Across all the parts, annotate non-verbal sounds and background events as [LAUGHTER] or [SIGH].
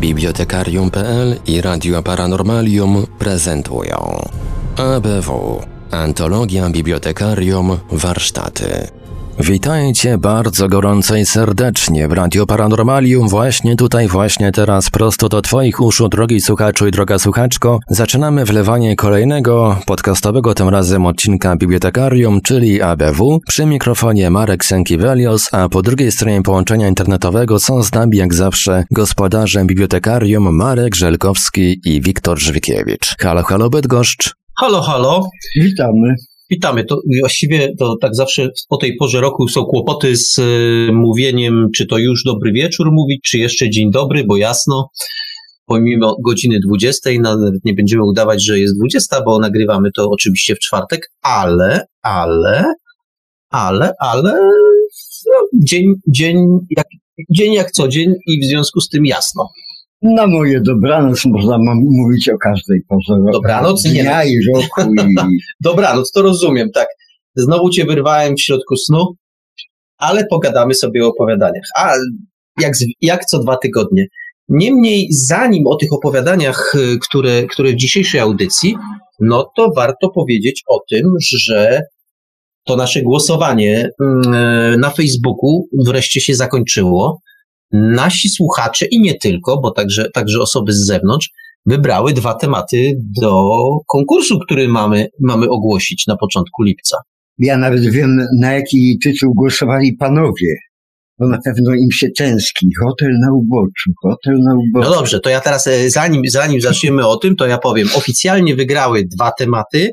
Bibliotekarium.pl i Radio Paranormalium prezentują ABW Antologia Bibliotekarium Warsztaty Witajcie bardzo gorąco i serdecznie w Radio Paranormalium, właśnie tutaj, właśnie teraz, prosto do Twoich uszu, drogi słuchaczu i droga słuchaczko. Zaczynamy wlewanie kolejnego podcastowego, tym razem odcinka Bibliotekarium, czyli ABW. Przy mikrofonie Marek Sękiewelios, a po drugiej stronie połączenia internetowego są z nami jak zawsze gospodarzem Bibliotekarium Marek Żelkowski i Wiktor Żwikiewicz. Halo, halo Bydgoszcz. Halo, halo. Witamy. Witamy. To właściwie to tak zawsze po tej porze roku są kłopoty z y, mówieniem, czy to już dobry wieczór mówić, czy jeszcze dzień dobry, bo jasno, pomimo godziny 20, nawet nie będziemy udawać, że jest 20, bo nagrywamy to oczywiście w czwartek, ale, ale, ale, ale no, dzień, dzień, jak, dzień jak co dzień i w związku z tym jasno. Na moje dobranoc można mówić o każdej porze roku. Dobranoc? Nie. Dnia i roku. I... [LAUGHS] dobranoc, to rozumiem, tak. Znowu cię wyrwałem w środku snu, ale pogadamy sobie o opowiadaniach. A jak, jak co dwa tygodnie. Niemniej, zanim o tych opowiadaniach, y, które, które w dzisiejszej audycji, no to warto powiedzieć o tym, że to nasze głosowanie mm, na Facebooku wreszcie się zakończyło nasi słuchacze i nie tylko, bo także, także osoby z zewnątrz, wybrały dwa tematy do konkursu, który mamy, mamy ogłosić na początku lipca. Ja nawet wiem, na jaki tytuł głosowali panowie. Bo na pewno im się tęskni. Hotel na uboczu, hotel na uboczu. No dobrze, to ja teraz, e, zanim, zanim zaczniemy o tym, to ja powiem. Oficjalnie wygrały dwa tematy.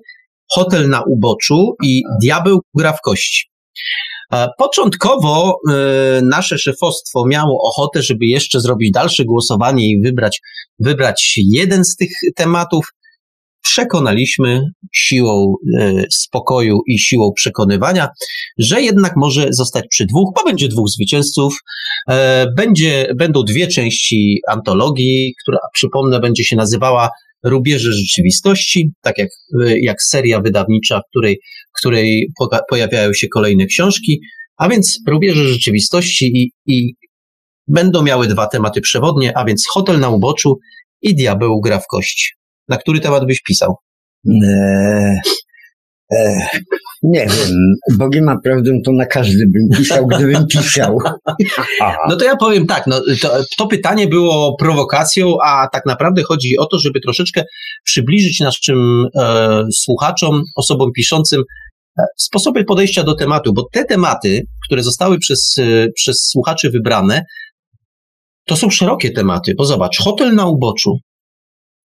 Hotel na uboczu i Diabeł gra w kości. Początkowo e, nasze szefostwo miało ochotę, żeby jeszcze zrobić dalsze głosowanie i wybrać, wybrać jeden z tych tematów. Przekonaliśmy siłą e, spokoju i siłą przekonywania, że jednak może zostać przy dwóch, bo będzie dwóch zwycięzców. E, będzie, będą dwie części antologii, która przypomnę będzie się nazywała Rubieże Rzeczywistości, tak jak, jak seria wydawnicza, w której, której pojawiają się kolejne książki, a więc Rubieże Rzeczywistości i, i będą miały dwa tematy przewodnie, a więc Hotel na uboczu i Diabeł gra w kości. Na który temat byś pisał? Eee, nie wiem, Bogiem ma prawdę, to na każdy bym pisał, gdybym pisał. [LAUGHS] No to ja powiem tak, no, to, to, pytanie było prowokacją, a tak naprawdę chodzi o to, żeby troszeczkę przybliżyć naszym e, słuchaczom, osobom piszącym e, sposoby podejścia do tematu, bo te tematy, które zostały przez, e, przez słuchaczy wybrane, to są szerokie tematy, bo zobacz, hotel na uboczu,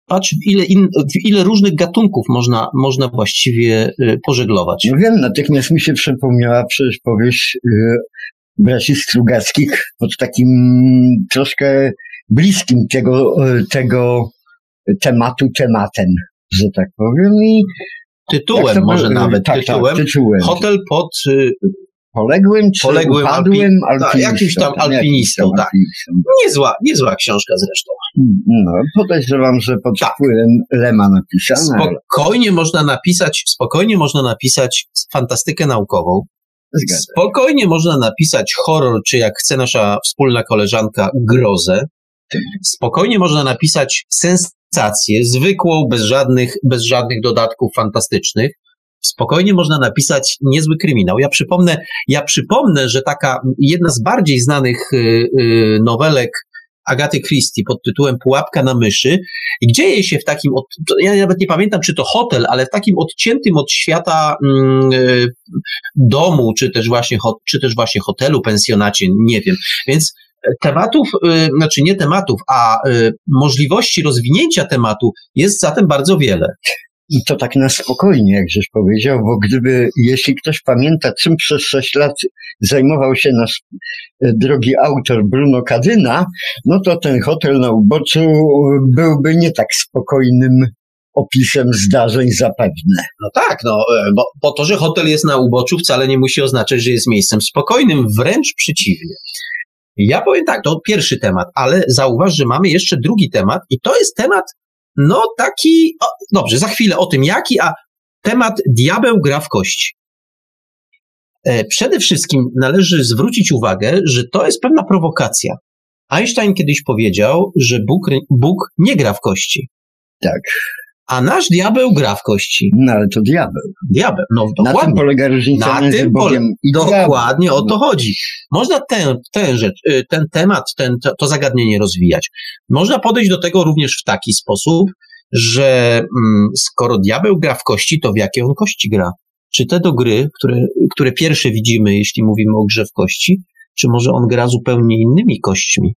patrz, ile, in, ile różnych gatunków można, można właściwie y, pożeglować. No wiem, natychmiast mi się przypomniała przecież powieść y, braci Strugackich pod takim troszkę bliskim tego, y, tego tematu tematem, że tak powiem. I tytułem może nawet, tak, tytułem, tak, tytułem. Hotel pod Poległym czy poległym upadłym alpi- tak, jakimś tam alpinistą, tak. Niezła, niezła książka zresztą. No, podejrzewam, że pod tak. wpływem Lema napisana. Spokojnie ale... można napisać, spokojnie można napisać fantastykę naukową. Zgadza. Spokojnie można napisać horror, czy jak chce nasza wspólna koleżanka, grozę. Spokojnie można napisać sensację, zwykłą, bez żadnych, bez żadnych dodatków fantastycznych spokojnie można napisać niezły kryminał. Ja przypomnę, ja przypomnę, że taka jedna z bardziej znanych y, y, nowelek Agaty Christie pod tytułem Pułapka na myszy i dzieje się w takim, od, ja nawet nie pamiętam, czy to hotel, ale w takim odciętym od świata mm, y, domu, czy też, właśnie, czy też właśnie hotelu, pensjonacie, nie wiem. Więc tematów, znaczy nie tematów, a możliwości rozwinięcia tematu jest zatem bardzo wiele. I to tak na spokojnie, jak żeś powiedział, bo gdyby, jeśli ktoś pamięta, czym przez sześć lat zajmował się nasz e, drogi autor Bruno Kadyna, no to ten hotel na uboczu byłby nie tak spokojnym opisem zdarzeń zapewne. No tak, no, e, bo, bo to, że hotel jest na uboczu wcale nie musi oznaczać, że jest miejscem spokojnym, wręcz przeciwnie. Ja powiem tak, to pierwszy temat, ale zauważ, że mamy jeszcze drugi temat i to jest temat no taki, o, dobrze, za chwilę o tym jaki, a temat diabeł gra w kości. E, przede wszystkim należy zwrócić uwagę, że to jest pewna prowokacja. Einstein kiedyś powiedział, że Bóg, Bóg nie gra w kości. Tak. A nasz diabeł gra w kości. No ale to diabeł. Diabeł, no Na dokładnie. tym polega różnica Na między tym Bogiem pole- i. Dokładnie o to chodzi. Można ten, ten, rzecz, y, ten temat, ten, to, to zagadnienie rozwijać. Można podejść do tego również w taki sposób, że mm, skoro diabeł gra w kości, to w jakie on kości gra? Czy te do gry, które, które pierwsze widzimy, jeśli mówimy o grze w kości, czy może on gra zupełnie innymi kośćmi?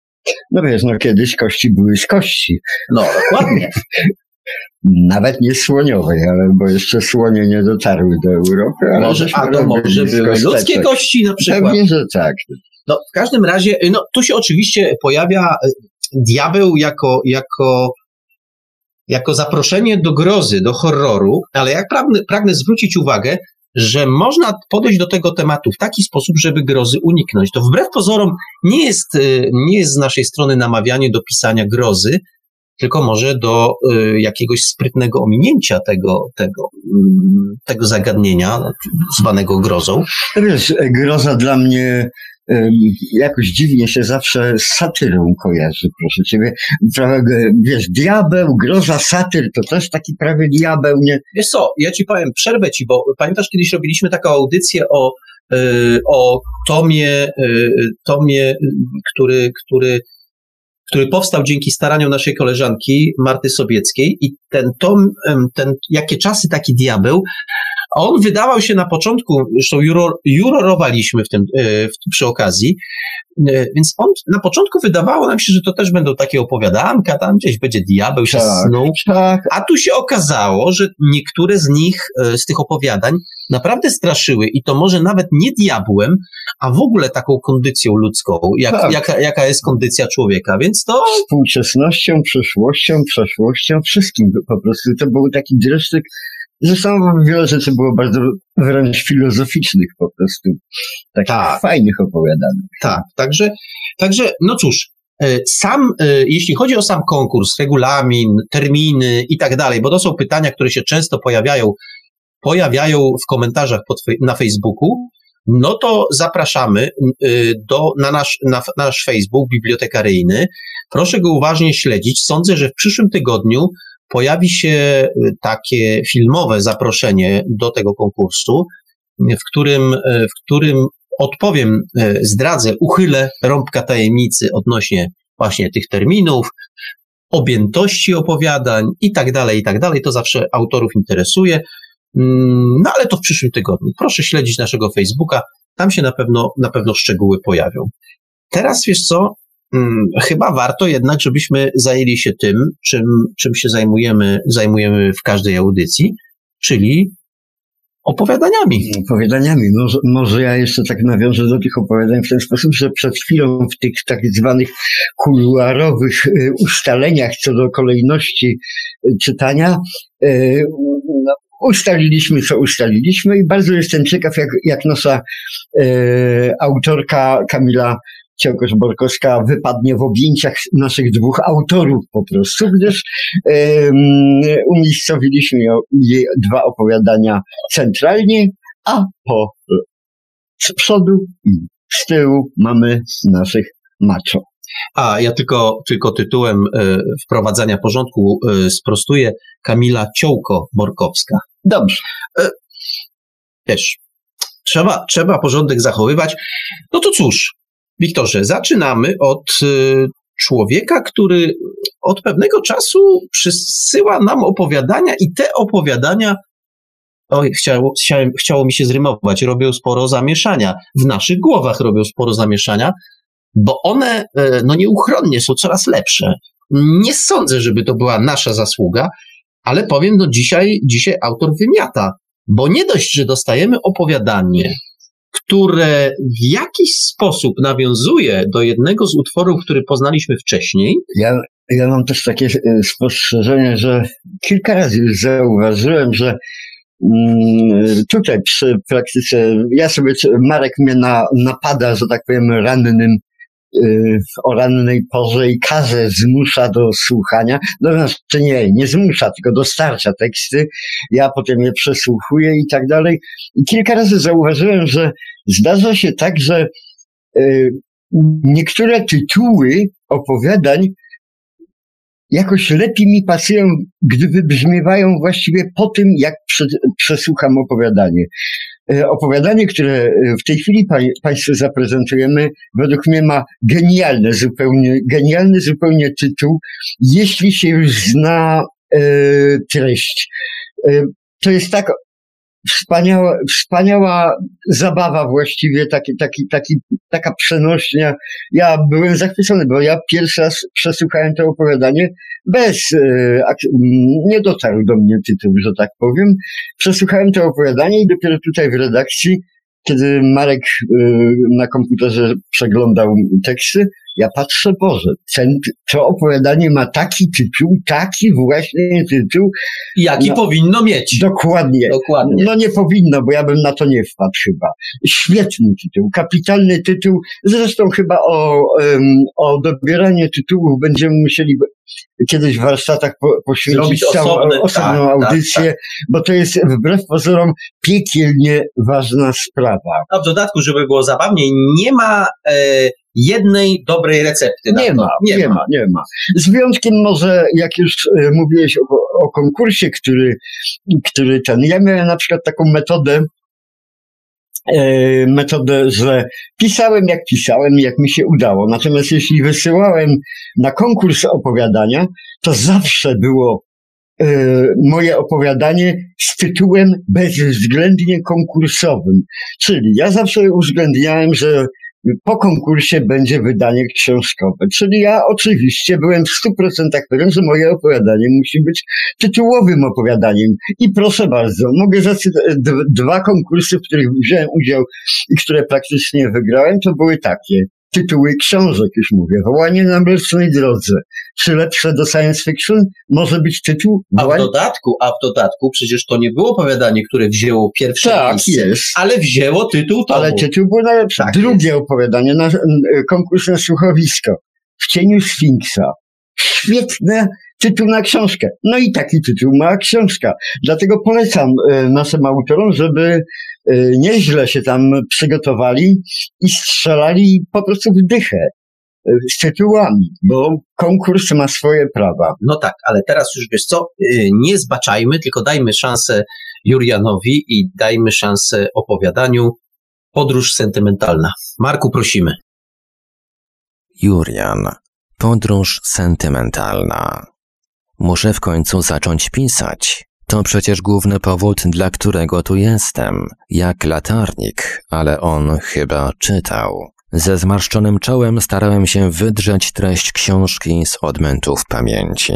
No wiesz, no kiedyś kości były z kości. No, dokładnie. [LAUGHS] Nawet nie słoniowej, ale bo jeszcze słonie nie dotarły do Europy. Ale Może, a to może były ludzkie kości na przykład. Pewnie, że tak. No, w każdym razie, no, tu się oczywiście pojawia y, diabeł jako, jako, jako zaproszenie do grozy, do horroru, ale jak pragnę, pragnę zwrócić uwagę, że można podejść do tego tematu w taki sposób, żeby grozy uniknąć. To wbrew pozorom nie jest, y, nie jest z naszej strony namawianie do pisania grozy, tylko może do y, jakiegoś sprytnego ominięcia tego, tego, mm, tego zagadnienia, zwanego grozą. To wiesz, groza dla mnie jakoś dziwnie się zawsze z satyrą kojarzy, proszę ciebie. Prawie, wiesz, diabeł, groza, satyr, to też taki prawie diabeł, nie? Wiesz co, ja ci powiem, przerwę ci, bo pamiętasz, kiedyś robiliśmy taką audycję o, y, o tomie, y, tomie, który, który, który powstał dzięki staraniom naszej koleżanki Marty Sobieckiej i ten tom, ten, jakie czasy taki diabeł, a on wydawał się na początku, zresztą juror, jurorowaliśmy w tym, y, w, przy okazji, y, więc on na początku wydawało nam się, że to też będą takie opowiadanka, tam gdzieś będzie diabeł się Tak. snuł, Tak, a tu się okazało, że niektóre z nich, e, z tych opowiadań, naprawdę straszyły i to może nawet nie diabłem, a w ogóle taką kondycją ludzką, jak, Tak. jaka, jaka jest kondycja człowieka. Więc to współczesnością, przyszłością, przeszłością, wszystkim po prostu. To był taki dreszczyk. Zresztą wiele rzeczy było bardzo wręcz filozoficznych po prostu. Takich Tak. fajnych opowiadanych. tak. Także, także no cóż, e, sam, e, jeśli chodzi o sam konkurs, regulamin, terminy i tak dalej, bo to są pytania, które się często pojawiają, pojawiają w komentarzach pod, na Facebooku, no to zapraszamy y, do, na, nasz, na, na nasz Facebook bibliotekaryjny. Proszę go uważnie śledzić. Sądzę, że w przyszłym tygodniu pojawi się y, takie filmowe zaproszenie do tego konkursu, w którym, y, w którym odpowiem, y, zdradzę, uchylę rąbka tajemnicy odnośnie właśnie tych terminów, objętości opowiadań i tak dalej, i tak dalej. To zawsze autorów interesuje. Mm, No ale to w przyszłym tygodniu. Proszę śledzić naszego Facebooka, tam się na pewno, na pewno szczegóły pojawią. Teraz wiesz co? Mm, Chyba warto jednak, żebyśmy zajęli się tym, czym, czym się zajmujemy, zajmujemy w każdej audycji, czyli opowiadaniami. Opowiadaniami. Może, może ja jeszcze tak nawiążę do tych opowiadań w ten sposób, że przed chwilą w tych tak zwanych kuluarowych y, ustaleniach co do kolejności y, czytania y, no, ustaliliśmy, co ustaliliśmy i bardzo jestem ciekaw, jak, jak nasza y, autorka Kamila Ciołkosz-Borkowska wypadnie w objęciach naszych dwóch autorów po prostu, gdyż umiejscowiliśmy jej dwa opowiadania centralnie, a po z przodu i z tyłu mamy naszych macho. A ja tylko, tylko tytułem e, wprowadzania porządku e, sprostuję Kamila Ciołko-Borkowska. Dobrze. Wiesz, trzeba, trzeba porządek zachowywać. No to cóż, Wiktorze, zaczynamy od y, człowieka, który od pewnego czasu przysyła nam opowiadania i te opowiadania, oj, chciało, chciałem, chciało mi się zrymować, robią sporo zamieszania. W naszych głowach robią sporo zamieszania, bo one e, no nieuchronnie są coraz lepsze. Nie sądzę, żeby to była nasza zasługa, ale powiem, no dzisiaj, dzisiaj autor wymiata, bo nie dość, że dostajemy opowiadanie, które w jakiś sposób nawiązuje do jednego z utworów, który poznaliśmy wcześniej, Ja, ja mam też takie e, spostrzeżenie, że kilka razy już zauważyłem, że mm, tutaj przy praktyce, ja sobie, Marek mnie na, napada, że tak powiem, rannym o rannej porze i każe, zmusza do słuchania. No znaczy nie, nie zmusza, tylko dostarcza teksty. Ja potem je przesłuchuję i tak dalej. I kilka razy zauważyłem, że zdarza się tak, że y, niektóre tytuły opowiadań jakoś lepiej mi pasują, gdy wybrzmiewają właściwie po tym, jak przesłucham opowiadanie. E, opowiadanie, które e, w tej chwili Państwu zaprezentujemy, według mnie ma genialny zupełnie, genialny zupełnie tytuł, jeśli się już zna e, treść. E, to jest tak wspaniała, wspaniała zabawa właściwie, taki, taki, taki, taka przenośnia. Ja byłem zachwycony, bo ja pierwszy raz przesłuchałem to opowiadanie bez, e, nie dotarł do mnie tytuł, że tak powiem. Przesłuchałem to opowiadanie i dopiero tutaj w redakcji kiedy Marek y, na komputerze przeglądał teksty, ja patrzę, Boże, ten, to opowiadanie ma taki tytuł, taki właśnie tytuł. Jaki no, powinno mieć. Dokładnie. dokładnie. No nie powinno, bo ja bym na to nie wpadł chyba. Świetny tytuł, kapitalny tytuł. Zresztą chyba o, um, o dobieranie tytułów będziemy musieli kiedyś w warsztatach po, poświęcić całą osobny, osobną tak, audycję, tak, tak. bo to jest wbrew pozorom piekielnie ważna sprawa. A w dodatku, żeby było zabawniej, nie ma e, jednej dobrej recepty. Nie ma, nie, nie ma. ma, nie ma. Z wyjątkiem może, jak już e, mówiłeś o, o konkursie, który, który ten, ja miałem na przykład taką metodę, E, metodę, że pisałem jak pisałem, jak mi się udało. Natomiast jeśli wysyłałem na konkurs opowiadania, to zawsze było e, moje opowiadanie z tytułem bezwzględnie konkursowym. Czyli ja zawsze uwzględniałem, że po konkursie będzie wydanie książkowe. Czyli ja oczywiście byłem w 100% pewien, że moje opowiadanie musi być tytułowym opowiadaniem. I proszę bardzo, mogę zacytować dwa konkursy, w których wziąłem udział i które praktycznie wygrałem, to były takie tytuły książek, już mówię. Wołanie na mlecznej drodze. Czy lepsze do science fiction może być tytuł? Wołanie... A w dodatku, a w dodatku przecież to nie było opowiadanie, które wzięło pierwsze tak, miejsce, jest. ale wzięło tytuł tomu. Ale tytuł był najlepszy. Tak Drugie jest. opowiadanie, na, konkurs na słuchowisko. W cieniu Sfinksa. Świetne tytuł na książkę. No i taki tytuł ma książka. Dlatego polecam e, naszym autorom, żeby nieźle się tam przygotowali i strzelali po prostu w dychę e, z tytułami, bo konkurs ma swoje prawa. No tak, ale teraz już wiesz co, nie zbaczajmy, tylko dajmy szansę Jurianowi i dajmy szansę opowiadaniu Podróż sentymentalna. Marku, prosimy. Jurian. Podróż sentymentalna. Muszę w końcu zacząć pisać. To przecież główny powód, dla którego tu jestem. Jak latarnik, ale on chyba czytał. Ze zmarszczonym czołem starałem się wydrzeć treść książki z odmętów pamięci.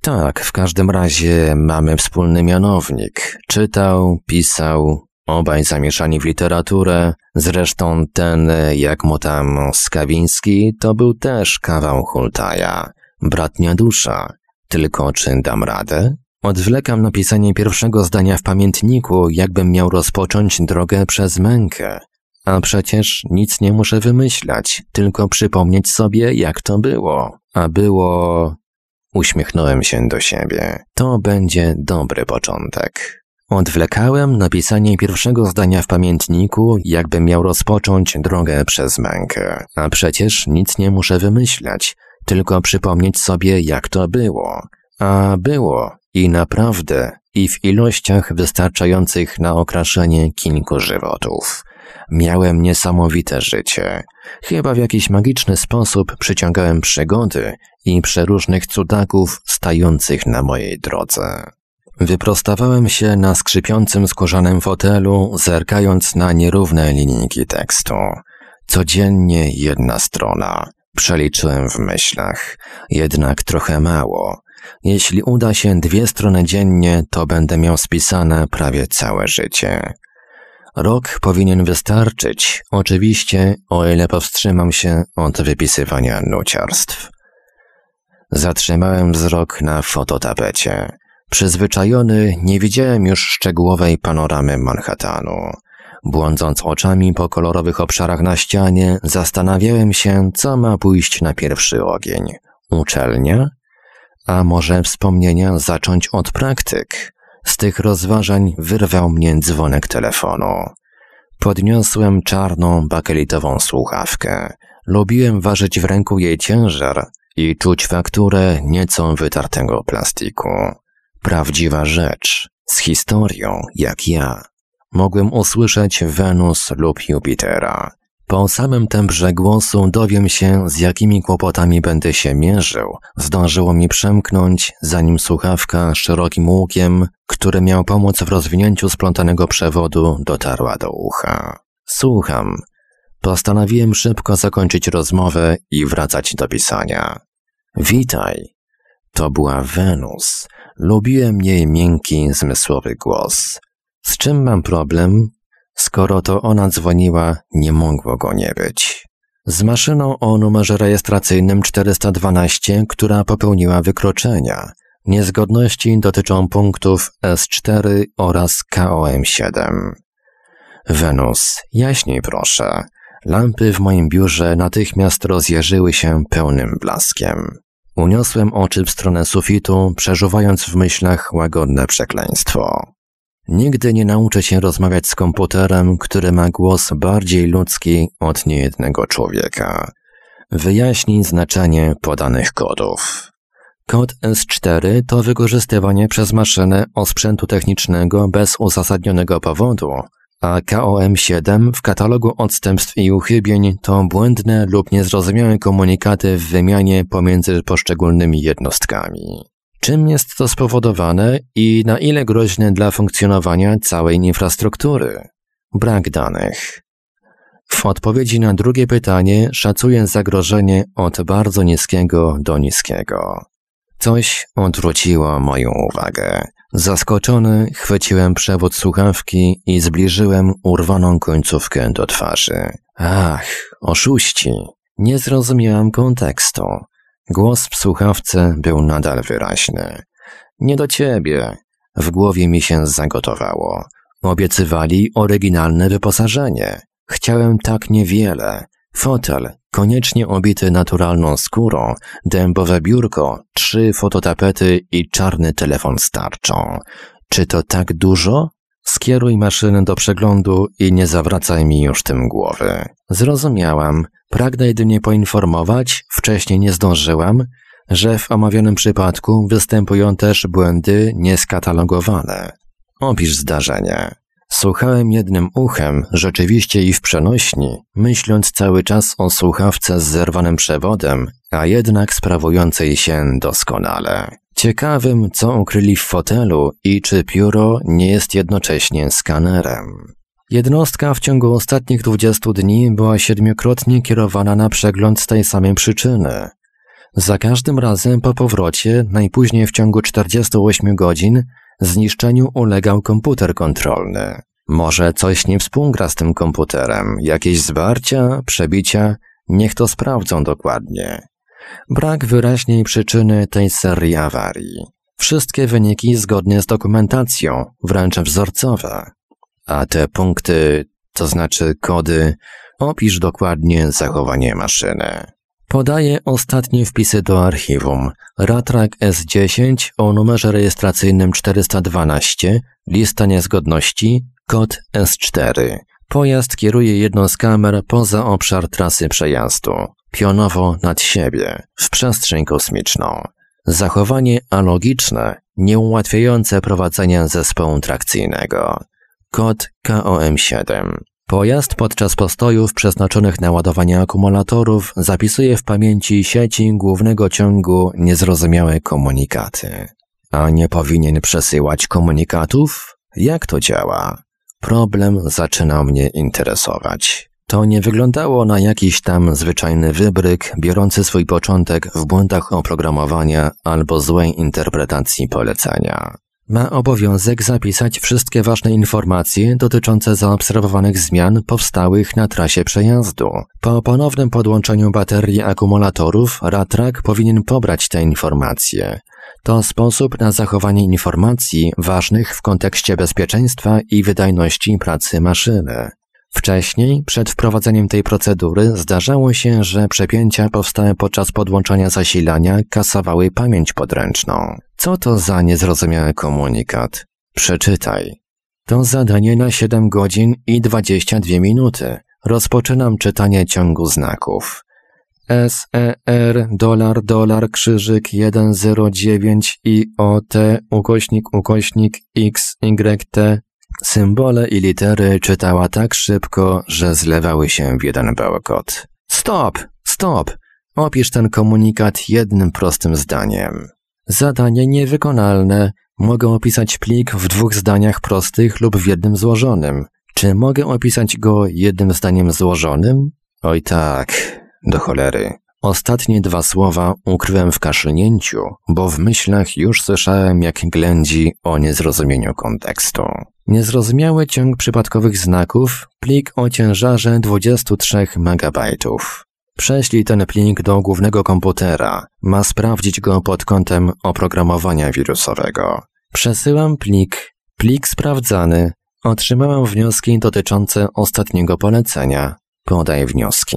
Tak, w każdym razie mamy wspólny mianownik. Czytał, pisał, obaj zamieszani w literaturę. Zresztą ten, jak mu tam Skawiński, to był też kawał hultaja. Bratnia dusza. Tylko czy dam radę? Odwlekam napisanie pierwszego zdania w pamiętniku, jakbym miał rozpocząć drogę przez mękę. A przecież nic nie muszę wymyślać, tylko przypomnieć sobie, jak to było. A było... Uśmiechnąłem się do siebie. To będzie dobry początek. Odwlekałem napisanie pierwszego zdania w pamiętniku, jakbym miał rozpocząć drogę przez mękę. A przecież nic nie muszę wymyślać, tylko przypomnieć sobie, jak to było. A było i naprawdę, i w ilościach wystarczających na okraszenie kilku żywotów. Miałem niesamowite życie. Chyba w jakiś magiczny sposób przyciągałem przygody i przeróżnych cudaków stających na mojej drodze. Wyprostawałem się na skrzypiącym skórzanym fotelu, zerkając na nierówne linijki tekstu. Codziennie jedna strona. Przeliczyłem w myślach, jednak trochę mało. Jeśli uda się dwie strony dziennie, to będę miał spisane prawie całe życie. Rok powinien wystarczyć, oczywiście, o ile powstrzymam się od wypisywania nuciarstw. Zatrzymałem wzrok na fototapecie. Przyzwyczajony nie widziałem już szczegółowej panoramy Manhattanu. Błądząc oczami po kolorowych obszarach na ścianie, zastanawiałem się, co ma pójść na pierwszy ogień. Uczelnia? A może wspomnienia zacząć od praktyk? Z tych rozważań wyrwał mnie dzwonek telefonu. Podniosłem czarną, bakelitową słuchawkę. Lubiłem ważyć w ręku jej ciężar i czuć fakturę nieco wytartego plastiku. Prawdziwa rzecz, z historią, jak ja. Mogłem usłyszeć Wenus lub Jupitera. Po samym tembrze głosu dowiem się, z jakimi kłopotami będę się mierzył. Zdążyło mi przemknąć, zanim słuchawka szerokim łukiem, który miał pomóc w rozwinięciu splątanego przewodu, dotarła do ucha. Słucham. Postanowiłem szybko zakończyć rozmowę i wracać do pisania. Witaj. To była Wenus. Lubiłem jej miękki, zmysłowy głos. Z czym mam problem? Skoro to ona dzwoniła, nie mogło go nie być. Z maszyną o numerze rejestracyjnym 412, która popełniła wykroczenia. Niezgodności dotyczą punktów S4 oraz KOM7. Wenus, jaśniej proszę. Lampy w moim biurze natychmiast rozjarzyły się pełnym blaskiem. Uniosłem oczy w stronę sufitu, przeżuwając w myślach łagodne przekleństwo. Nigdy nie nauczę się rozmawiać z komputerem, który ma głos bardziej ludzki od niejednego człowieka. Wyjaśnij znaczenie podanych kodów. Kod S4 to wykorzystywanie przez maszynę osprzętu technicznego bez uzasadnionego powodu, a KOM7 w katalogu odstępstw i uchybień to błędne lub niezrozumiałe komunikaty w wymianie pomiędzy poszczególnymi jednostkami. Czym jest to spowodowane i na ile groźne dla funkcjonowania całej infrastruktury? Brak danych. W odpowiedzi na drugie pytanie szacuję zagrożenie od bardzo niskiego do niskiego. Coś odwróciło moją uwagę. Zaskoczony chwyciłem przewód słuchawki i zbliżyłem urwaną końcówkę do twarzy. Ach, oszuści! Nie zrozumiałam kontekstu. Głos w słuchawce był nadal wyraźny. Nie do ciebie. W głowie mi się zagotowało. Obiecywali oryginalne wyposażenie. Chciałem tak niewiele. Fotel, koniecznie obity naturalną skórą, dębowe biurko, trzy fototapety i czarny telefon starczą. Czy to tak dużo? Skieruj maszynę do przeglądu i nie zawracaj mi już tym głowy. Zrozumiałam. Pragnę jedynie poinformować, wcześniej nie zdążyłam, że w omawianym przypadku występują też błędy nieskatalogowane. Opisz zdarzenie. Słuchałem jednym uchem, rzeczywiście i w przenośni, myśląc cały czas o słuchawce z zerwanym przewodem, a jednak sprawującej się doskonale. Ciekawym, co ukryli w fotelu i czy pióro nie jest jednocześnie skanerem. Jednostka w ciągu ostatnich 20 dni była siedmiokrotnie kierowana na przegląd z tej samej przyczyny. Za każdym razem po powrocie, najpóźniej w ciągu 48 godzin, zniszczeniu ulegał komputer kontrolny. Może coś nie współgra z tym komputerem, jakieś zwarcia, przebicia, niech to sprawdzą dokładnie. Brak wyraźnej przyczyny tej serii awarii. Wszystkie wyniki zgodnie z dokumentacją, wręcz wzorcowe. A te punkty, to znaczy kody, opisz dokładnie zachowanie maszyny. Podaję ostatnie wpisy do archiwum. Ratrak S10 o numerze rejestracyjnym 412, lista niezgodności, kod S4. Pojazd kieruje jedną z kamer poza obszar trasy przejazdu, pionowo nad siebie, w przestrzeń kosmiczną. Zachowanie alogiczne, nieułatwiające prowadzenia zespołu trakcyjnego. Kod KOM7. Pojazd podczas postojów przeznaczonych na ładowanie akumulatorów zapisuje w pamięci sieci głównego ciągu niezrozumiałe komunikaty. A nie powinien przesyłać komunikatów? Jak to działa? Problem zaczyna mnie interesować. To nie wyglądało na jakiś tam zwyczajny wybryk, biorący swój początek w błędach oprogramowania albo złej interpretacji polecenia. Ma obowiązek zapisać wszystkie ważne informacje dotyczące zaobserwowanych zmian powstałych na trasie przejazdu. Po ponownym podłączeniu baterii akumulatorów, Ratrak powinien pobrać te informacje. To sposób na zachowanie informacji ważnych w kontekście bezpieczeństwa i wydajności pracy maszyny. Wcześniej, przed wprowadzeniem tej procedury, zdarzało się, że przepięcia powstałe podczas podłączania zasilania kasowały pamięć podręczną. Co to za niezrozumiały komunikat? Przeczytaj. To zadanie na 7 godzin i 22 minuty. Rozpoczynam czytanie ciągu znaków. SER dolar dolar krzyżyk 109 IOT ukośnik ukośnik XYT Symbole i litery czytała tak szybko, że zlewały się w jeden bełkot. Stop! Stop! Opisz ten komunikat jednym prostym zdaniem. Zadanie niewykonalne. Mogę opisać plik w dwóch zdaniach prostych lub w jednym złożonym. Czy mogę opisać go jednym zdaniem złożonym? Oj tak, do cholery. Ostatnie dwa słowa ukryłem w kaszlnięciu, bo w myślach już słyszałem, jak ględzi o niezrozumieniu kontekstu. Niezrozumiały ciąg przypadkowych znaków, plik o ciężarze 23 MB. Prześlij ten plik do głównego komputera. Ma sprawdzić go pod kątem oprogramowania wirusowego. Przesyłam plik. Plik sprawdzany. Otrzymałem wnioski dotyczące ostatniego polecenia. Podaj wnioski.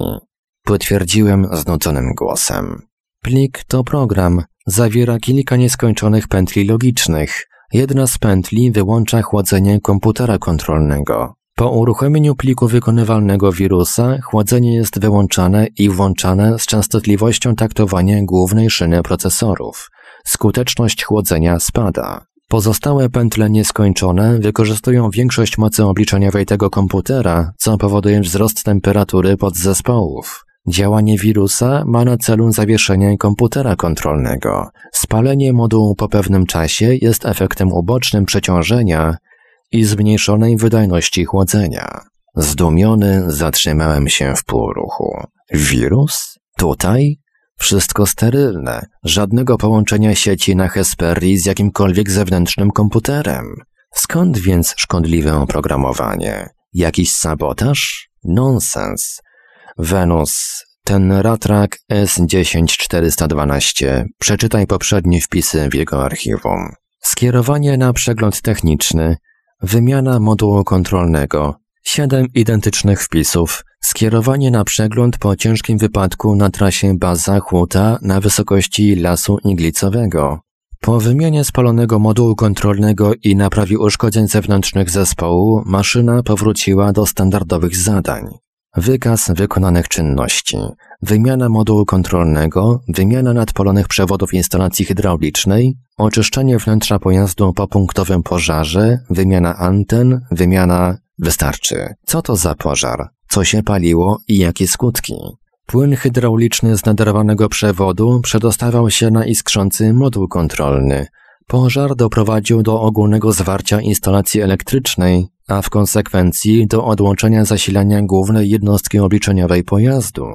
Potwierdziłem znudzonym głosem. Plik to program. Zawiera kilka nieskończonych pętli logicznych. Jedna z pętli wyłącza chłodzenie komputera kontrolnego. Po uruchomieniu pliku wykonywalnego wirusa, chłodzenie jest wyłączane i włączane z częstotliwością taktowania głównej szyny procesorów. Skuteczność chłodzenia spada. Pozostałe pętle nieskończone wykorzystują większość mocy obliczeniowej tego komputera, co powoduje wzrost temperatury podzespołów. Działanie wirusa ma na celu zawieszenie komputera kontrolnego. Spalenie modułu po pewnym czasie jest efektem ubocznym przeciążenia i zmniejszonej wydajności chłodzenia. Zdumiony zatrzymałem się w półruchu. Wirus? Tutaj? Wszystko sterylne, żadnego połączenia sieci na Hesperii z jakimkolwiek zewnętrznym komputerem. Skąd więc szkodliwe oprogramowanie? Jakiś sabotaż? Nonsens. Wenus, ten ratrak S10412. Przeczytaj poprzednie wpisy w jego archiwum. Skierowanie na przegląd techniczny, wymiana modułu kontrolnego, siedem identycznych wpisów, skierowanie na przegląd po ciężkim wypadku na trasie baza Huta na wysokości lasu iglicowego. Po wymianie spalonego modułu kontrolnego i naprawie uszkodzeń zewnętrznych zespołu, maszyna powróciła do standardowych zadań. Wykaz wykonanych czynności. Wymiana modułu kontrolnego, wymiana nadpolonych przewodów instalacji hydraulicznej, oczyszczenie wnętrza pojazdu po punktowym pożarze, wymiana anten, wymiana... Wystarczy. Co to za pożar? Co się paliło i jakie skutki? Płyn hydrauliczny z naderowanego przewodu przedostawał się na iskrzący moduł kontrolny. Pożar doprowadził do ogólnego zwarcia instalacji elektrycznej, a w konsekwencji do odłączenia zasilania głównej jednostki obliczeniowej pojazdu.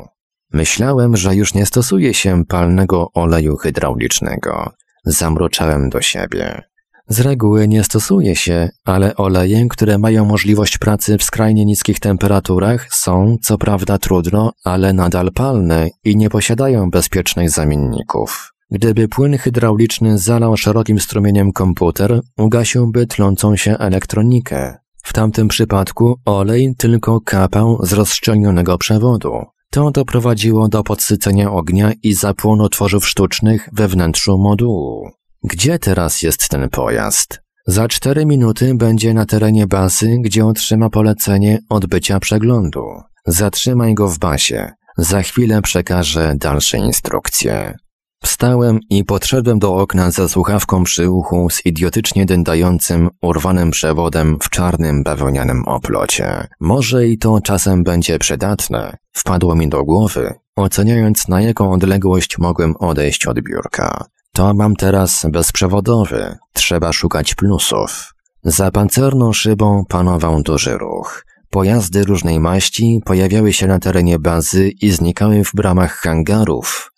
Myślałem, że już nie stosuje się palnego oleju hydraulicznego. Zamroczałem do siebie. Z reguły nie stosuje się, ale oleje, które mają możliwość pracy w skrajnie niskich temperaturach są, co prawda trudno, ale nadal palne i nie posiadają bezpiecznych zamienników. Gdyby płyn hydrauliczny zalał szerokim strumieniem komputer, ugasiłby tlącą się elektronikę. W tamtym przypadku olej tylko kapał z rozszczelnionego przewodu. To doprowadziło do podsycenia ognia i zapłonu tworzyw sztucznych we wnętrzu modułu. Gdzie teraz jest ten pojazd? Za cztery minuty będzie na terenie bazy, gdzie otrzyma polecenie odbycia przeglądu. Zatrzymaj go w basie. Za chwilę przekażę dalsze instrukcje. Wstałem i podszedłem do okna ze słuchawką przy uchu z idiotycznie dędającym, urwanym przewodem w czarnym bawełnianym oplocie. Może i to czasem będzie przydatne, wpadło mi do głowy, oceniając na jaką odległość mogłem odejść od biurka. To mam teraz bezprzewodowy, trzeba szukać plusów. Za pancerną szybą panował duży ruch. Pojazdy różnej maści pojawiały się na terenie bazy i znikały w bramach hangarów,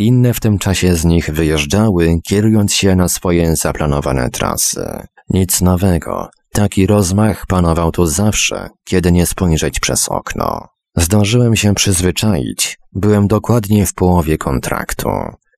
inne w tym czasie z nich wyjeżdżały, kierując się na swoje zaplanowane trasy. Nic nowego. Taki rozmach panował tu zawsze, kiedy nie spojrzeć przez okno. Zdążyłem się przyzwyczaić. Byłem dokładnie w połowie kontraktu.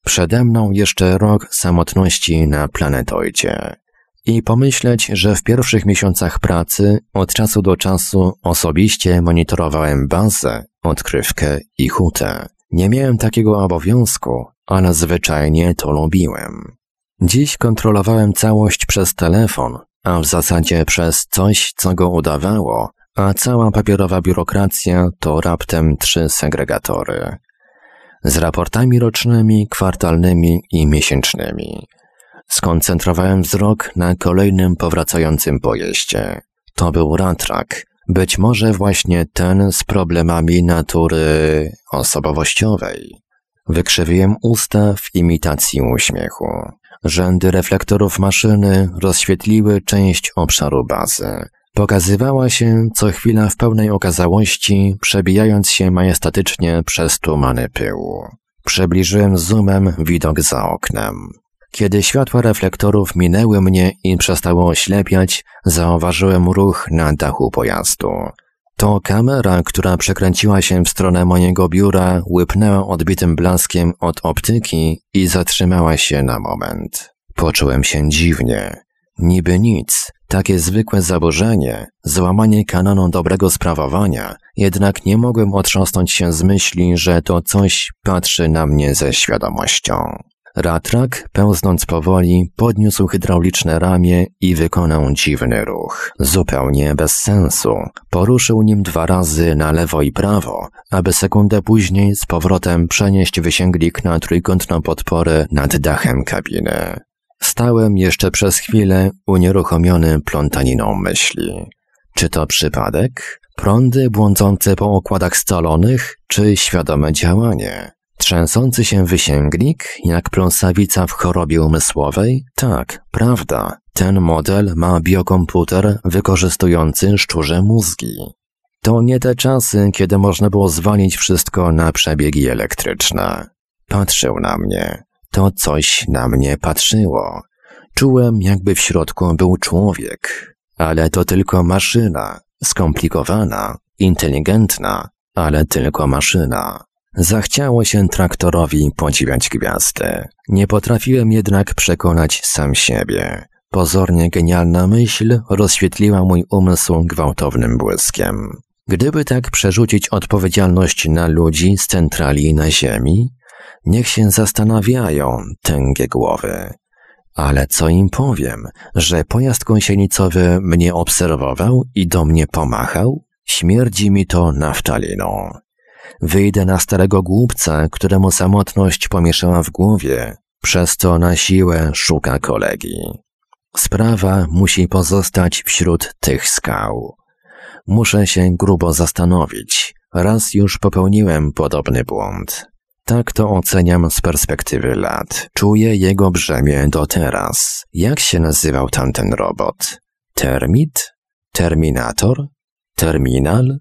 Przede mną jeszcze rok samotności na planetoidzie. I pomyśleć, że w pierwszych miesiącach pracy od czasu do czasu osobiście monitorowałem bazę, odkrywkę i hutę. Nie miałem takiego obowiązku, ale zwyczajnie to lubiłem. Dziś kontrolowałem całość przez telefon, a w zasadzie przez coś, co go udawało, a cała papierowa biurokracja to raptem trzy segregatory. z raportami rocznymi, kwartalnymi i miesięcznymi. Skoncentrowałem wzrok na kolejnym powracającym pojeździe. To był Ratrak, być może właśnie ten z problemami natury osobowościowej. Wykrzywiłem usta w imitacji uśmiechu. Rzędy reflektorów maszyny rozświetliły część obszaru bazy. Pokazywała się co chwila w pełnej okazałości, przebijając się majestatycznie przez tumany pyłu. Przybliżyłem zoomem widok za oknem. Kiedy światła reflektorów minęły mnie i przestało oślepiać, zauważyłem ruch na dachu pojazdu. To kamera, która przekręciła się w stronę mojego biura, łypnęła odbitym blaskiem od optyki i zatrzymała się na moment. Poczułem się dziwnie. Niby nic, takie zwykłe zaburzenie, złamanie kanonu dobrego sprawowania, jednak nie mogłem otrząsnąć się z myśli, że to coś patrzy na mnie ze świadomością. Ratrak, pełznąc powoli, podniósł hydrauliczne ramię i wykonał dziwny ruch. Zupełnie bez sensu. Poruszył nim dwa razy na lewo i prawo, aby sekundę później z powrotem przenieść wysięglik na trójkątną podporę nad dachem kabiny. Stałem jeszcze przez chwilę unieruchomiony plątaniną myśli. Czy to przypadek? Prądy błądzące po układach scalonych, czy świadome działanie? Trzęsący się wysięgnik, jak pląsawica w chorobie umysłowej? Tak, prawda. Ten model ma biokomputer wykorzystujący szczurze mózgi. To nie te czasy, kiedy można było zwalić wszystko na przebiegi elektryczne. Patrzył na mnie. To coś na mnie patrzyło. Czułem, jakby w środku był człowiek. Ale to tylko maszyna. Skomplikowana, inteligentna, ale tylko maszyna. Zachciało się traktorowi podziwiać gwiazdy. Nie potrafiłem jednak przekonać sam siebie. Pozornie genialna myśl rozświetliła mój umysł gwałtownym błyskiem. Gdyby tak przerzucić odpowiedzialność na ludzi z centrali na ziemi, niech się zastanawiają tęgie głowy. Ale co im powiem, że pojazd gąsienicowy mnie obserwował i do mnie pomachał? Śmierdzi mi to naftaliną. Wyjdę na starego głupca, któremu samotność pomieszała w głowie, przez co na siłę szuka kolegi. Sprawa musi pozostać wśród tych skał. Muszę się grubo zastanowić. Raz już popełniłem podobny błąd. Tak to oceniam z perspektywy lat. Czuję jego brzemię do teraz. Jak się nazywał tamten robot? Termit? Terminator? Terminal?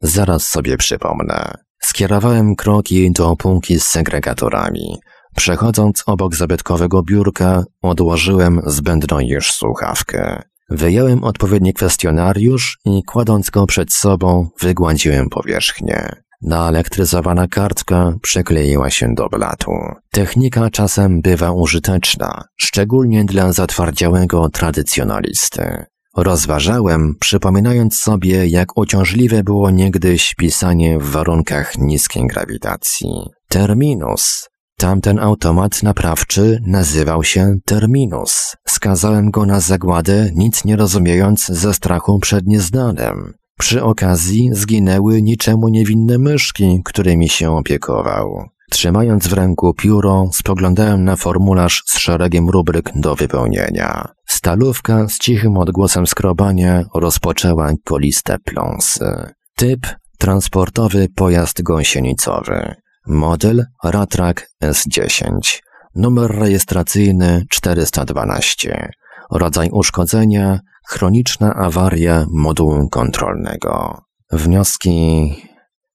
Zaraz sobie przypomnę. Skierowałem kroki do półki z segregatorami. Przechodząc obok zabytkowego biurka, odłożyłem zbędną już słuchawkę. Wyjąłem odpowiedni kwestionariusz i kładąc go przed sobą, wygładziłem powierzchnię. Naelektryzowana kartka przykleiła się do blatu. Technika czasem bywa użyteczna, szczególnie dla zatwardziałego tradycjonalisty. Rozważałem, przypominając sobie, jak uciążliwe było niegdyś pisanie w warunkach niskiej grawitacji. Terminus. Tamten automat naprawczy nazywał się Terminus. Skazałem go na zagładę, nic nie rozumiejąc ze strachu przed nieznanym. Przy okazji zginęły niczemu niewinne myszki, którymi się opiekował. Trzymając w ręku pióro, spoglądałem na formularz z szeregiem rubryk do wypełnienia. Stalówka z cichym odgłosem skrobania rozpoczęła koliste pląsy. Typ transportowy pojazd gąsienicowy. Model Ratrak S10. Numer rejestracyjny 412. Rodzaj uszkodzenia chroniczna awaria modułu kontrolnego. Wnioski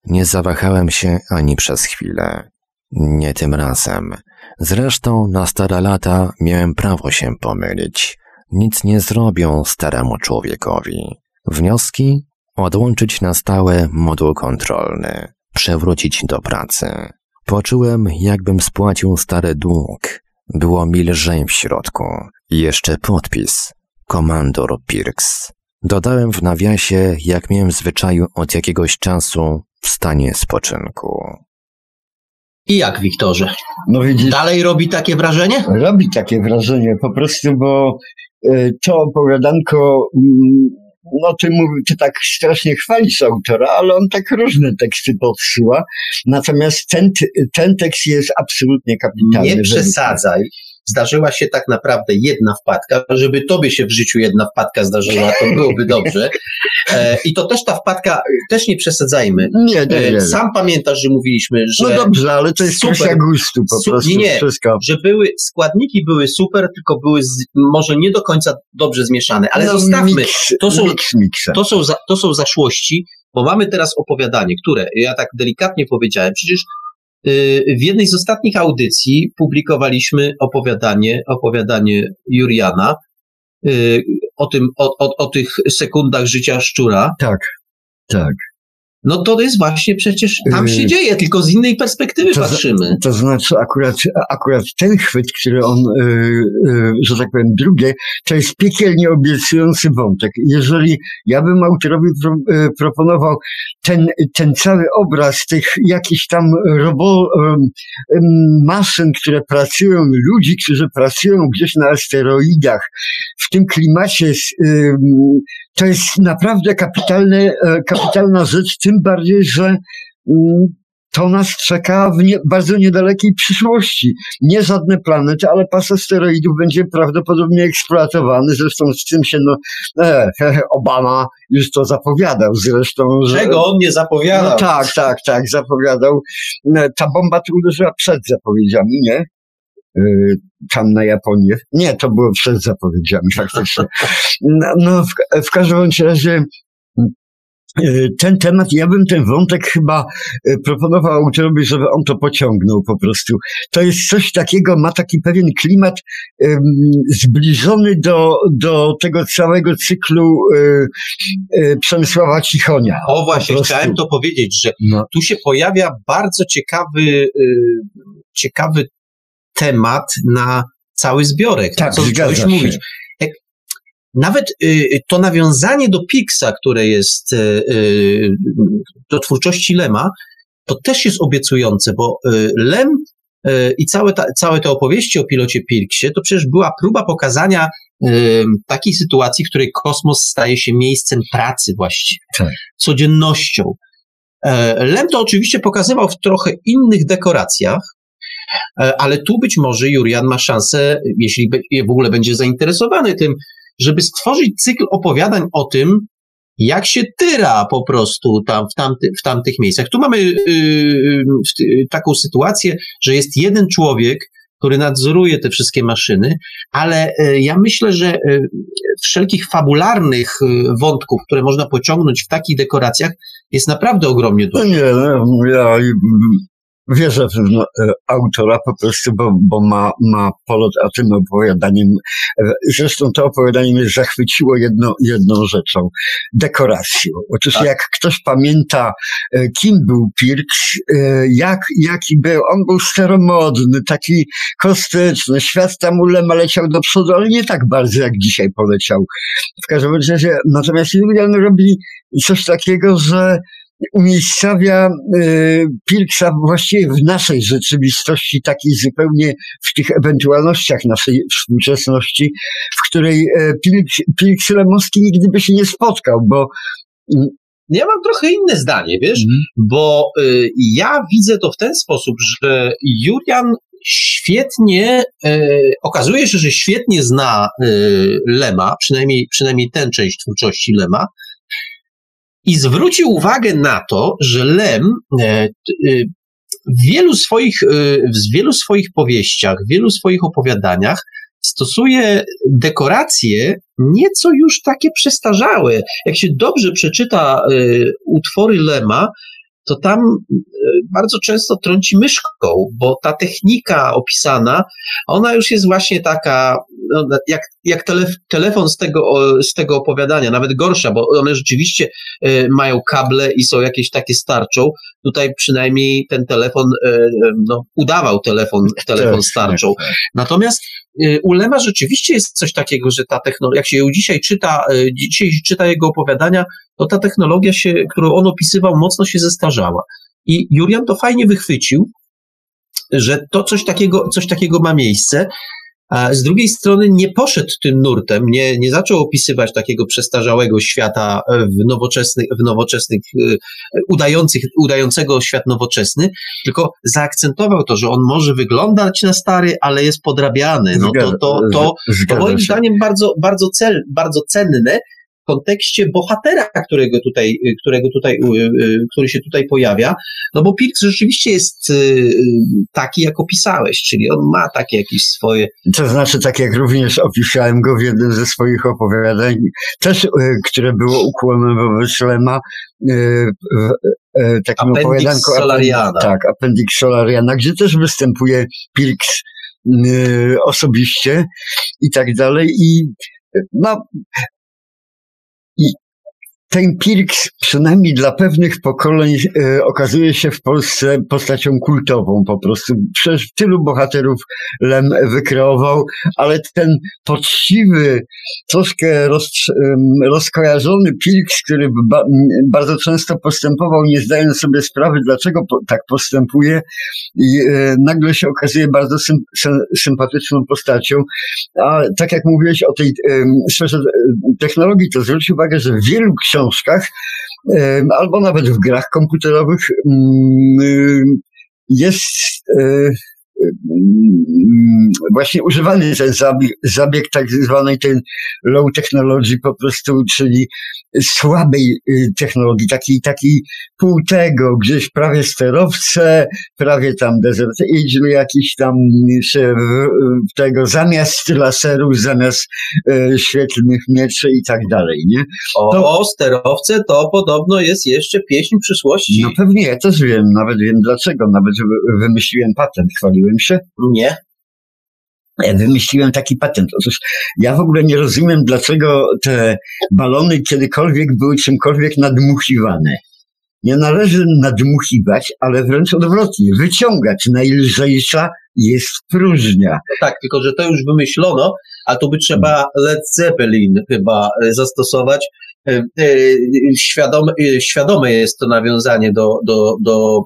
nie zawahałem się ani przez chwilę. Nie tym razem. Zresztą na stare lata miałem prawo się pomylić. Nic nie zrobią staremu człowiekowi. Wnioski? Odłączyć na stałe moduł kontrolny. Przewrócić do pracy. Poczułem, jakbym spłacił stary dług. Było mi lżej w środku. I jeszcze podpis. Komandor Pirks. Dodałem w nawiasie, jak miałem zwyczaju od jakiegoś czasu w stanie spoczynku. I jak, Wiktorze? No widzisz, Dalej robi takie wrażenie? robi takie wrażenie po prostu, bo to opowiadanko mm, no ty, mów, ty tak strasznie chwalisz autora, ale on tak różne teksty podsyła. Natomiast ten, ten tekst jest absolutnie kapitalny. Nie przesadzaj. Zdarzyła się tak naprawdę jedna wpadka. Żeby tobie się w życiu jedna wpadka zdarzyła, to byłoby dobrze. E, I to też ta wpadka, też nie przesadzajmy. Nie, nie, E, nie. Sam pamiętasz, że mówiliśmy, że. No dobrze, ale to jest super. gustu po Su- prostu. nie, nie. Wszystko. że były, składniki były super, tylko były z, może nie do końca dobrze zmieszane, ale No, zostawmy, Miks, to są- miks to są, za, to są zaszłości, bo mamy teraz opowiadanie, które, ja tak delikatnie powiedziałem, przecież w jednej z ostatnich audycji publikowaliśmy opowiadanie, opowiadanie Juriana yy, o, tym, o, o, o tych sekundach życia szczura. Tak, tak. No to jest właśnie przecież, tam się Yy, dzieje, tylko z innej perspektywy to patrzymy. To znaczy akurat, akurat ten chwyt, który on, y, y, że tak powiem, drugie, to jest piekielnie obiecujący wątek. Jeżeli ja bym autorowi pro, proponował ten, ten cały obraz tych jakichś tam robo, maszyn, które pracują, ludzi, którzy pracują gdzieś na asteroidach, w tym klimacie, to jest naprawdę kapitalne, e, kapitalna rzecz, tym bardziej, że mm, to nas czeka w nie, bardzo niedalekiej przyszłości. Nie żadne planety, ale pas asteroidów będzie prawdopodobnie eksploatowany. Zresztą z tym się no, e, Obama już to zapowiadał zresztą. Że, Czego on nie zapowiadał? No tak, tak, tak, zapowiadał. No, Ta bomba tu uderzyła przed zapowiedziami, nie? Yy, Tam na Japonię. Nie, to było przed zapowiedziami faktycznie. No, no w, w każdym razie yy, ten temat, ja bym ten wątek chyba yy, proponował autorowi, żeby on to pociągnął po prostu. To jest coś takiego, ma taki pewien klimat ym, zbliżony do, do tego całego cyklu yy, Przemysława Cichonia. O właśnie, chciałem to powiedzieć, że No. tu się pojawia bardzo ciekawy, y, ciekawy temat na cały zbiorek. Tak, co się. mówić. Jak, nawet y, to nawiązanie do Pixa, które jest y, y, do twórczości Lema, to też jest obiecujące, bo y, Lem y, i całe, ta, całe te opowieści o pilocie Pirksie, to przecież była próba pokazania y, takiej sytuacji, w której kosmos staje się miejscem pracy właściwie, Tak. codziennością. E, Lem to oczywiście pokazywał w trochę innych dekoracjach, ale tu być może Jurian ma szansę, jeśli w ogóle będzie zainteresowany tym, żeby stworzyć cykl opowiadań o tym, jak się tyra po prostu tam, w, tamty, w tamtych miejscach. Tu mamy yy, taką sytuację, że jest jeden człowiek, który nadzoruje te wszystkie maszyny, ale y, ja myślę, że y, wszelkich fabularnych y, wątków, które można pociągnąć w takich dekoracjach, jest naprawdę ogromnie No dużo. nie, no, ja wierzę w no, e, autora po prostu, bo, bo ma, ma polot, a tym opowiadaniem, e, zresztą to opowiadanie mnie zachwyciło jedno, jedną rzeczą, dekoracją. Otóż Tak. jak ktoś pamięta, e, kim był Pirks, jak, jaki był, on był staromodny, taki kostyczny, świat tam ulema leciał do przodu, ale nie tak bardzo jak dzisiaj poleciał. W każdym razie, natomiast Julian robi coś takiego, że umiejscawia y, Pirksa właściwie w naszej rzeczywistości, takiej zupełnie w tych ewentualnościach naszej współczesności, w której e, Pirks Lemowski nigdy by się nie spotkał, bo Ja mam trochę inne zdanie, wiesz, Mhm. bo y, ja widzę to w ten sposób, że Julian świetnie, y, okazuje się, że świetnie zna y, Lema, przynajmniej, przynajmniej tę część twórczości Lema, i zwrócił uwagę na to, że Lem e, y, w wielu swoich, y, w wielu swoich powieściach, w wielu swoich opowiadaniach stosuje dekoracje nieco już takie przestarzałe. Jak się dobrze przeczyta utwory Lema, to tam y, bardzo często trąci myszką, bo ta technika opisana, ona już jest właśnie taka, no, jak, jak telef- telefon z tego, z tego opowiadania, nawet gorsza, bo one rzeczywiście y, mają kable i są jakieś takie starczą. Tutaj przynajmniej ten telefon, y, no, udawał telefon, telefon starczą. Natomiast y, u Lema rzeczywiście jest coś takiego, że ta technologia, jak się ją dzisiaj czyta, y, dzisiaj czyta jego opowiadania, to ta technologia się, którą on opisywał, mocno się zestarzała. I Julian to fajnie wychwycił, że to coś takiego, coś takiego ma miejsce. A z drugiej strony nie poszedł tym nurtem, nie, nie zaczął opisywać takiego przestarzałego świata w nowoczesnych, w nowoczesnych e, udających, udającego świat nowoczesny, tylko zaakcentował to, że on może wyglądać na stary, ale jest podrabiany. No to, to, to, to moim zdaniem bardzo, bardzo, cel, bardzo cenne, kontekście bohatera, którego tutaj, którego tutaj, y, y, który się tutaj pojawia, no bo Pirks rzeczywiście jest y, taki, jak opisałeś, czyli on ma takie jakieś swoje... To znaczy, tak jak również opisałem go w jednym ze swoich opowiadań, też, które było ukłonem wobec Szlema, takim Appendix opowiadanku... Solariana. Tak, Appendix Solariana, gdzie też występuje Pirks osobiście i tak dalej i no, ten Pirks, przynajmniej dla pewnych pokoleń, e, okazuje się w Polsce postacią kultową po prostu. Przecież tylu bohaterów Lem wykreował, ale ten poczciwy, troszkę roz, rozkojarzony Pirks, który ba, bardzo często postępował, nie zdając sobie sprawy, dlaczego po, tak postępuje, i e, nagle się okazuje bardzo sym, sympatyczną postacią. A tak jak mówiłeś o tej e, sferze technologii, to zwróć uwagę, że wielu książkach książkach, albo nawet w grach komputerowych. Mm, jest e, właśnie używany ten zabieg, zabieg tak zwanej ten low technology po prostu, czyli słabej y, technologii, takiej, takiej pół tego, gdzieś prawie sterowce, prawie tam Desert Eagle jakiś tam się tego, zamiast laserów, zamiast e, świetlnych mieczy i tak dalej, nie? To, o, sterowce to podobno jest jeszcze pieśń przyszłości. No pewnie, ja też wiem, nawet wiem dlaczego, nawet wymyśliłem patent, chwaliłem się. Nie wymyśliłem taki patent. Otóż ja w ogóle nie rozumiem, dlaczego te balony kiedykolwiek były czymkolwiek nadmuchiwane. Nie należy nadmuchiwać, ale wręcz odwrotnie, wyciągać. Najlżejsza jest próżnia. Tak, tylko że to już wymyślono, a tu by trzeba Led Zeppelin chyba e, zastosować. E, e, świadome, świadome jest to nawiązanie do, do, do,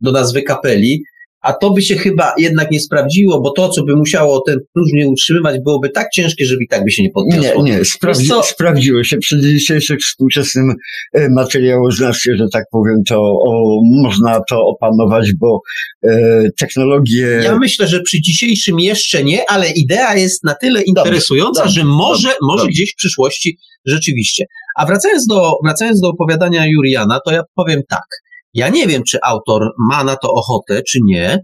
do nazwy kapeli a to by się chyba jednak nie sprawdziło, bo to, co by musiało ten próżnię utrzymywać, byłoby tak ciężkie, że i tak by się nie podniosło. Nie, nie, sprawdzi, sprawdziło się. Przy dzisiejszym współczesnym e, materiałoznawstwie, że tak powiem, to o, można to opanować, bo e, technologie... Ja myślę, że przy dzisiejszym jeszcze nie, ale idea jest na tyle interesująca, dobrze, że może, dobrze, może dobrze. gdzieś w przyszłości rzeczywiście. A wracając do, wracając do opowiadania Juriana, to ja powiem tak. Ja nie wiem, czy autor ma na to ochotę, czy nie,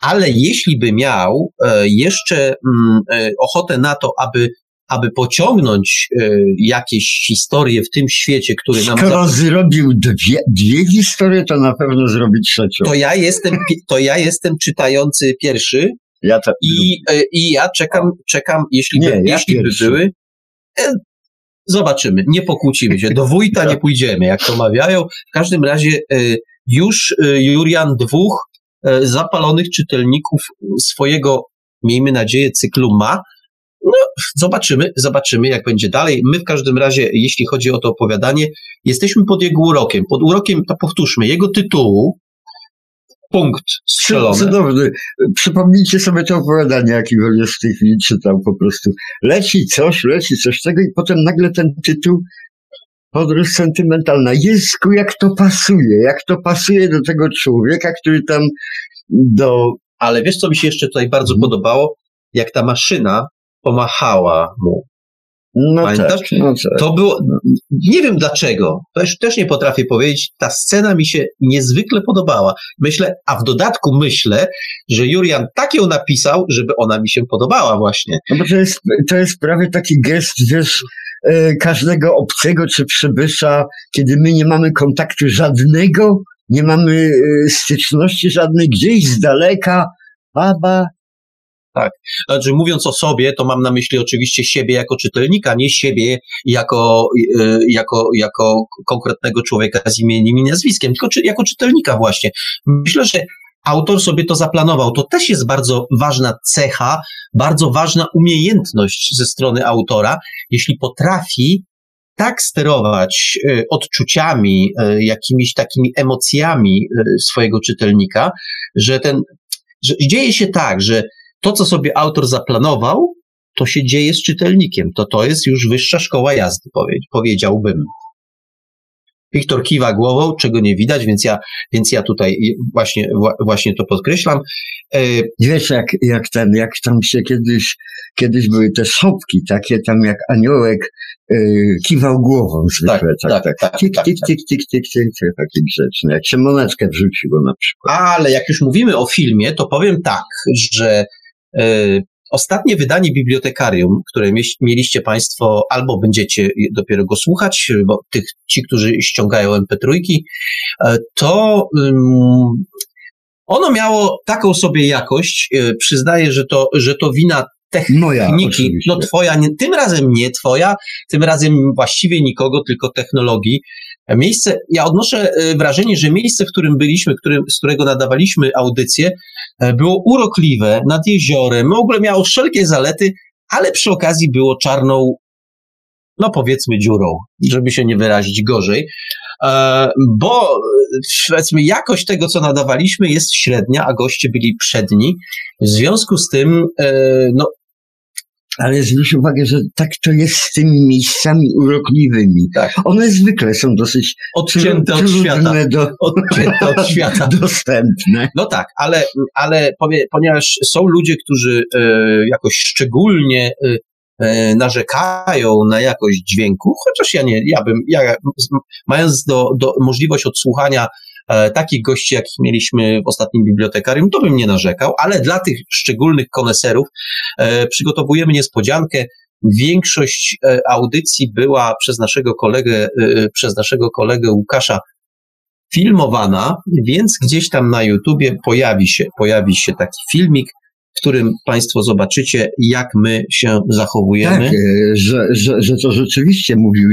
ale jeśli by miał e, jeszcze mm, e, ochotę na to, aby aby pociągnąć e, jakieś historie w tym świecie, który nam... Skoro zrobił dwie, dwie historie, to na pewno zrobi trzecią. To ja jestem, to ja jestem czytający pierwszy ja to... i, i ja czekam, czekam jeśli, nie, by, ja jeśli by były... Zobaczymy, nie pokłócimy się. Do wójta nie pójdziemy, jak to mawiają. W każdym razie e, już e, Jurian dwóch e, zapalonych czytelników swojego, miejmy nadzieję, cyklu ma. No, zobaczymy, zobaczymy, jak będzie dalej. My w każdym razie, jeśli chodzi o to opowiadanie, jesteśmy pod jego urokiem. Pod urokiem, to powtórzmy, jego tytułu, punkt strzelony. Cudowny. Przypomnijcie sobie to opowiadanie, jakie Woliesz w tej chwili czytał po prostu. Leci coś, leci coś tego i potem nagle ten tytuł podróż sentymentalna. Jezu, jak to pasuje, jak to pasuje do tego człowieka, który tam do... Ale wiesz, co mi się jeszcze tutaj bardzo podobało? Jak ta maszyna pomachała mu. No Pamiętasz? Tak, no tak. To było, nie wiem dlaczego, też, też nie potrafię powiedzieć, ta scena mi się niezwykle podobała. Myślę, a w dodatku myślę, że Jurian tak ją napisał, żeby ona mi się podobała właśnie. No bo to jest, to jest prawie taki gest, wiesz, e, każdego obcego czy przybysza, kiedy my nie mamy kontaktu żadnego, nie mamy e, styczności żadnej, gdzieś z daleka, baba, tak. Znaczy, mówiąc o sobie, to mam na myśli oczywiście siebie jako czytelnika, nie siebie jako, e, jako, jako konkretnego człowieka z imieniem i nazwiskiem, tylko czy, jako czytelnika właśnie. Myślę, że autor sobie to zaplanował. To też jest bardzo ważna cecha, bardzo ważna umiejętność ze strony autora, jeśli potrafi tak sterować e, odczuciami, jakimiś takimi emocjami swojego czytelnika, że ten, że dzieje się tak, że to, co sobie autor zaplanował, to się dzieje z czytelnikiem. To to jest już wyższa szkoła jazdy, powiedziałbym. Wiktor kiwa głową, czego nie widać, więc ja, więc ja tutaj właśnie, właśnie to podkreślam. E, Wiesz, jak, jak, ten, jak tam się kiedyś, kiedyś były te szopki, takie tam jak aniołek yy, kiwał głową zwykle. Tak, tak, tak. tak, tak tik, tak, tik, tik, tik, tik, tik, tik, taki grzeczny. Jak się monetkę wrzuciło na przykład. Ale jak już mówimy o filmie, to powiem tak, że Ostatnie wydanie bibliotekarium, które mieliście Państwo albo będziecie dopiero go słuchać, bo tych, ci, którzy ściągają MP3, e, to ono miało taką sobie jakość, e, przyznaję, że to, że to wina techniki, Moja, no twoja, nie, tym razem nie twoja, tym razem właściwie nikogo, tylko technologii. Miejsce, ja odnoszę e, wrażenie, że miejsce, w którym byliśmy, którym, z którego nadawaliśmy audycję, e, było urokliwe, nad jeziorem, w ogóle miało wszelkie zalety, ale przy okazji było czarną, no powiedzmy dziurą, żeby się nie wyrazić gorzej, e, bo powiedzmy jakość tego, co nadawaliśmy jest średnia, a goście byli przedni. W związku z tym, no ale zwróć uwagę, że tak to jest z tymi miejscami urokliwymi. Tak. One zwykle są dosyć odcięte od świata. Do, odcięte od [LAUGHS] świata. dostępne. No tak, ale, ale powie, ponieważ są ludzie, którzy e, jakoś szczególnie e narzekają na jakość dźwięku, chociaż ja nie, ja bym, ja, mając do, do możliwość odsłuchania takich gości, jakich mieliśmy w ostatnim bibliotekarium, to bym nie narzekał, ale dla tych szczególnych koneserów e, przygotowujemy niespodziankę. Większość e, audycji była przez naszego kolegę, przez naszego kolegę Łukasza filmowana, więc gdzieś tam na YouTubie pojawi się, pojawi się taki filmik, w którym Państwo zobaczycie, jak my się zachowujemy. Tak, e, że, że, że to rzeczywiście mówił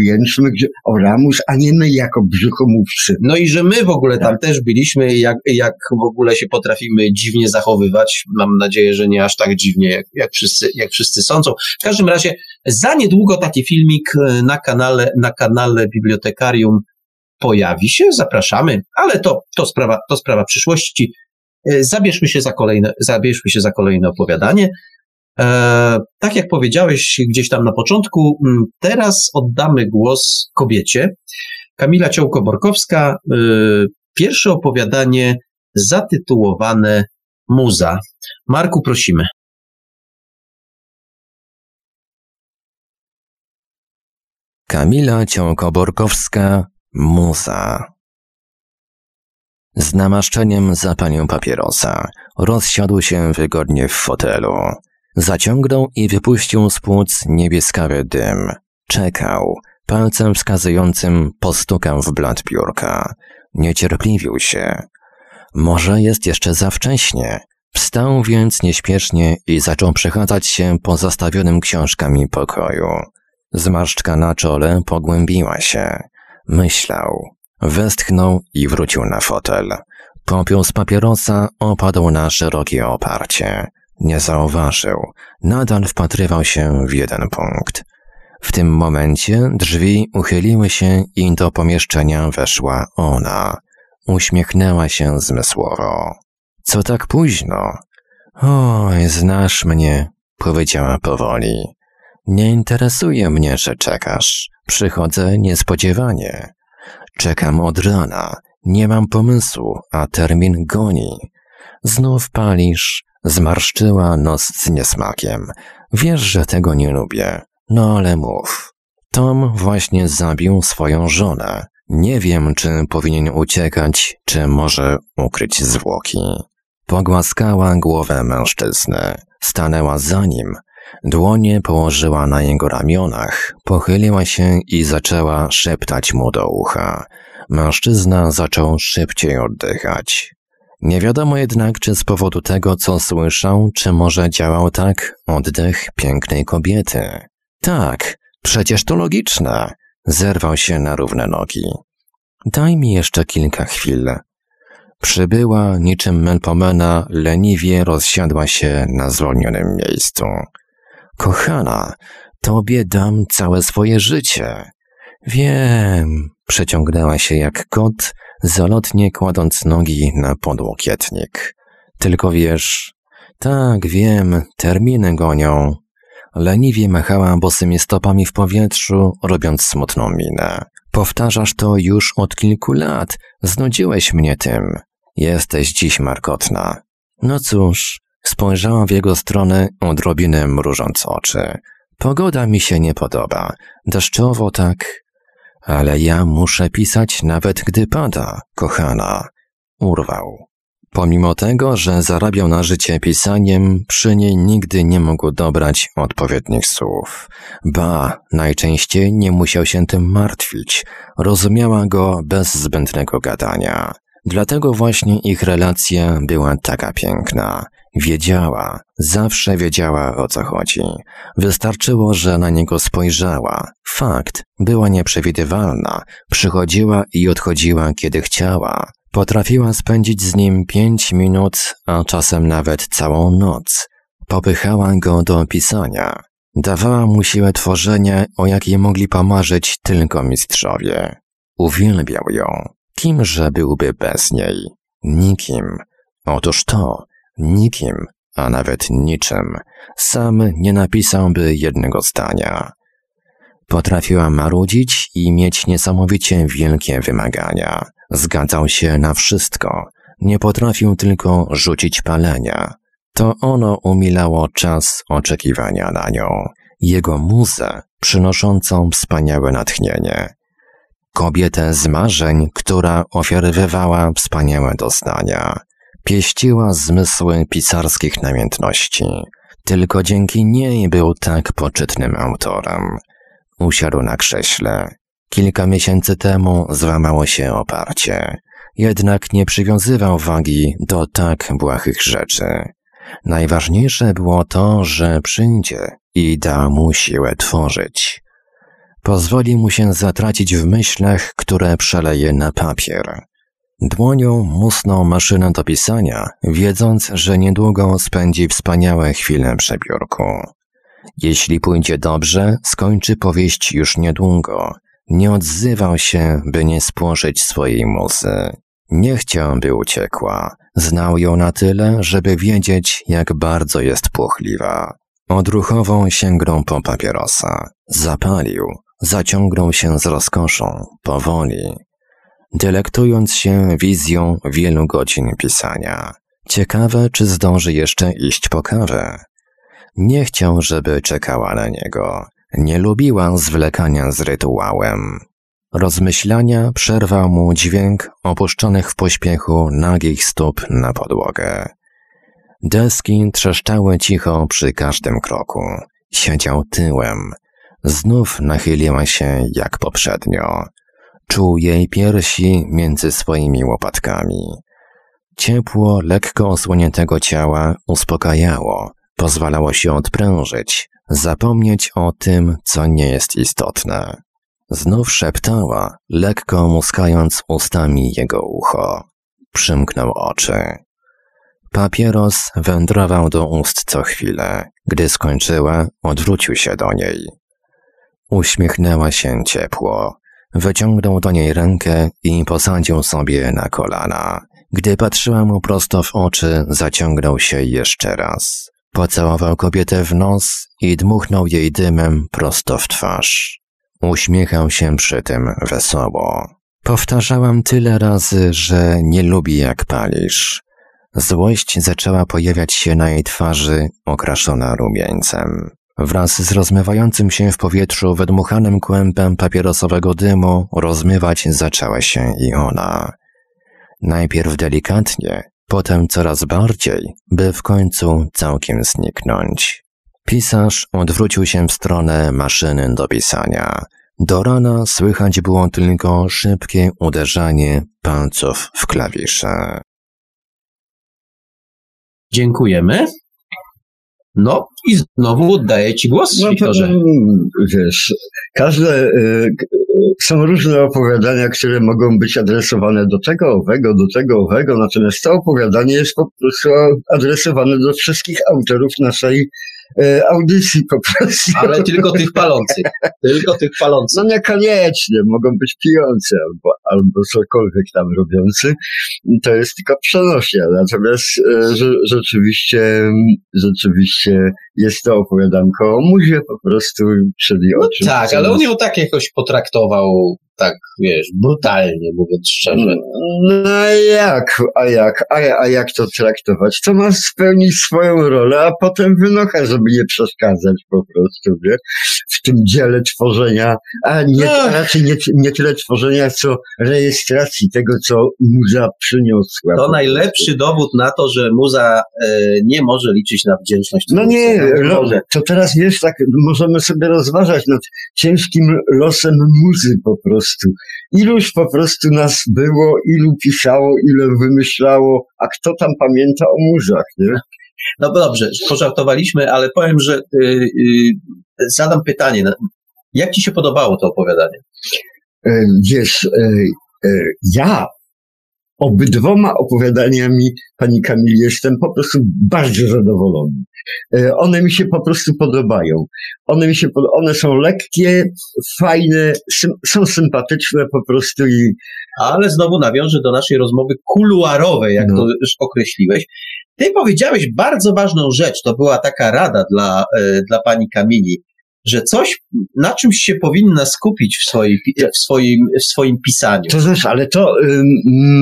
że Oramus, a nie my jako brzuchomówcy. No i że my w ogóle tam tak. też byliśmy, jak, jak w ogóle się potrafimy dziwnie zachowywać. Mam nadzieję, że nie aż tak dziwnie, jak, jak, wszyscy, jak wszyscy sądzą. W każdym razie, za niedługo taki filmik e, na kanale, na kanale Bibliotekarium pojawi się, zapraszamy, ale to, to, sprawa, to sprawa przyszłości. E, zabierzmy się za kolejne, zabierzmy się za kolejne opowiadanie. E, tak jak powiedziałeś gdzieś tam na początku, teraz oddamy głos kobiecie. Kamila Ciołko-Borkowska, e, pierwsze opowiadanie zatytułowane Muza. Marku, prosimy. Kamila Ciołko-Borkowska, Muza. Z namaszczeniem zapalił papierosa. Rozsiadł się wygodnie w fotelu. Zaciągnął i wypuścił z płuc niebieskawy dym. Czekał. Palcem wskazującym postukał w blat biurka. Niecierpliwił się. Może jest jeszcze za wcześnie. Wstał więc nieśpiesznie i zaczął przechadzać się po zastawionym książkami pokoju. Zmarszczka na czole pogłębiła się. Myślał. Westchnął i wrócił na fotel. Popiół z papierosa opadł na szerokie oparcie. Nie zauważył. Nadal wpatrywał się w jeden punkt. W tym momencie drzwi uchyliły się i do pomieszczenia weszła ona. Uśmiechnęła się zmysłowo. Co tak późno? Oj, znasz mnie, powiedziała powoli. Nie interesuje mnie, że czekasz. Przychodzę niespodziewanie. Czekam od rana, nie mam pomysłu, a termin goni. Znów palisz, zmarszczyła nos z niesmakiem. Wiesz, że tego nie lubię. No ale mów. Tom właśnie zabił swoją żonę. Nie wiem, czy powinien uciekać, czy może ukryć zwłoki. Pogłaskała głowę mężczyzny. Stanęła za nim. Dłonie położyła na jego ramionach, pochyliła się i zaczęła szeptać mu do ucha. Mężczyzna zaczął szybciej oddychać. Nie wiadomo jednak, czy z powodu tego, co słyszał, czy może działał tak oddech pięknej kobiety. Tak, przecież to logiczne. Zerwał się na równe nogi. Daj mi jeszcze kilka chwil. Przybyła niczym Melpomena, leniwie rozsiadła się na zwolnionym miejscu. Kochana, tobie dam całe swoje życie. Wiem, przeciągnęła się jak kot, zalotnie kładąc nogi na podłokietnik. Tylko wiesz, Tak, wiem, terminy gonią. Leniwie machała bosymi stopami w powietrzu, robiąc smutną minę. Powtarzasz to już od kilku lat. Znudziłeś mnie tym. Jesteś dziś markotna. No cóż, spojrzałam w jego stronę, odrobinę mrużąc oczy. Pogoda mi się nie podoba. Deszczowo tak. Ale ja muszę pisać nawet gdy pada, kochana. Urwał. Pomimo tego, że zarabiał na życie pisaniem, przy niej nigdy nie mógł dobrać odpowiednich słów. Ba, najczęściej nie musiał się tym martwić. Rozumiała go bez zbędnego gadania. Dlatego właśnie ich relacja była taka piękna. Wiedziała, zawsze wiedziała o co chodzi. Wystarczyło, że na niego spojrzała. Fakt, była nieprzewidywalna, przychodziła i odchodziła kiedy chciała. Potrafiła spędzić z nim pięć minut, a czasem nawet całą noc. Popychała go do pisania. Dawała mu siłę tworzenia, o jakiej mogli pomarzyć tylko mistrzowie. Uwielbiał ją. Kimże byłby bez niej? Nikim. Otóż to, nikim, a nawet niczym. Sam nie napisałby jednego zdania. Potrafiła marudzić i mieć niesamowicie wielkie wymagania. Zgadzał się na wszystko. Nie potrafił tylko rzucić palenia. To ono umilało czas oczekiwania na nią. Jego muzę, przynoszącą wspaniałe natchnienie. Kobietę z marzeń, która ofiarowywała wspaniałe doznania. Pieściła zmysły pisarskich namiętności. Tylko dzięki niej był tak poczytnym autorem. Usiadł na krześle. Kilka miesięcy temu złamało się oparcie. Jednak nie przywiązywał wagi do tak błahych rzeczy. Najważniejsze było to, że przyjdzie i da mu siłę tworzyć. Pozwoli mu się zatracić w myślach, które przeleje na papier. Dłonią musnął maszynę do pisania, wiedząc, że niedługo spędzi wspaniałe chwile przy biurku. Jeśli pójdzie dobrze, skończy powieść już niedługo. Nie odzywał się, by nie spłoszyć swojej muzy. Nie chciał, by uciekła. Znał ją na tyle, żeby wiedzieć, jak bardzo jest płochliwa. Odruchową sięgnął po papierosa. Zapalił. Zaciągnął się z rozkoszą, powoli. Delektując się wizją wielu godzin pisania. Ciekawe, czy zdąży jeszcze iść po kawę. Nie chciał, żeby czekała na niego. Nie lubiła zwlekania z rytuałem. Rozmyślania przerwał mu dźwięk opuszczonych w pośpiechu nagich stóp na podłogę. Deski trzeszczały cicho przy każdym kroku. Siedział tyłem. Znów nachyliła się jak poprzednio. Czuł jej piersi między swoimi łopatkami. Ciepło, lekko osłoniętego ciała uspokajało, pozwalało się odprężyć, zapomnieć o tym, co nie jest istotne. Znów szeptała, lekko muskając ustami jego ucho. Przymknął oczy. Papieros wędrował do ust co chwilę. Gdy skończyła, odwrócił się do niej. Uśmiechnęła się ciepło. Wyciągnął do niej rękę i posadził sobie na kolana. Gdy patrzyła mu prosto w oczy, zaciągnął się jeszcze raz. Pocałował kobietę w nos i dmuchnął jej dymem prosto w twarz. Uśmiechał się przy tym wesoło. Powtarzałam tyle razy, że nie lubi jak palisz. Złość zaczęła pojawiać się na jej twarzy, okraszona rumieńcem. Wraz z rozmywającym się w powietrzu wydmuchanym kłębem papierosowego dymu rozmywać zaczęła się i ona. Najpierw delikatnie, potem coraz bardziej, by w końcu całkiem zniknąć. Pisarz odwrócił się w stronę maszyny do pisania. Do rana słychać było tylko szybkie uderzanie palców w klawisze. Dziękujemy. No i znowu oddaję Ci głos, no to, Wiesz, każde, y, są różne opowiadania, które mogą być adresowane do tego owego, do tego owego, natomiast to opowiadanie jest po prostu adresowane do wszystkich autorów naszej audycji po prostu. Ale tylko tych palących. Tylko tych palących. No niekoniecznie, mogą być pijące albo, albo cokolwiek tam robiący. To jest tylko przenośnia. Natomiast e, rzeczywiście, rzeczywiście jest to opowiadanko o muzie po prostu, czyli no o czym Tak, ale on ją tak jakoś potraktował tak, wiesz, brutalnie mówiąc szczerze. No a jak, a jak, a, a jak to traktować? To ma spełnić swoją rolę, a potem wynocha, żeby nie przeszkadzać po prostu, wie? W tym dziele tworzenia, a nie, no. raczej nie, nie tyle tworzenia, co rejestracji tego, co muza przyniosła. To najlepszy dowód na to, że muza e, nie może liczyć na wdzięczność. No nie, lo, to teraz wiesz, tak możemy sobie rozważać nad ciężkim losem muzy po prostu. Iluż po prostu nas było, ilu pisało, ile wymyślało, a kto tam pamięta o murzach, nie? No dobrze, pożartowaliśmy, ale powiem, że yy, yy, zadam pytanie. Jak ci się podobało to opowiadanie? E, wiesz, e, e, ja obydwoma opowiadaniami pani Kamili jestem po prostu bardzo zadowolony. E, one mi się po prostu podobają. One mi się, one są lekkie, fajne, sym, są sympatyczne po prostu i... Ale znowu nawiążę do naszej rozmowy kuluarowej, jak no. to już określiłeś. Ty powiedziałeś bardzo ważną rzecz, to była taka rada dla, e, dla pani Kamili że coś, na czymś się powinna skupić w, swojej, w, swoim, w swoim pisaniu. To znaczy, ale to y,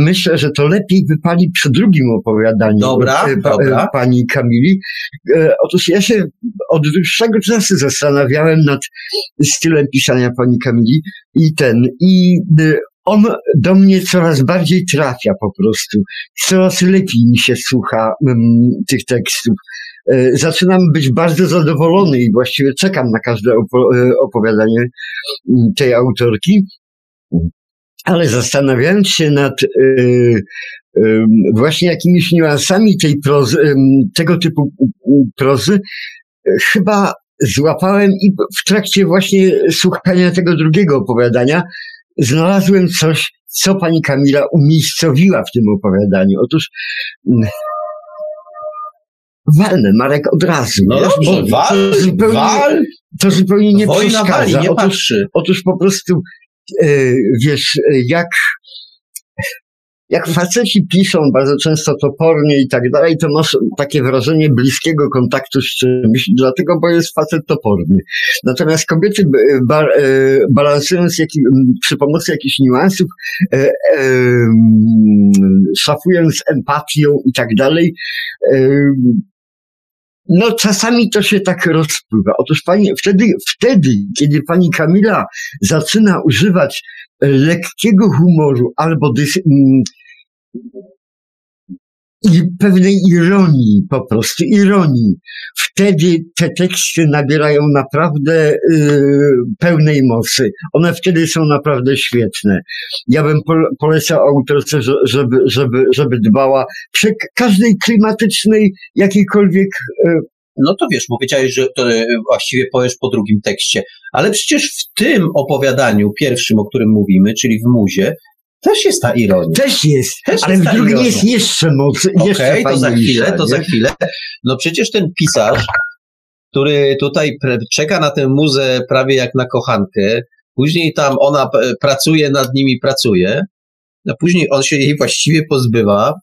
myślę, że to lepiej wypali przy drugim opowiadaniu dobra, y, dobra. pani Kamili. Y, otóż ja się od dłuższego czasu zastanawiałem nad stylem pisania pani Kamili i ten, i y, on do mnie coraz bardziej trafia po prostu. Coraz lepiej mi się słucha tych tekstów. E, zaczynam być bardzo zadowolony i właściwie czekam na każde e, opowiadanie tej autorki. Ale zastanawiając się nad y, właśnie jakimiś niuansami tej prozy, tego typu prozy, chyba złapałem i w trakcie właśnie słuchania tego drugiego opowiadania znalazłem coś, co pani Kamila umiejscowiła w tym opowiadaniu. Otóż walnę Marek od razu. No dobrze, wal, to zupełnie, wal. To zupełnie nie Wojna przeszkadza. Wali, nie otóż, otóż po prostu, e, wiesz, jak jak faceci piszą bardzo często topornie i tak dalej, to masz takie wrażenie bliskiego kontaktu z czymś, dlatego, bo jest facet toporny. Natomiast kobiety ba, e, balansując jaki, przy pomocy jakichś niuansów, e, e, szafując empatią i tak dalej, e, no czasami to się tak rozpływa. Otóż pani, wtedy, wtedy, kiedy pani Kamila zaczyna używać lekkiego humoru albo dys, mm, i pewnej ironii, po prostu ironii. Wtedy te teksty nabierają naprawdę yy, pełnej mocy. One wtedy są naprawdę świetne. Ja bym polecał autorce, żeby, żeby, żeby dbała przy każdej klimatycznej, jakiejkolwiek yy, no to wiesz, powiedziałeś, że to y, właściwie powiesz po drugim tekście, ale przecież w tym opowiadaniu pierwszym, o którym mówimy, czyli w Muzie, też jest ta ironia. Też jest, Też ale jest w drugim jest jeszcze moc. Okej, okay, to za chwilę, to za chwilę. No przecież ten pisarz, który tutaj czeka na tę muzę prawie jak na kochankę, później tam ona pracuje nad nimi, pracuje, a później on się jej właściwie pozbywa,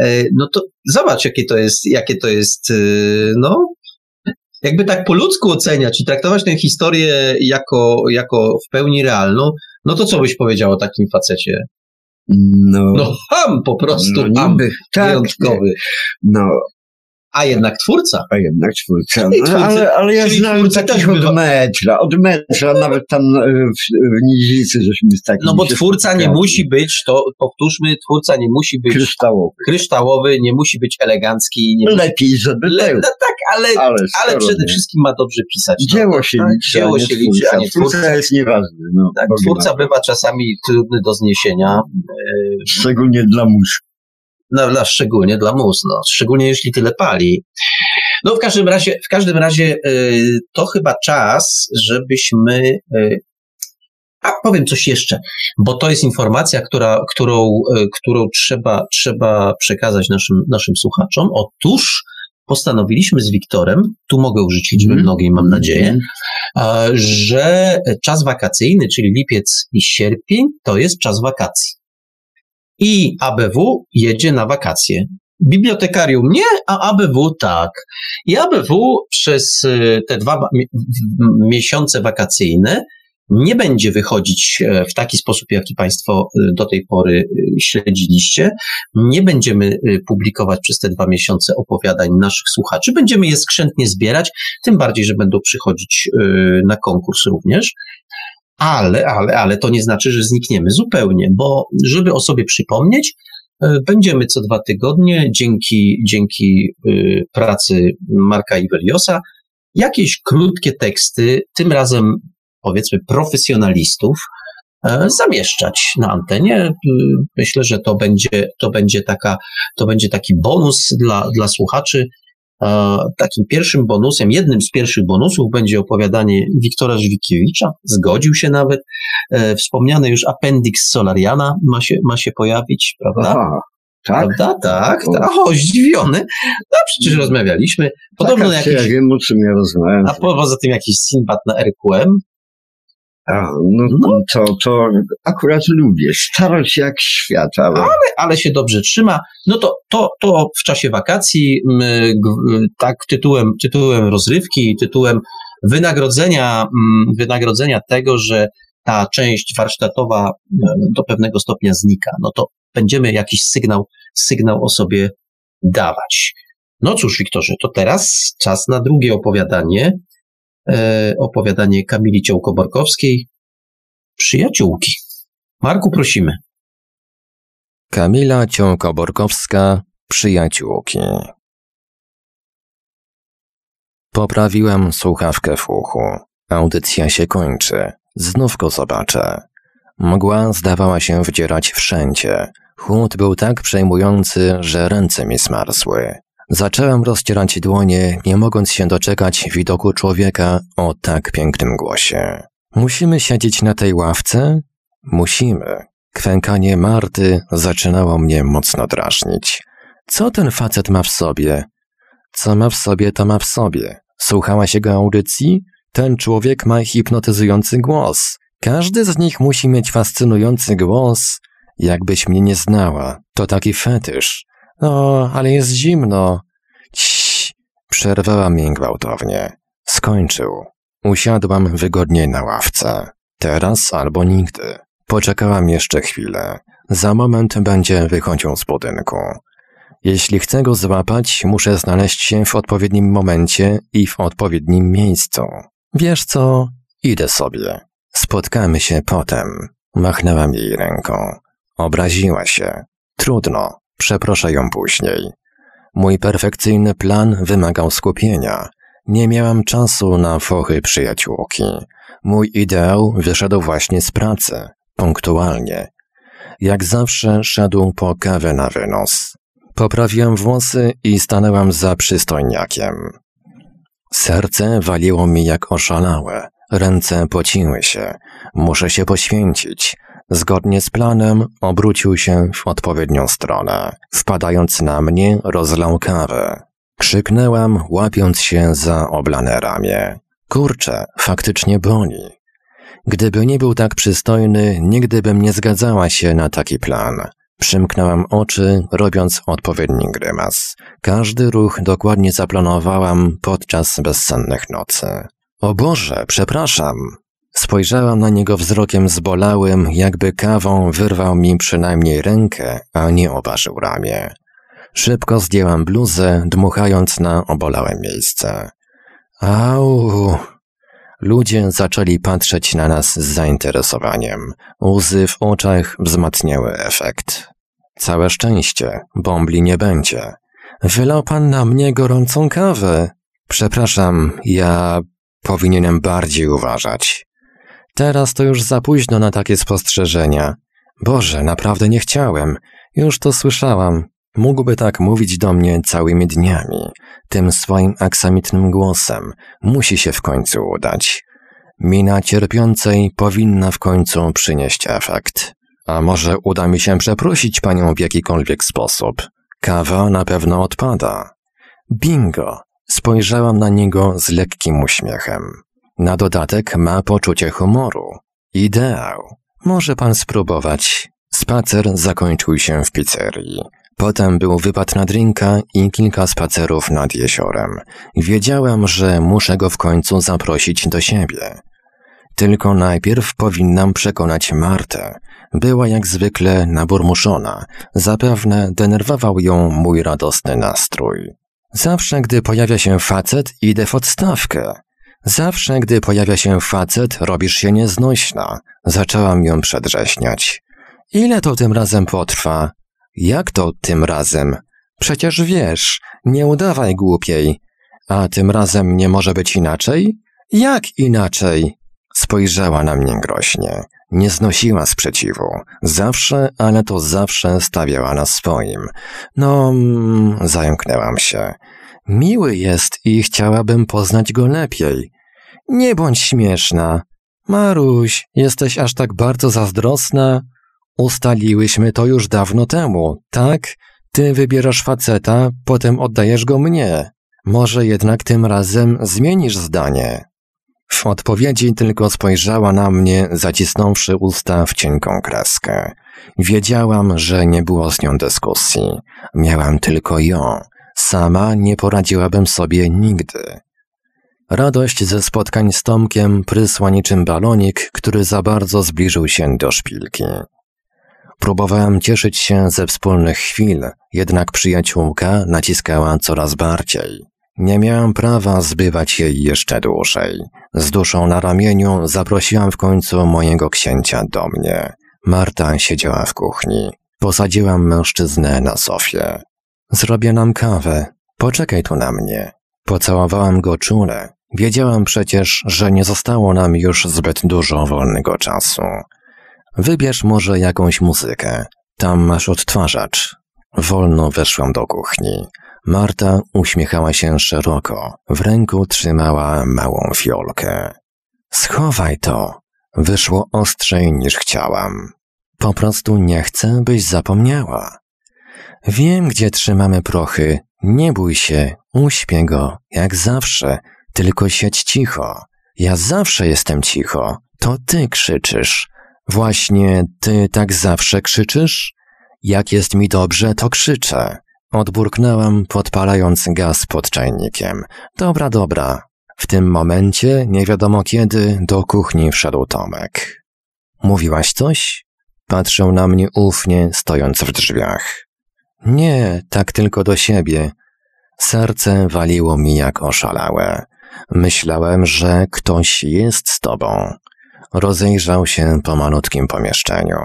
e, no to zobacz, jakie to jest, jakie to jest, e, no, jakby tak po ludzku oceniać i traktować tę historię jako, jako w pełni realną, no to co byś powiedział o takim facecie? No, no ham po prostu, no, ham tak, wyjątkowy. No, a jednak twórca. A jednak twórca. No, ale, ale ja znam takich od bywa... metra, od metra, nawet tam e, w, w Nizicy żeśmy z takim No bo twórca nie musi być, to powtórzmy, twórca nie musi być kryształowy, kryształowy nie musi być elegancki. Nie Lepiej, musi... żeby Le... No tak, ale, ale, ale przede wszystkim ma dobrze pisać. No. Dzieło się tak? liczy, Dzieło się liczy, a nie twórca. twórca jest nieważny. No, tak, twórca bywa czasami trudny do zniesienia. Szczególnie dla mózgu no, no, szczególnie dla mus, no, szczególnie jeśli tyle pali. No w każdym razie, w każdym razie y, to chyba czas, żebyśmy y, a powiem coś jeszcze, bo to jest informacja, która, którą, y, którą trzeba, trzeba przekazać naszym, naszym słuchaczom. Otóż postanowiliśmy z Wiktorem, tu mogę użyć liczby Mhm. mnogiej, mam nadzieję, a, że czas wakacyjny, czyli lipiec i sierpień, to jest czas wakacji. I ABW jedzie na wakacje. Bibliotekarium nie, a ABW tak. I ABW przez y, te dwa miesiące wakacyjne nie będzie wychodzić e, w taki sposób, jaki Państwo y, do tej pory y, śledziliście. Nie będziemy publikować przez te dwa miesiące opowiadań naszych słuchaczy. Będziemy je skrzętnie zbierać, tym bardziej, że będą przychodzić na konkurs również. Ale, ale, ale to nie znaczy, że znikniemy zupełnie, bo żeby o sobie przypomnieć, y, będziemy co dwa tygodnie dzięki, dzięki y, pracy Marka Iweliosa jakieś krótkie teksty, tym razem powiedzmy profesjonalistów, e, zamieszczać na antenie. Myślę, że to będzie, to będzie, taka, to będzie taki bonus dla, dla słuchaczy. Takim pierwszym bonusem, jednym z pierwszych bonusów będzie opowiadanie Wiktora Żwikiewicza. Zgodził się nawet. E, Wspomniany już appendix Solariana ma się, ma się pojawić, prawda? Aha, tak? Prawda? Tak, O. tak. O, zdziwiony. No przecież rozmawialiśmy. Podobno Taka jakiś, ja wiem, o czym ja rozmawiam. a poza tym jakiś Sinbad na RQM. A, no, No. To, to akurat lubię. Starość jak świat, ale... ale się dobrze trzyma. No to, to, to w czasie wakacji, m, g- tak tytułem, tytułem rozrywki, tytułem wynagrodzenia, wynagrodzenia tego, że ta część warsztatowa m, do pewnego stopnia znika, no to będziemy jakiś sygnał, sygnał o sobie dawać. No cóż, Wiktorze, to teraz czas na drugie opowiadanie. E, opowiadanie Kamili Ciołko-Borkowskiej. Przyjaciółki. Marku, prosimy. Kamila Ciąko-Borkowska, Przyjaciółki. Poprawiłem słuchawkę w uchu. Audycja się kończy. Znów go zobaczę. Mgła zdawała się wdzierać wszędzie. Chłód był tak przejmujący, że ręce mi zmarzły. Zacząłem rozcierać dłonie, nie mogąc się doczekać widoku człowieka o tak pięknym głosie. Musimy siedzieć na tej ławce? Musimy. Kwękanie Marty zaczynało mnie mocno drażnić. Co ten facet ma w sobie? Co ma w sobie, to ma w sobie. Słuchałaś jego audycji? Ten człowiek ma hipnotyzujący głos. Każdy z nich musi mieć fascynujący głos. Jakbyś mnie nie znała, to taki fetysz. O, ale jest zimno. Cii, przerwała mnie gwałtownie. Skończył. Usiadłam wygodniej na ławce. Teraz albo nigdy. Poczekałam jeszcze chwilę. Za moment będzie wychodził z budynku. Jeśli chcę go złapać, muszę znaleźć się w odpowiednim momencie i w odpowiednim miejscu. Wiesz co? Idę sobie. Spotkamy się potem. Machnęłam jej ręką. Obraziła się. Trudno. Przeproszę ją później. Mój perfekcyjny plan wymagał skupienia. Nie miałam czasu na fochy przyjaciółki. Mój ideał wyszedł właśnie z pracy. Punktualnie. Jak zawsze szedł po kawę na wynos. Poprawiłem włosy i stanęłam za przystojniakiem. Serce waliło mi jak oszalałe. Ręce pociły się. Muszę się poświęcić. Zgodnie z planem obrócił się w odpowiednią stronę. Wpadając na mnie, rozlał kawę. Krzyknęłam, łapiąc się za oblane ramię. Kurczę, faktycznie boli. Gdyby nie był tak przystojny, nigdy bym nie zgadzała się na taki plan. Przymknęłam oczy, robiąc odpowiedni grymas. Każdy ruch dokładnie zaplanowałam podczas bezsennych nocy. O Boże, przepraszam. Spojrzałam na niego wzrokiem zbolałym, jakby kawą wyrwał mi przynajmniej rękę, a nie oparzył ramię. Szybko zdjęłam bluzę, dmuchając na obolałe miejsce. Au! Ludzie zaczęli patrzeć na nas z zainteresowaniem. Łzy w oczach wzmacniały efekt. Całe szczęście, bombli nie będzie. Wylał pan na mnie gorącą kawę. Przepraszam, ja powinienem bardziej uważać. Teraz to już za późno na takie spostrzeżenia. Boże, naprawdę nie chciałem. Już to słyszałam. Mógłby tak mówić do mnie całymi dniami. Tym swoim aksamitnym głosem. Musi się w końcu udać. Mina cierpiącej powinna w końcu przynieść efekt. A może uda mi się przeprosić panią w jakikolwiek sposób? Kawa na pewno odpada. Bingo! Spojrzałam na niego z lekkim uśmiechem. Na dodatek ma poczucie humoru. Ideał. Może pan spróbować. Spacer zakończył się w pizzerii. Potem był wypad na drinka i kilka spacerów nad jeziorem. Wiedziałem, że muszę go w końcu zaprosić do siebie. Tylko najpierw powinnam przekonać Martę. Była jak zwykle naburmuszona. Zapewne denerwował ją mój radosny nastrój. Zawsze, gdy pojawia się facet, idę w odstawkę. Zawsze, gdy pojawia się facet, robisz się nieznośna. Zaczęłam ją przedrześniać. Ile to tym razem potrwa? Jak to tym razem? Przecież wiesz, nie udawaj głupiej. A tym razem nie może być inaczej? Jak inaczej? Spojrzała na mnie groźnie. Nie znosiła sprzeciwu. Zawsze, ale to zawsze stawiała na swoim. No, mm, zająknęłam się. Miły jest i chciałabym poznać go lepiej. Nie bądź śmieszna. Maruś, jesteś aż tak bardzo zazdrosna? Ustaliłyśmy to już dawno temu, tak? Ty wybierasz faceta, potem oddajesz go mnie. Może jednak tym razem zmienisz zdanie. W odpowiedzi tylko spojrzała na mnie, zacisnąwszy usta w cienką kreskę. Wiedziałam, że nie było z nią dyskusji. Miałam tylko ją. Sama nie poradziłabym sobie nigdy. Radość ze spotkań z Tomkiem prysła niczym balonik, który za bardzo zbliżył się do szpilki. Próbowałem cieszyć się ze wspólnych chwil, jednak przyjaciółka naciskała coraz bardziej. Nie miałam prawa zbywać jej jeszcze dłużej. Z duszą na ramieniu zaprosiłam w końcu mojego księcia do mnie. Marta siedziała w kuchni. Posadziłam mężczyznę na sofie. Zrobię nam kawę. Poczekaj tu na mnie. Pocałowałam go czule. Wiedziałam przecież, że nie zostało nam już zbyt dużo wolnego czasu. Wybierz może jakąś muzykę. Tam masz odtwarzacz. Wolno weszłam do kuchni. Marta uśmiechała się szeroko. W ręku trzymała małą fiolkę. Schowaj to. Wyszło ostrzej niż chciałam. Po prostu nie chcę, byś zapomniała. Wiem, gdzie trzymamy prochy. Nie bój się, uśpię go, jak zawsze. Tylko siedź cicho. Ja zawsze jestem cicho. To ty krzyczysz. Właśnie ty tak zawsze krzyczysz? Jak jest mi dobrze, to krzyczę. Odburknęłam, podpalając gaz pod czajnikiem. Dobra, dobra. W tym momencie, nie wiadomo kiedy, do kuchni wszedł Tomek. Mówiłaś coś? Patrzył na mnie ufnie, stojąc w drzwiach. Nie, tak tylko do siebie. Serce waliło mi jak oszalałe. Myślałem, że ktoś jest z tobą. Rozejrzał się po malutkim pomieszczeniu.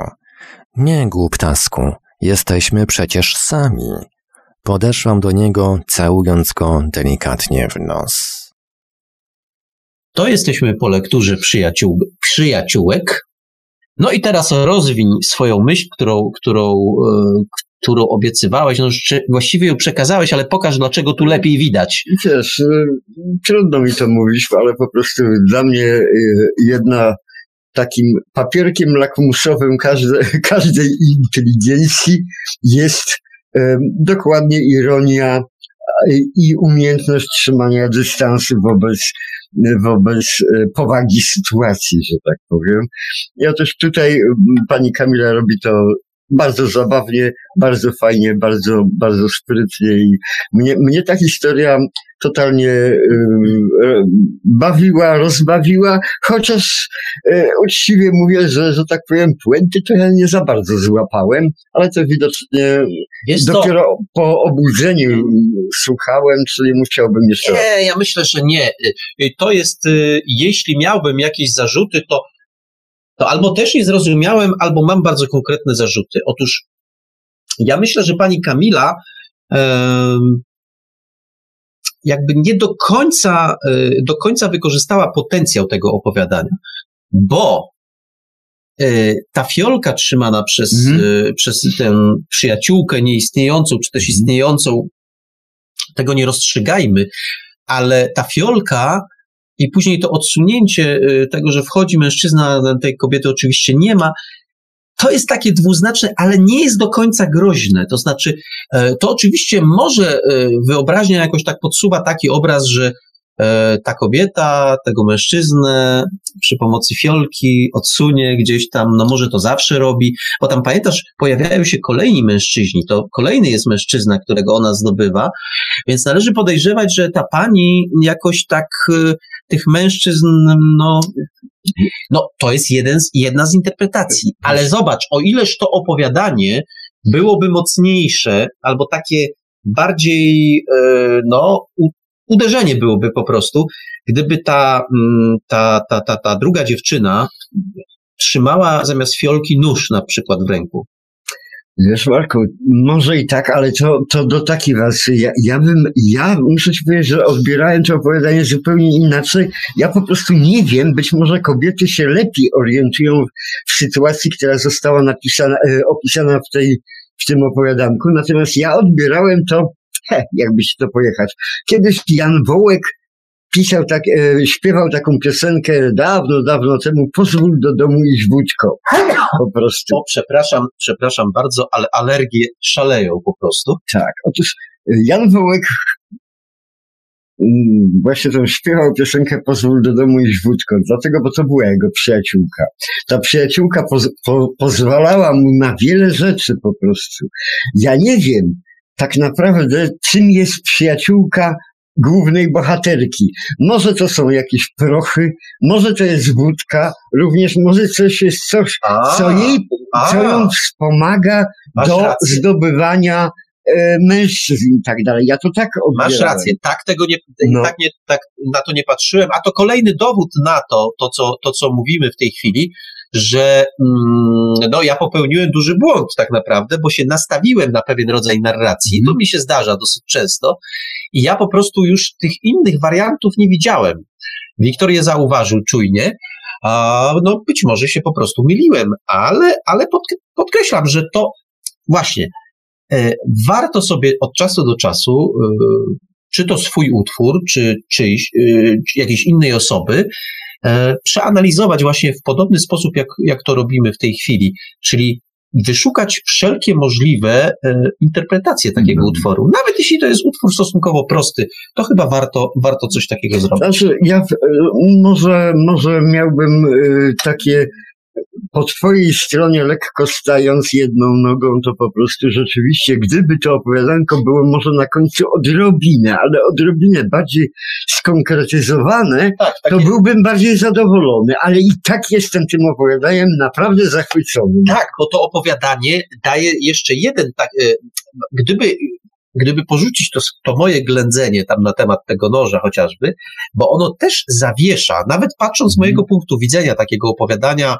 Nie, głuptasku, jesteśmy przecież sami. Podeszłam do niego, całując go delikatnie w nos. To jesteśmy po lekturze przyjaciół, przyjaciółek. No i teraz rozwiń swoją myśl, którą, którą, e, którą obiecywałeś. No, właściwie ją przekazałeś, ale pokaż, dlaczego tu lepiej widać. Wiesz, e, trudno mi to mówić, ale po prostu dla mnie e, jedna takim papierkiem lakmusowym każde, [LAUGHS] każdej inteligencji jest dokładnie ironia i umiejętność trzymania dystansu wobec, wobec powagi sytuacji, że tak powiem. Ja też tutaj pani Kamila robi to bardzo zabawnie, bardzo fajnie, bardzo, bardzo sprytnie i mnie, mnie ta historia totalnie y, y, bawiła, rozbawiła, chociaż y, uczciwie mówię, że, że tak powiem, puenty to ja nie za bardzo złapałem, ale to widocznie Jest dopiero to... po obudzeniu słuchałem, czyli musiałbym jeszcze... Nie, ja myślę, że nie. To jest, jeśli miałbym jakieś zarzuty, to to albo też nie zrozumiałem, albo mam bardzo konkretne zarzuty. Otóż ja myślę, że pani Kamila jakby nie do końca, e, do końca wykorzystała potencjał tego opowiadania, bo e, ta fiolka trzymana przez, mhm. E, przez tę przyjaciółkę nieistniejącą, czy też mhm. istniejącą, tego nie rozstrzygajmy, ale ta fiolka i później to odsunięcie tego, że wchodzi mężczyzna, tej kobiety oczywiście nie ma, to jest takie dwuznaczne, ale nie jest do końca groźne. To znaczy, e, to oczywiście może e, wyobraźnia jakoś tak podsuwa taki obraz, że e, ta kobieta tego mężczyznę przy pomocy fiolki odsunie gdzieś tam, no może to zawsze robi, bo tam pamiętasz, pojawiają się kolejni mężczyźni, to kolejny jest mężczyzna, którego ona zdobywa, więc należy podejrzewać, że ta pani jakoś tak tych mężczyzn, no no, to jest jeden z, jedna z interpretacji. Ale zobacz, o ileż to opowiadanie byłoby mocniejsze, albo takie bardziej, e, no, uderzenie byłoby po prostu, gdyby ta, mm, ta, ta, ta, ta druga dziewczyna trzymała zamiast fiolki nóż na przykład w ręku. Wiesz, Marku, może i tak, ale to, to do takiej was. Ja, ja bym, ja muszę ci powiedzieć, że odbierałem to opowiadanie zupełnie inaczej. Ja po prostu nie wiem, być może kobiety się lepiej orientują w sytuacji, która została napisana, e, opisana w tej, w tym opowiadanku. Natomiast ja odbierałem to, he, jakby się to pojechać. Kiedyś Jan Wołek pisał tak, e, śpiewał taką piosenkę dawno, dawno temu, pozwól do domu iść wódko. Po prostu. O, przepraszam, przepraszam bardzo, ale alergie szaleją po prostu. Tak, otóż e, Jan Wołek mm, właśnie tą śpiewał piosenkę Pozwól do domu iść wódko, dlatego, bo to była jego przyjaciółka. Ta przyjaciółka poz, po, pozwalała mu na wiele rzeczy po prostu. Ja nie wiem tak naprawdę, czym jest przyjaciółka głównej bohaterki. Może to są jakieś prochy, może to jest wódka, również może coś jest coś, co jej, co ją wspomaga do zdobywania e, mężczyzn i tak dalej. Ja to tak odbieram. Masz rację, tak tego nie, no. tak nie, tak na to nie patrzyłem, a to kolejny dowód na to, to co, to co mówimy w tej chwili, że mm, no, ja popełniłem duży błąd tak naprawdę, bo się nastawiłem na pewien rodzaj narracji. To mi się zdarza dosyć często. I ja po prostu już tych innych wariantów nie widziałem. Wiktor je zauważył czujnie, a no być może się po prostu myliłem, ale, ale podkreślam, że to właśnie e, warto sobie od czasu do czasu, e, czy to swój utwór, czy czyjś, e, czy jakiejś innej osoby, e, przeanalizować właśnie w podobny sposób, jak, jak to robimy w tej chwili, czyli wyszukać wszelkie możliwe e, interpretacje takiego mm. utworu. Nawet jeśli to jest utwór stosunkowo prosty, to chyba warto, warto coś takiego zrobić. Znaczy, ja może, może miałbym e, takie po twojej stronie lekko stając jedną nogą, to po prostu rzeczywiście, gdyby to opowiadanko było może na końcu odrobinę, ale odrobinę bardziej skonkretyzowane, tak, tak to jest. byłbym bardziej zadowolony, ale i tak jestem tym opowiadaniem naprawdę zachwycony. Tak, bo to opowiadanie daje jeszcze jeden, tak, e, gdyby gdyby porzucić to, to moje ględzenie tam na temat tego noża chociażby, bo ono też zawiesza, nawet patrząc z mojego mhm. punktu widzenia takiego opowiadania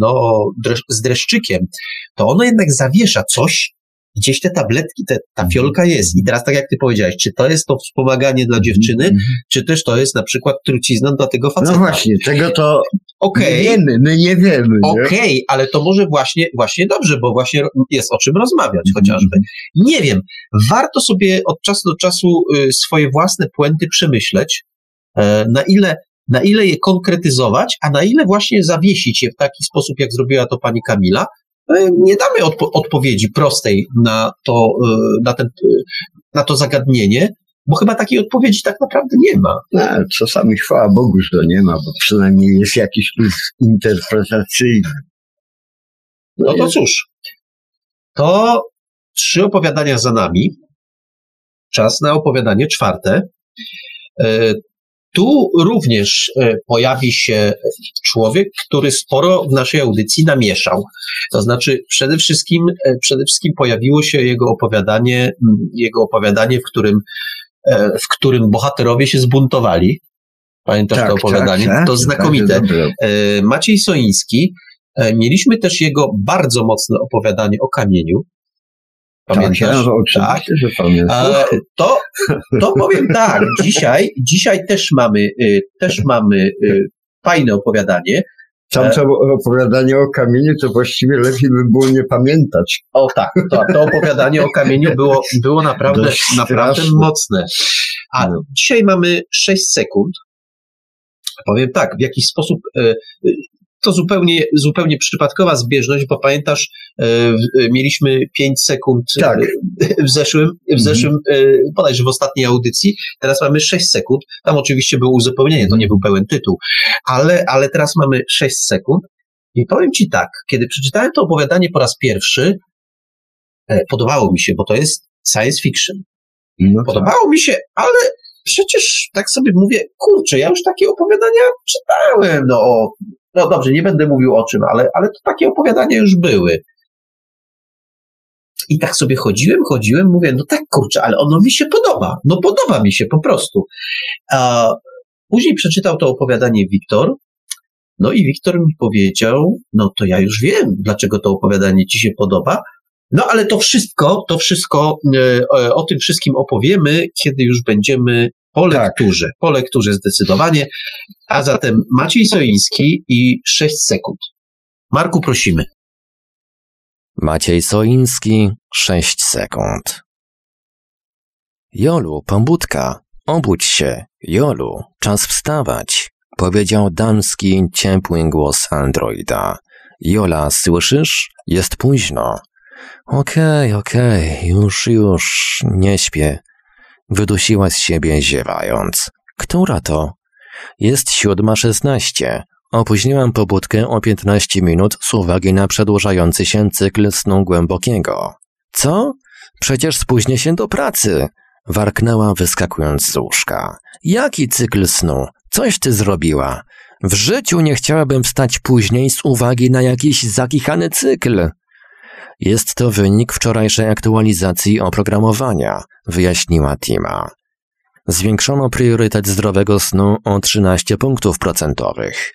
no, z dreszczykiem, to ono jednak zawiesza coś, gdzieś te tabletki, te, ta mhm. fiolka jest. I teraz tak jak ty powiedziałeś, czy to jest to wspomaganie dla dziewczyny, mm -hmm. czy też to jest na przykład trucizna dla tego faceta. No właśnie, tego to okay. nie wiemy, my nie wiemy. Okej, okay, ale to może właśnie, właśnie dobrze, bo właśnie jest o czym rozmawiać mm -hmm. chociażby. Nie wiem, warto sobie od czasu do czasu y, swoje własne puenty przemyśleć, e, na ile na ile je konkretyzować, a na ile właśnie zawiesić je w taki sposób, jak zrobiła to pani Kamila, nie damy odpo odpowiedzi prostej na to, e, na, ten, e, na to zagadnienie, bo chyba takiej odpowiedzi tak naprawdę nie ma. No, czasami chwała Bogu, że nie ma, bo przynajmniej jest jakiś interpretacyjny. No, no to cóż, to trzy opowiadania za nami. Czas na opowiadanie czwarte. Tu również e, pojawi się człowiek, który sporo w naszej audycji namieszał. To znaczy, przede wszystkim, e, przede wszystkim pojawiło się jego opowiadanie, jego opowiadanie, w którym, e, w którym bohaterowie się zbuntowali. Pamiętasz tak, to opowiadanie? Tak, tak, to znakomite. Maciej Soiński. Mieliśmy też jego bardzo mocne opowiadanie o kamieniu. Pamiętasz? Tak, że pamiętam. To, to powiem tak, [LAUGHS] dzisiaj, dzisiaj też mamy, y, też mamy y, fajne opowiadanie. Tamto opowiadanie o kamieniu to właściwie lepiej by było nie pamiętać. O tak, to, to opowiadanie o kamieniu było, było naprawdę, naprawdę mocne. A no. dzisiaj mamy 6 sekund. Powiem tak, w jakiś sposób y, to zupełnie, zupełnie przypadkowa zbieżność, bo pamiętasz, e, mieliśmy 5 sekund Tak. w zeszłym, w zeszłym bodajże w ostatniej audycji, teraz mamy 6 sekund. Tam oczywiście było uzupełnienie, to nie był pełen tytuł, ale, ale teraz mamy 6 sekund. I powiem Ci tak, kiedy przeczytałem to opowiadanie po raz pierwszy, e, podobało mi się, bo to jest science fiction. No tak. Podobało mi się, ale przecież tak sobie mówię, kurczę, ja już takie opowiadania czytałem, no, o- no dobrze, nie będę mówił o czym, ale, ale to takie opowiadania już były. I tak sobie chodziłem, chodziłem, mówię, no tak kurczę, ale ono mi się podoba, no podoba mi się po prostu. A później przeczytał to opowiadanie Wiktor, no i Wiktor mi powiedział, no to ja już wiem, dlaczego to opowiadanie ci się podoba, no ale to wszystko, to wszystko, e, o- o tym wszystkim opowiemy, kiedy już będziemy po Tak. lekturze. Po lekturze zdecydowanie. A zatem Maciej Soiński i 6 sekund. Marku, prosimy. Maciej Soiński, 6 sekund. Jolu, pobudka, obudź się. Jolu, czas wstawać, powiedział damski, ciepły głos androida. Jola, słyszysz? Jest późno. Okej, okej, już, już, nie śpię. Wydusiła z siebie ziewając. Która to? Jest siódma szesnaście. Opóźniłam pobudkę o 15 minut z uwagi na przedłużający się cykl snu głębokiego. Co? Przecież spóźnię się do pracy! Warknęła wyskakując z łóżka. Jaki cykl snu? Coś ty zrobiła. W życiu nie chciałabym wstać później z uwagi na jakiś zakichany cykl. Jest to wynik wczorajszej aktualizacji oprogramowania, wyjaśniła Tima. Zwiększono priorytet zdrowego snu o 13 punktów procentowych.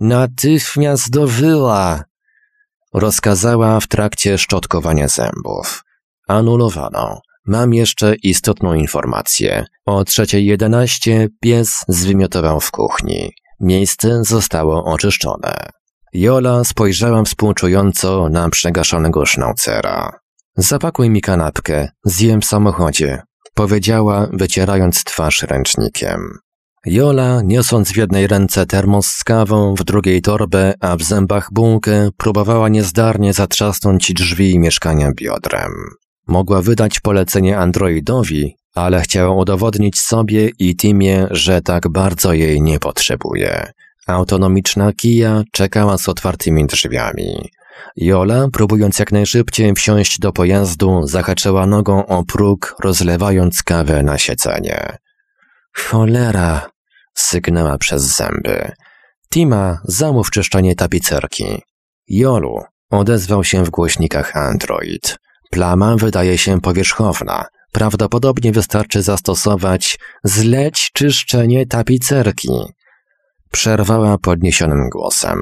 Natychmiast do wyla! Rozkazała w trakcie szczotkowania zębów. Anulowano. Mam jeszcze istotną informację. O 3.11 pies zwymiotował w kuchni. Miejsce zostało oczyszczone. Jola spojrzała współczująco na przegaszonego sznaucera. Zapakuj mi kanapkę, zjem w samochodzie, powiedziała, wycierając twarz ręcznikiem. Jola, niosąc w jednej ręce termos z kawą, w drugiej torbę, a w zębach bułkę, próbowała niezdarnie zatrzasnąć drzwi mieszkania biodrem. Mogła wydać polecenie androidowi, ale chciała udowodnić sobie i Timie, że tak bardzo jej nie potrzebuje. Autonomiczna kija czekała z otwartymi drzwiami. Jola, próbując jak najszybciej wsiąść do pojazdu, zahaczyła nogą o próg, rozlewając kawę na siedzenie. Cholera! sygnęła przez zęby. Tima, zamów czyszczenie tapicerki. Jolu, odezwał się w głośnikach Android. Plama wydaje się powierzchowna. Prawdopodobnie wystarczy zastosować zleć czyszczenie tapicerki. Przerwała podniesionym głosem.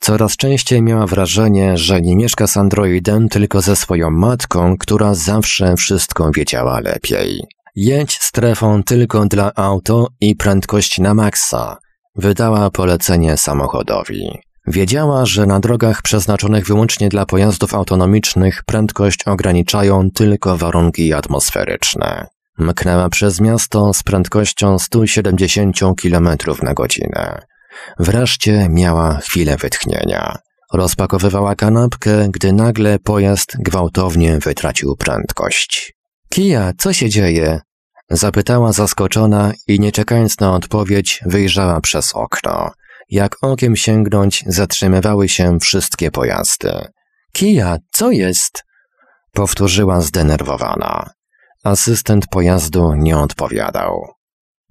Coraz częściej miała wrażenie, że nie mieszka z androidem, tylko ze swoją matką, która zawsze wszystko wiedziała lepiej. Jedź strefą tylko dla auto i prędkość na maksa. Wydała polecenie samochodowi. Wiedziała, że na drogach przeznaczonych wyłącznie dla pojazdów autonomicznych prędkość ograniczają tylko warunki atmosferyczne. Mknęła przez miasto z prędkością 170 km na godzinę. Wreszcie miała chwilę wytchnienia. Rozpakowywała kanapkę, gdy nagle pojazd gwałtownie wytracił prędkość. Kija, co się dzieje? Zapytała zaskoczona i nie czekając na odpowiedź, wyjrzała przez okno. Jak okiem sięgnąć, zatrzymywały się wszystkie pojazdy. Kija, co jest? Powtórzyła zdenerwowana. Asystent pojazdu nie odpowiadał.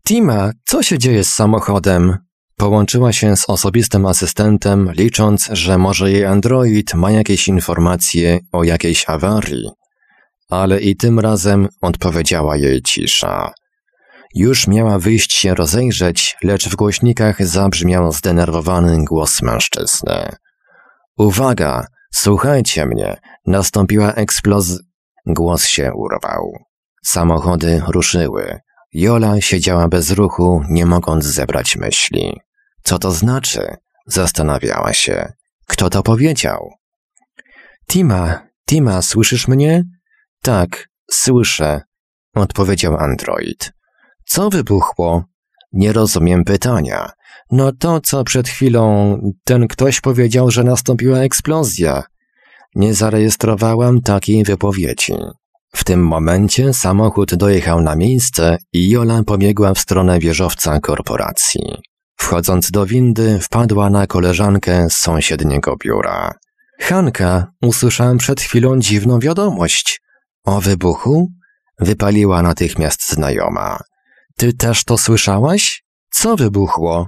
Tima, co się dzieje z samochodem? Połączyła się z osobistym asystentem, licząc, że może jej android ma jakieś informacje o jakiejś awarii. Ale i tym razem odpowiedziała jej cisza. Już miała wyjść się rozejrzeć, lecz w głośnikach zabrzmiał zdenerwowany głos mężczyzny. Uwaga, słuchajcie mnie, nastąpiła eksploz... Głos się urwał. Samochody ruszyły. Jola siedziała bez ruchu, nie mogąc zebrać myśli. Co to znaczy? Zastanawiała się. Kto to powiedział? Tima, Tima, słyszysz mnie? Tak, słyszę, odpowiedział android. Co wybuchło? Nie rozumiem pytania. No to, co przed chwilą ten ktoś powiedział, że nastąpiła eksplozja. Nie zarejestrowałam takiej wypowiedzi. W tym momencie samochód dojechał na miejsce i Jola pobiegła w stronę wieżowca korporacji. Wchodząc do windy, wpadła na koleżankę z sąsiedniego biura. Hanka, usłyszałem przed chwilą dziwną wiadomość. O wybuchu? Wypaliła natychmiast znajoma. Ty też to słyszałaś? Co wybuchło?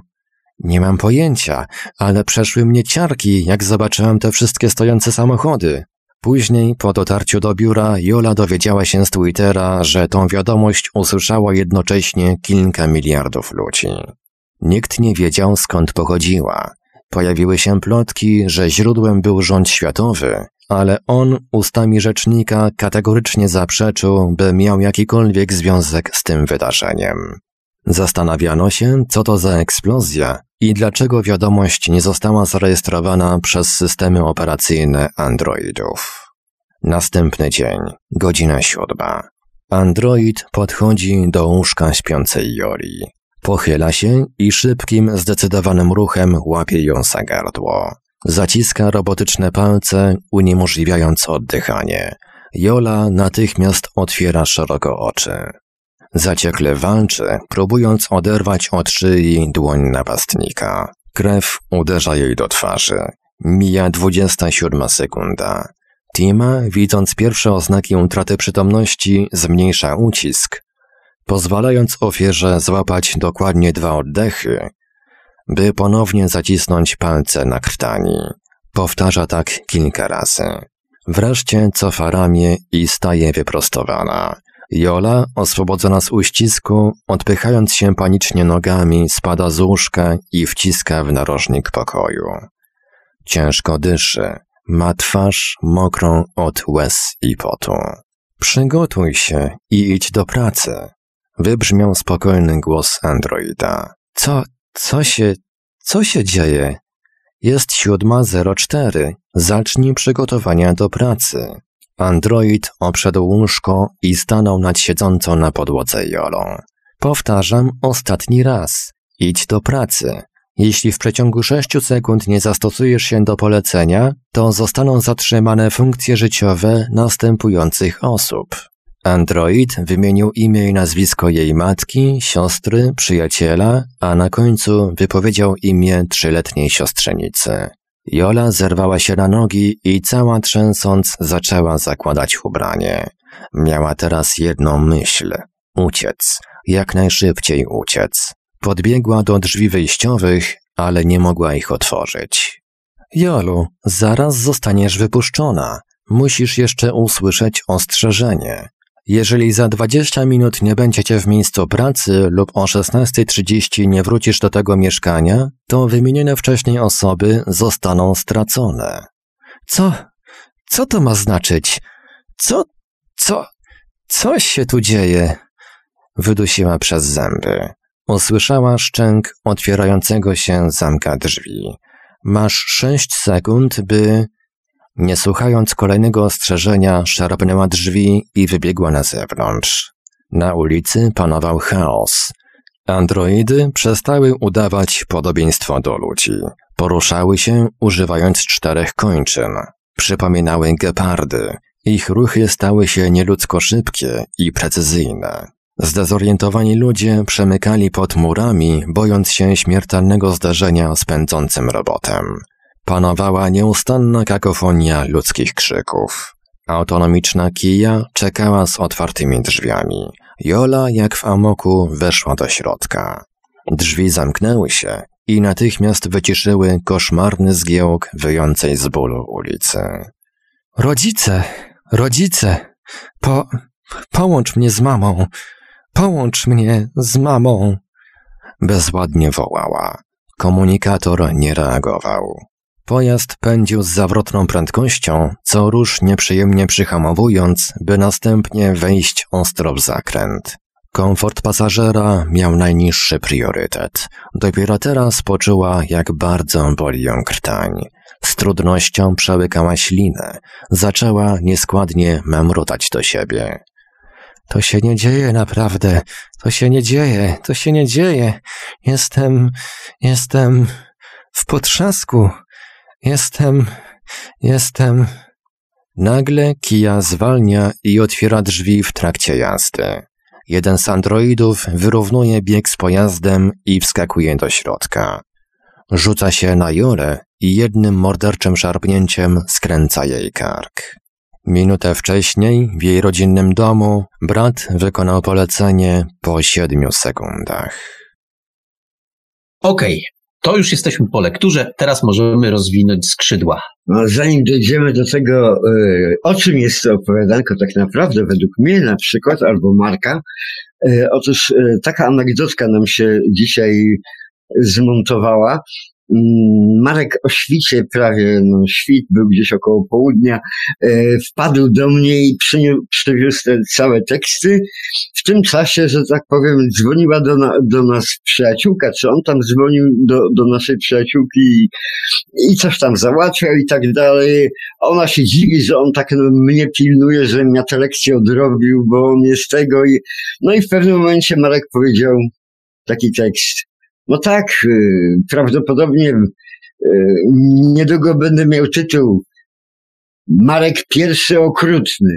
Nie mam pojęcia, ale przeszły mnie ciarki, jak zobaczyłem te wszystkie stojące samochody. Później, po dotarciu do biura, Jola dowiedziała się z Twittera, że tą wiadomość usłyszało jednocześnie kilka miliardów ludzi. Nikt nie wiedział skąd pochodziła. Pojawiły się plotki, że źródłem był rząd światowy, ale on ustami rzecznika kategorycznie zaprzeczył, by miał jakikolwiek związek z tym wydarzeniem. Zastanawiano się, co to za eksplozja i dlaczego wiadomość nie została zarejestrowana przez systemy operacyjne Androidów. Następny dzień, godzina siódma. Android podchodzi do łóżka śpiącej Jori. Pochyla się i szybkim, zdecydowanym ruchem łapie ją za gardło. Zaciska robotyczne palce, uniemożliwiając oddychanie. Jola natychmiast otwiera szeroko oczy. Zaciekle walczy, próbując oderwać od szyi dłoń napastnika. Krew uderza jej do twarzy. Mija 27 sekunda. Tima, widząc pierwsze oznaki utraty przytomności, zmniejsza ucisk, pozwalając ofierze złapać dokładnie dwa oddechy, by ponownie zacisnąć palce na krtani. Powtarza tak kilka razy. Wreszcie cofa ramię i staje wyprostowana. Jola, oswobodzona z uścisku, odpychając się panicznie nogami, spada z łóżka i wciska w narożnik pokoju. Ciężko dyszy, ma twarz mokrą od łez i potu. Przygotuj się i idź do pracy. Wybrzmiał spokojny głos androida. Co, co się, co się dzieje? Jest siódma zero cztery. Zacznij przygotowania do pracy. Android obszedł łóżko i stanął nad siedzącą na podłodze Jolą. Powtarzam ostatni raz. Idź do pracy. Jeśli w przeciągu sześciu sekund nie zastosujesz się do polecenia, to zostaną zatrzymane funkcje życiowe następujących osób. Android wymienił imię i nazwisko jej matki, siostry, przyjaciela, a na końcu wypowiedział imię trzyletniej siostrzenicy. Jola zerwała się na nogi i cała trzęsąc zaczęła zakładać ubranie. Miała teraz jedną myśl. Uciec. Jak najszybciej uciec. Podbiegła do drzwi wyjściowych, ale nie mogła ich otworzyć. Jolu, zaraz zostaniesz wypuszczona. Musisz jeszcze usłyszeć ostrzeżenie. Jeżeli za 20 minut nie będziecie w miejscu pracy lub o 16.30 nie wrócisz do tego mieszkania, to wymienione wcześniej osoby zostaną stracone. Co? Co to ma znaczyć? Co? Co? Coś się tu dzieje? Wydusiła przez zęby. Usłyszała szczęk otwierającego się zamka drzwi. Masz sześć sekund, by nie słuchając kolejnego ostrzeżenia, szarpnęła drzwi i wybiegła na zewnątrz. Na ulicy panował chaos. Androidy przestały udawać podobieństwo do ludzi. Poruszały się, używając czterech kończyn. Przypominały gepardy. Ich ruchy stały się nieludzko szybkie i precyzyjne. Zdezorientowani ludzie przemykali pod murami, bojąc się śmiertelnego zdarzenia z pędzącym robotem. Panowała nieustanna kakofonia ludzkich krzyków. Autonomiczna kija czekała z otwartymi drzwiami. Jola, jak w amoku, weszła do środka. Drzwi zamknęły się i natychmiast wyciszyły koszmarny zgiełk wyjącej z bólu ulicy. Rodzice, rodzice, po, połącz mnie z mamą, połącz mnie z mamą. Bezładnie wołała. Komunikator nie reagował. Pojazd pędził z zawrotną prędkością, co rusz nieprzyjemnie przyhamowując, by następnie wejść ostro w zakręt. Komfort pasażera miał najniższy priorytet. Dopiero teraz poczuła, jak bardzo boli ją krtań. Z trudnością przełykała ślinę. Zaczęła nieskładnie memrotać do siebie. To się nie dzieje naprawdę. To się nie dzieje. To się nie dzieje. Jestem. Jestem. w potrzasku. Jestem. Jestem. Nagle Kia zwalnia i otwiera drzwi w trakcie jazdy. Jeden z androidów wyrównuje bieg z pojazdem i wskakuje do środka. Rzuca się na Jorę i jednym morderczym szarpnięciem skręca jej kark. Minutę wcześniej w jej rodzinnym domu brat wykonał polecenie po siedmiu sekundach. Okej, to już jesteśmy po lekturze, teraz możemy rozwinąć skrzydła. No, zanim dojdziemy do tego, y, o czym jest to opowiadanko tak naprawdę, według mnie na przykład, albo Marka, y, otóż y, taka anegdotka nam się dzisiaj zmontowała. Mm, Marek o świcie prawie, no świt był gdzieś około południa, e, wpadł do mnie i przywiózł te całe teksty. W tym czasie, że tak powiem, dzwoniła do, na, do nas przyjaciółka, czy on tam dzwonił do, do naszej przyjaciółki i, i coś tam załatwiał i tak dalej. Ona się dziwi, że on tak no, mnie pilnuje, że ja te lekcje odrobił, bo on jest tego i no i w pewnym momencie Marek powiedział taki tekst. No tak, y, prawdopodobnie y, niedługo będę miał tytuł Marek pierwszy okrutny.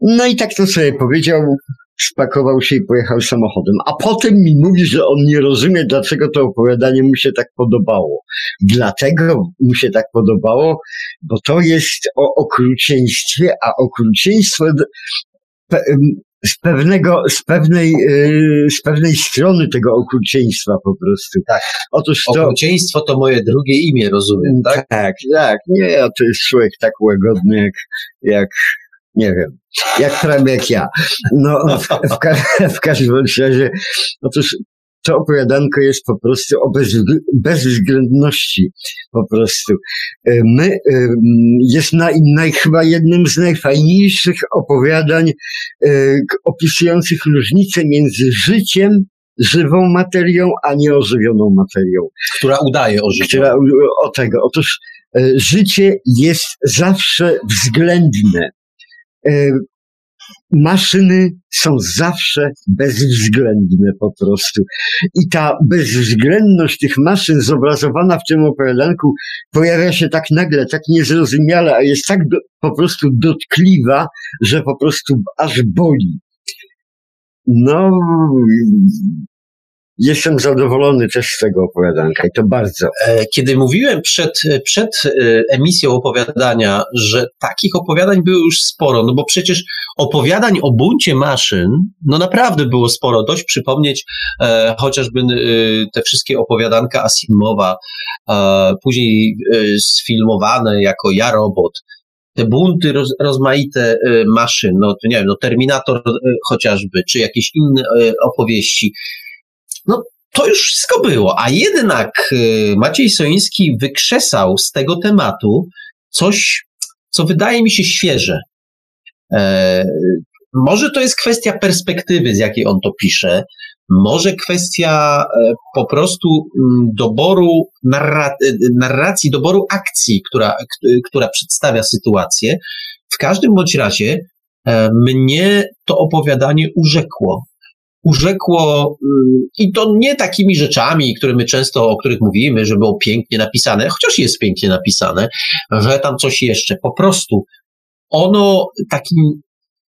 No i tak to sobie powiedział, spakował się i pojechał samochodem. A potem mi mówi, że on nie rozumie, dlaczego to opowiadanie mu się tak podobało. Dlatego mu się tak podobało, bo to jest o okrucieństwie, a okrucieństwo z pewnego, z pewnej, yy, z pewnej strony tego okrucieństwa po prostu. Tak. Otóż to... Okrucieństwo to moje drugie imię, rozumiem, tak? Tak, tak. Nie, to jest człowiek tak łagodny jak, jak nie wiem, jak prawie jak ja. No, w, w, w każdym razie, otóż to opowiadanko jest po prostu o bez, bezwzględności po prostu. E, my, e, jest na, chyba jednym z najfajniejszych opowiadań e, opisujących różnicę między życiem, żywą materią, a nieożywioną materią. Która udaje. Która, o tego. Otóż życie jest zawsze względne maszyny są zawsze bezwzględne po prostu. I ta bezwzględność tych maszyn zobrazowana w tym opowiadanku pojawia się tak nagle, tak niezrozumiale, a jest tak do, po prostu dotkliwa, że po prostu aż boli. No, Jestem zadowolony też z tego opowiadanka i to bardzo. E, kiedy mówiłem przed, przed e, emisją opowiadania, że takich opowiadań było już sporo, no bo przecież opowiadań o buncie maszyn, no naprawdę było sporo. Dość przypomnieć e, chociażby e, te wszystkie opowiadanka Asimowa, e, później e, sfilmowane jako Ja Robot, te bunty roz, rozmaite maszyn, no to nie wiem, no Terminator chociażby, czy jakieś inne opowieści. No, to już wszystko było, a jednak y, Maciej Soiński wykrzesał z tego tematu coś, co wydaje mi się świeże. E, może to jest kwestia perspektywy, z jakiej on to pisze, może kwestia e, po prostu mm, doboru e, narracji, doboru akcji, która, która przedstawia sytuację. W każdym bądź razie mnie to opowiadanie urzekło urzekło mm, i to nie takimi rzeczami, które my często, o których mówimy, że było pięknie napisane, chociaż jest pięknie napisane, że tam coś jeszcze. Po prostu ono takim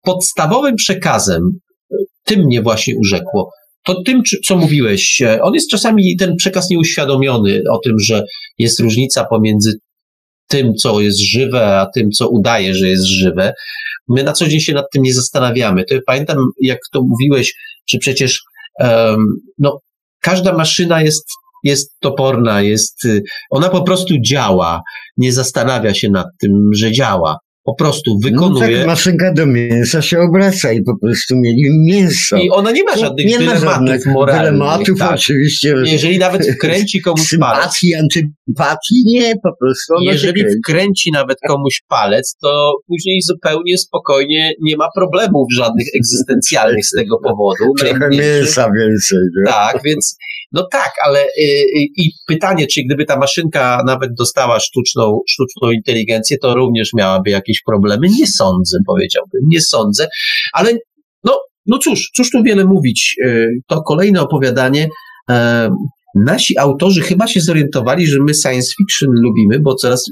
podstawowym przekazem, tym mnie właśnie urzekło. To tym, co mówiłeś, on jest czasami ten przekaz nieuświadomiony o tym, że jest różnica pomiędzy tym, co jest żywe, a tym, co udaje, że jest żywe. My na co dzień się nad tym nie zastanawiamy. To pamiętam, jak to mówiłeś, że przecież um, no, każda maszyna jest, jest toporna, jest, y, ona po prostu działa, nie zastanawia się nad tym, że działa po prostu wykonuje. No tak, maszynka do mięsa się obraca i po prostu mieli mięso. I ona nie ma żadnych nie dylematów ma żadnych moralnych. Dylematów tak. oczywiście. Jeżeli nawet [LAUGHS] wkręci komuś Sympatii, palec. antypatii, nie, po prostu. Jeżeli wkręci nawet komuś palec, to później zupełnie spokojnie nie ma problemów żadnych egzystencjalnych z tego powodu. Trochę mięsa więcej. Tak, więc No tak, ale y, y, i pytanie, czy gdyby ta maszynka nawet dostała sztuczną, sztuczną inteligencję, to również miałaby jakieś problemy? Nie sądzę, powiedziałbym, nie sądzę, ale no, no cóż, cóż tu wiele mówić. Y, to kolejne opowiadanie. E, nasi autorzy chyba się zorientowali, że my science fiction lubimy, bo coraz,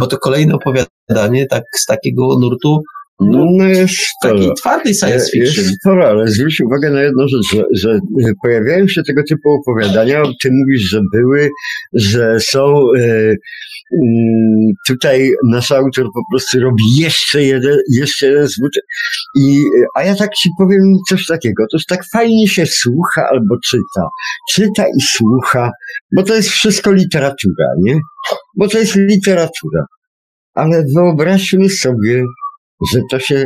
bo to kolejne opowiadanie tak z takiego nurtu no, no jest sporo. Taki twardy science fiction. Jest sporo, ale zwróć uwagę na jedną rzecz, że, że pojawiają się tego typu opowiadania, ty mówisz, że były, że są, e, mm, tutaj nasz autor po prostu robi jeszcze jeden, jeszcze jeden zwód. I, a ja tak ci powiem coś takiego, to tak fajnie się słucha albo czyta. Czyta i słucha, bo to jest wszystko literatura, nie? Bo to jest literatura. Ale wyobraźmy sobie, że to się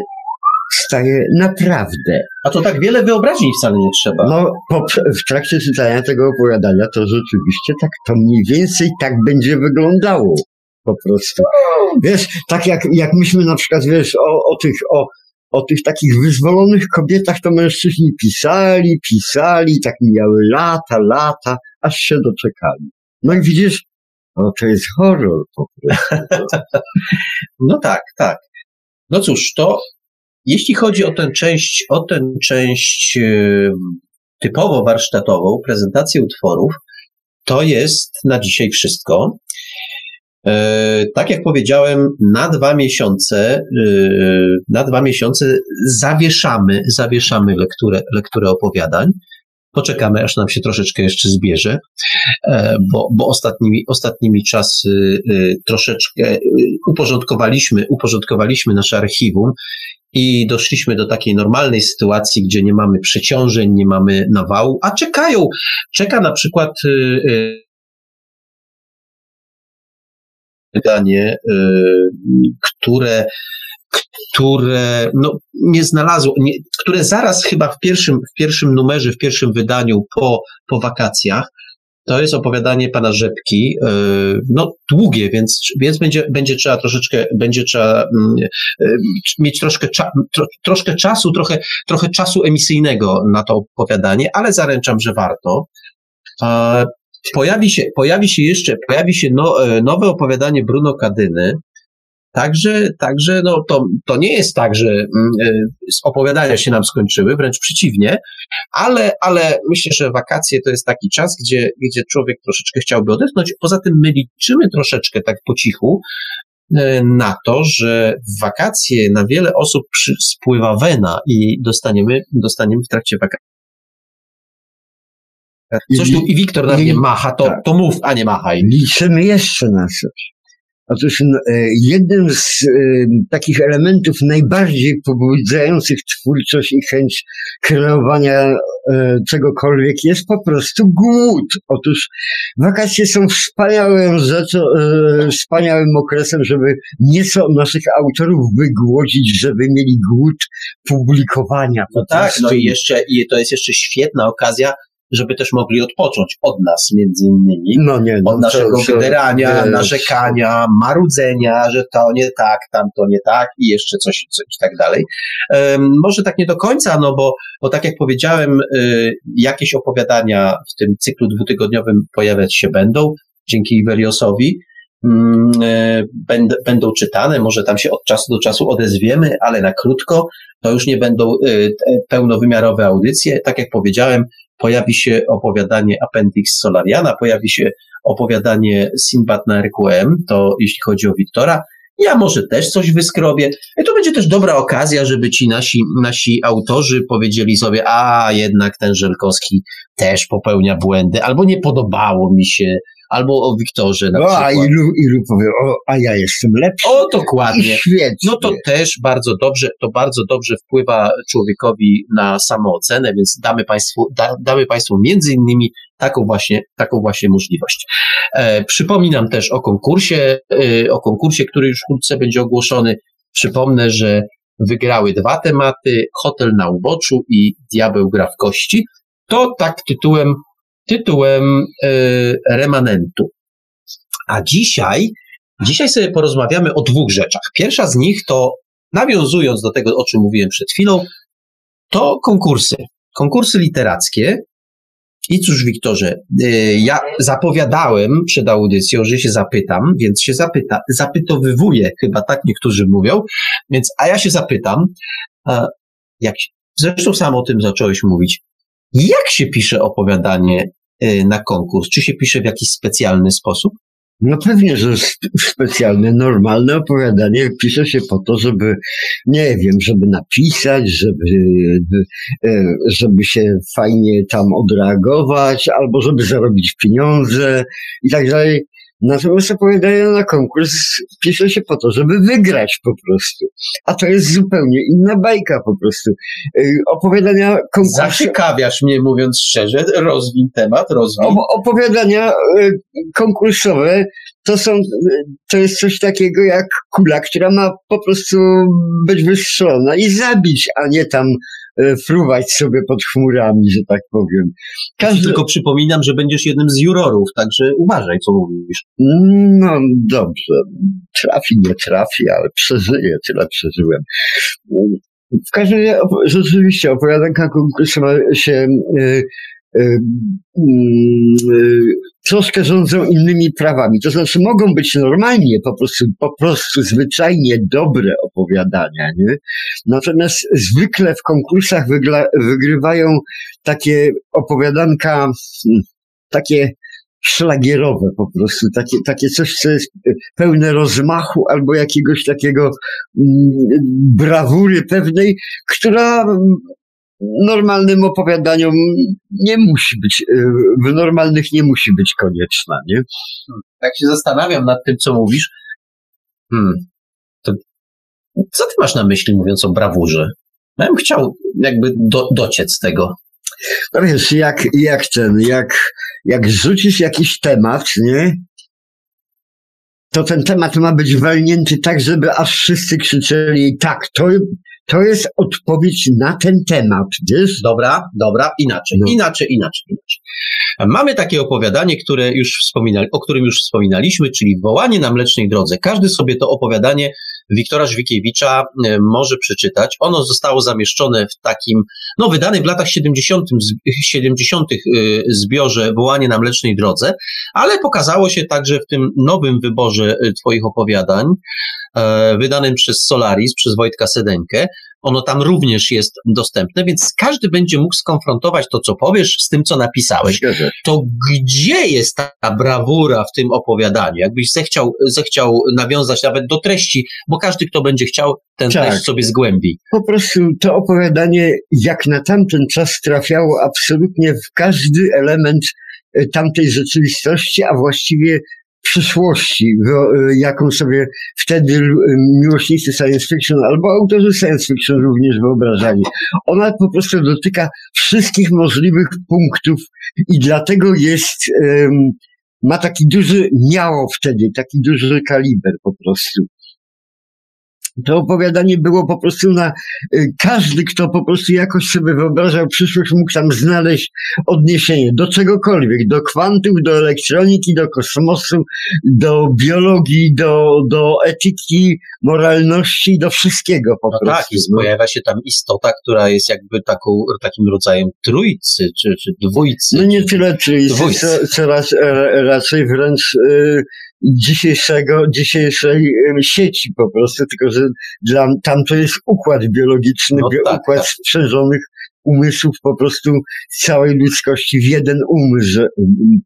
staje naprawdę. A to tak wiele wyobraźni wcale nie trzeba. No, po, w trakcie czytania tego opowiadania to rzeczywiście tak, to mniej więcej tak będzie wyglądało. Po prostu. Wiesz, tak jak, jak myśmy na przykład, wiesz, o, o tych, o, o tych takich wyzwolonych kobietach to mężczyźni pisali, pisali, tak mijały lata, lata, aż się doczekali. No i widzisz, o, to jest horror po prostu. [LAUGHS] no tak, tak. No cóż, to jeśli chodzi o tę część, o tę część e, typowo warsztatową, prezentację utworów, to jest na dzisiaj wszystko. E, tak jak powiedziałem, na dwa miesiące, e, na dwa miesiące zawieszamy, zawieszamy lekturę, lekturę opowiadań. Poczekamy, aż nam się troszeczkę jeszcze zbierze, e, bo, bo ostatnimi, ostatnimi czasy e, troszeczkę e, uporządkowaliśmy, uporządkowaliśmy nasze archiwum i doszliśmy do takiej normalnej sytuacji, gdzie nie mamy przeciążeń, nie mamy nawału, a czekają, czeka na przykład pytanie, które które no, nie znalazło, nie, które zaraz chyba w pierwszym, w pierwszym numerze, w pierwszym wydaniu po, po wakacjach, to jest opowiadanie pana Rzepki, e, no długie, więc, więc będzie, będzie trzeba troszeczkę, będzie trzeba mm, e, mieć troszkę, tro, troszkę czasu, trochę, trochę czasu emisyjnego na to opowiadanie, ale zaręczam, że warto. Pojawi się, pojawi się jeszcze, pojawi się no, e, nowe opowiadanie Bruno Kadyny, Także, także no to, to nie jest tak, że mm, e, opowiadania się nam skończyły, wręcz przeciwnie, ale, ale myślę, że wakacje to jest taki czas, gdzie, gdzie człowiek troszeczkę chciałby odetchnąć. Poza tym my liczymy troszeczkę tak po cichu e, na to, że w wakacje na wiele osób spływa wena i dostaniemy, dostaniemy w trakcie wakacji Coś tu i Wiktor na mnie macha, to, tak. to mów, a nie machaj. Liczymy jeszcze na coś. Otóż e, jednym z e, takich elementów najbardziej pobudzających twórczość i chęć kreowania e, czegokolwiek jest po prostu głód. Otóż wakacje są wspaniałym rzeczą, wspaniałym okresem, żeby nieco naszych autorów wygłodzić, żeby mieli głód publikowania. No tak, no i jeszcze, i to jest jeszcze świetna okazja, żeby też mogli odpocząć od nas, między innymi. No nie, no, od naszego wydierania, narzekania, marudzenia, że to nie tak, tamto nie tak i jeszcze coś, coś i tak dalej. Um, może tak nie do końca, no bo, bo tak jak powiedziałem, y, jakieś opowiadania w tym cyklu dwutygodniowym pojawiać się będą, dzięki Iweriosowi. Mm, y, będą czytane, może tam się od czasu do czasu odezwiemy, ale na krótko to już nie będą y, pełnowymiarowe audycje. Tak jak powiedziałem, pojawi się opowiadanie Appendix Solariana, pojawi się opowiadanie Sinbad na RQM, to jeśli chodzi o Wiktora, ja może też coś wyskrobię. I to będzie też dobra okazja, żeby ci nasi, nasi autorzy powiedzieli sobie, a jednak ten Żelkowski też popełnia błędy, albo nie podobało mi się, albo o Wiktorze na o, przykład. A ilu, ilu powie, o, a ja jestem lepszy. O, dokładnie. I świetnie. No to też bardzo dobrze, to bardzo dobrze wpływa człowiekowi na samoocenę, więc damy Państwu, da, damy Państwu między innymi taką właśnie, taką właśnie możliwość. E, przypominam też o konkursie, e, o konkursie, który już wkrótce będzie ogłoszony. Przypomnę, że wygrały dwa tematy, Hotel na uboczu i Diabeł gra w kości. To tak tytułem tytułem y, remanentu. A dzisiaj, dzisiaj sobie porozmawiamy o dwóch rzeczach. Pierwsza z nich to, nawiązując do tego, o czym mówiłem przed chwilą, to konkursy. Konkursy literackie. I cóż, Wiktorze, y, ja zapowiadałem przed audycją, że się zapytam, więc się zapyta, zapytowywuję, chyba tak niektórzy mówią, więc, a ja się zapytam, jak, zresztą sam o tym zacząłeś mówić, jak się pisze opowiadanie na konkurs? Czy się pisze w jakiś specjalny sposób? No pewnie, że specjalne, normalne opowiadanie pisze się po to, żeby, nie wiem, żeby napisać, żeby, e, żeby się fajnie tam odreagować, albo żeby zarobić pieniądze i tak dalej. Natomiast opowiadanie na konkurs pisze się po to, żeby wygrać po prostu. A to jest zupełnie inna bajka po prostu. Y, opowiadania konkursu... Zaciekawiasz mnie, mówiąc szczerze, rozwin temat, rozwin. Opowiadania y, konkursowe to są, to jest coś takiego jak kula, która ma po prostu być wystrzelona i zabić, a nie tam fruwać sobie pod chmurami, że tak powiem. Każdy... Tylko przypominam, że będziesz jednym z jurorów, także uważaj, co mówisz. No dobrze, trafi, nie trafi, ale przeżyję, tyle przeżyłem. W każdym razie rzeczywiście opowiadanka konkursowa się y, y, troszkę rządzą innymi prawami. To znaczy mogą być normalnie, po prostu, po prostu zwyczajnie dobre opowiadania, nie? Natomiast zwykle w konkursach wygrywają takie opowiadanka, hmm, takie szlagierowe po prostu, takie, takie coś, co jest pełne rozmachu albo jakiegoś takiego mm, brawury pewnej, która normalnym opowiadaniom nie musi być, y, w normalnych nie musi być konieczna, nie? Tak się zastanawiam nad tym, co mówisz. Hmm. To co ty masz na myśli, mówiąc o brawurze? Ja bym chciał jakby do, dociec tego. No wiesz, jak, jak ten, jak, jak rzucisz jakiś temat, nie? To ten temat ma być walnięty tak, żeby aż wszyscy krzyczeli tak, to, to jest odpowiedź na ten temat, wiesz? Dobra, dobra, inaczej, no. inaczej, inaczej, inaczej. Mamy takie opowiadanie, które już wspominali, o którym już wspominaliśmy, czyli Wołanie na Mlecznej Drodze. Każdy sobie to opowiadanie Wiktora Żwikiewicza e, może przeczytać. Ono zostało zamieszczone w takim, no wydane w latach 70. 70. E, zbiorze Wołanie na Mlecznej Drodze, ale pokazało się także w tym nowym wyborze e, Twoich opowiadań, wydanym przez Solaris, przez Wojtka Sedenkę. Ono tam również jest dostępne, więc każdy będzie mógł skonfrontować to, co powiesz, z tym, co napisałeś. To gdzie jest ta brawura w tym opowiadaniu? Jakbyś zechciał, zechciał nawiązać nawet do treści, bo każdy, kto będzie chciał, ten tak. treść sobie zgłębi. Po prostu to opowiadanie, jak na tamten czas trafiało absolutnie w każdy element e, tamtej rzeczywistości, a właściwie przyszłości, jaką sobie wtedy miłośnicy science fiction albo autorzy science fiction również wyobrażali. Ona po prostu dotyka wszystkich możliwych punktów i dlatego jest, ma taki duży, miało wtedy taki duży kaliber po prostu to opowiadanie było po prostu na y, każdy, kto po prostu jakoś sobie wyobrażał przyszłość, mógł tam znaleźć odniesienie do czegokolwiek, do kwantów, do elektroniki, do kosmosu, do biologii, do, do etyki, moralności, do wszystkiego po no prostu. Tak, i no. pojawia się tam istota, która jest jakby taką, takim rodzajem trójcy, czy, czy dwójcy. No nie tyle trójcy, co, co raz, e, raczej wręcz y, dzisiejszego, dzisiejszej sieci po prostu, tylko że dla, tam to jest układ biologiczny, no tak, układ tak. sprzężonych umysłów po prostu całej ludzkości w jeden umysł,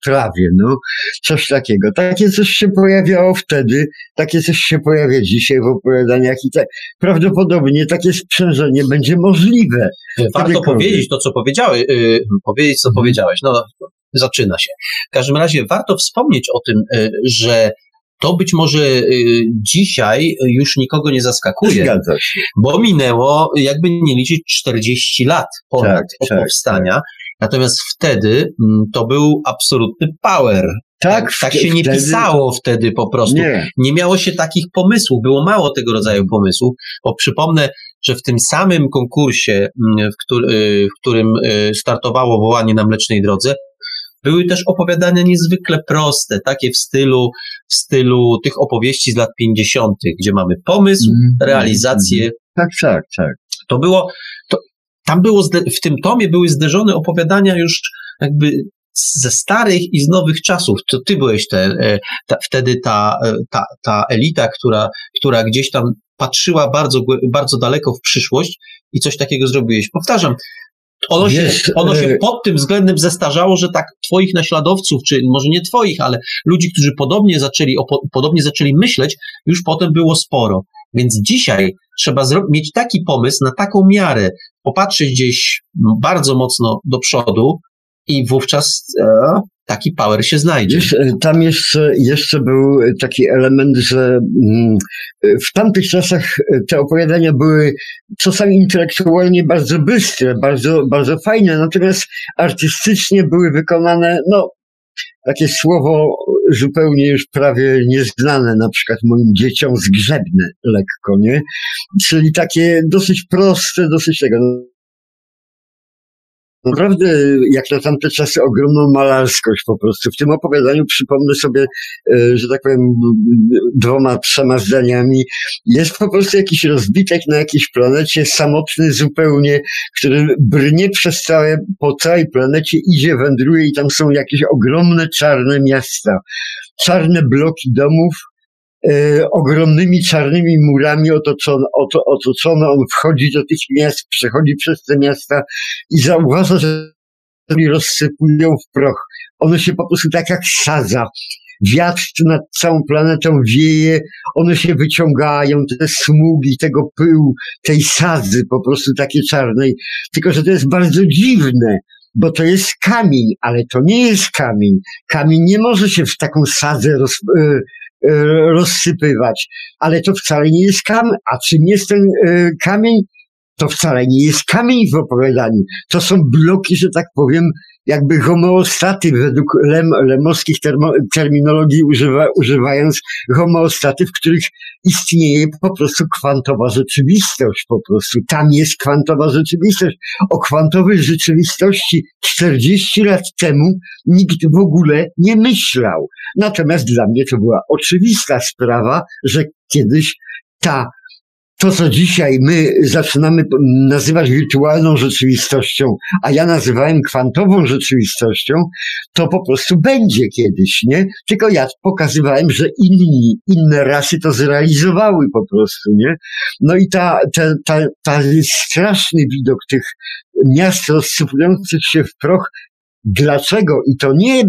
prawie, no, coś takiego. Takie coś się pojawiało wtedy, takie coś się pojawia dzisiaj w opowiadaniach i tak, prawdopodobnie takie sprzężenie będzie możliwe. Warto powiedzieć to, co powiedziałeś, yy, powiedzieć, co mhm. powiedziałeś, no, zaczyna się. W każdym razie warto wspomnieć o tym, y, że to być może y, dzisiaj już nikogo nie zaskakuje, bo minęło, jakby nie liczyć, 40 lat ponad tak, od tak, powstania. Tak. Natomiast wtedy mm, to był absolutny power. Tak, tak, tak się nie wtedy... pisało wtedy po prostu. Nie. nie miało się takich pomysłów, było mało tego rodzaju pomysłów, bo przypomnę, że w tym samym konkursie, mm, w, który, y, w którym startowało wołanie na Mlecznej Drodze, były też opowiadania niezwykle proste, takie w stylu, w stylu tych opowieści z lat 50., gdzie mamy pomysł, mm, realizację. Mm, tak, tak, tak. To było, to, tam było, w tym tomie były zderzone opowiadania już jakby ze starych i z nowych czasów. To ty byłeś te, e, ta, wtedy ta, e, ta, ta elita, która, która gdzieś tam patrzyła bardzo, bardzo daleko w przyszłość i coś takiego zrobiłeś. Powtarzam, ono się, ono się e, pod tym względem zestarzało, że tak twoich naśladowców, czy może nie twoich, ale ludzi, którzy podobnie zaczęli, podobnie zaczęli myśleć, już potem było sporo. Więc dzisiaj trzeba mieć taki pomysł na taką miarę, popatrzeć gdzieś bardzo mocno do przodu i wówczas e, taki power się znajdzie. E, tam jeszcze, jeszcze był taki element, że mm, w tamtych czasach e, te opowiadania były czasami intelektualnie bardzo bystre, bardzo, bardzo fajne, natomiast artystycznie były wykonane, no, takie słowo zupełnie już prawie nieznane, na przykład moim dzieciom, zgrzebne lekko, nie? Czyli takie dosyć proste, dosyć tego. Naprawdę, jak na tamte czasy, ogromną malarskość po prostu. W tym opowiadaniu przypomnę sobie, e, że tak powiem, dwoma, trzema zdaniami. Jest po prostu jakiś rozbitek na jakiejś planecie, samotny zupełnie, który brnie przez całe, po całej planecie, idzie, wędruje i tam są jakieś ogromne czarne miasta. Czarne bloki domów, ogromnymi czarnymi murami otoczone, oto, otoczone. On wchodzi do tych miast, przechodzi przez te miasta i zauważa, że oni rozsypują w proch. One się po prostu tak jak sadza. Wiatr nad całą planetą wieje, one się wyciągają, te smugi tego pyłu, tej sadzy po prostu takiej czarnej. Tylko, że to jest bardzo dziwne, bo to jest kamień, ale to nie jest kamień. Kamień nie może się w taką sadzę roz, E, rozsypywać. Ale to wcale nie jest kamień. A czym jest ten e, kamień? To wcale nie jest kamień w opowiadaniu. To są bloki, że tak powiem, jakby homeostaty według lem, lemowskich termo, terminologii używa, używając homeostaty, w których istnieje po prostu kwantowa rzeczywistość po prostu. Tam jest kwantowa rzeczywistość. O kwantowej rzeczywistości 40 lat temu nikt w ogóle nie myślał. Natomiast dla mnie to była oczywista sprawa, że kiedyś ta to, co dzisiaj my zaczynamy nazywać wirtualną rzeczywistością, a ja nazywałem kwantową rzeczywistością, to po prostu będzie kiedyś, nie? Tylko ja pokazywałem, że inni, inne rasy to zrealizowały po prostu, nie? No i ta, ta, ta, ta straszny widok tych miast rozsypujących się w proch Dlaczego? I to nie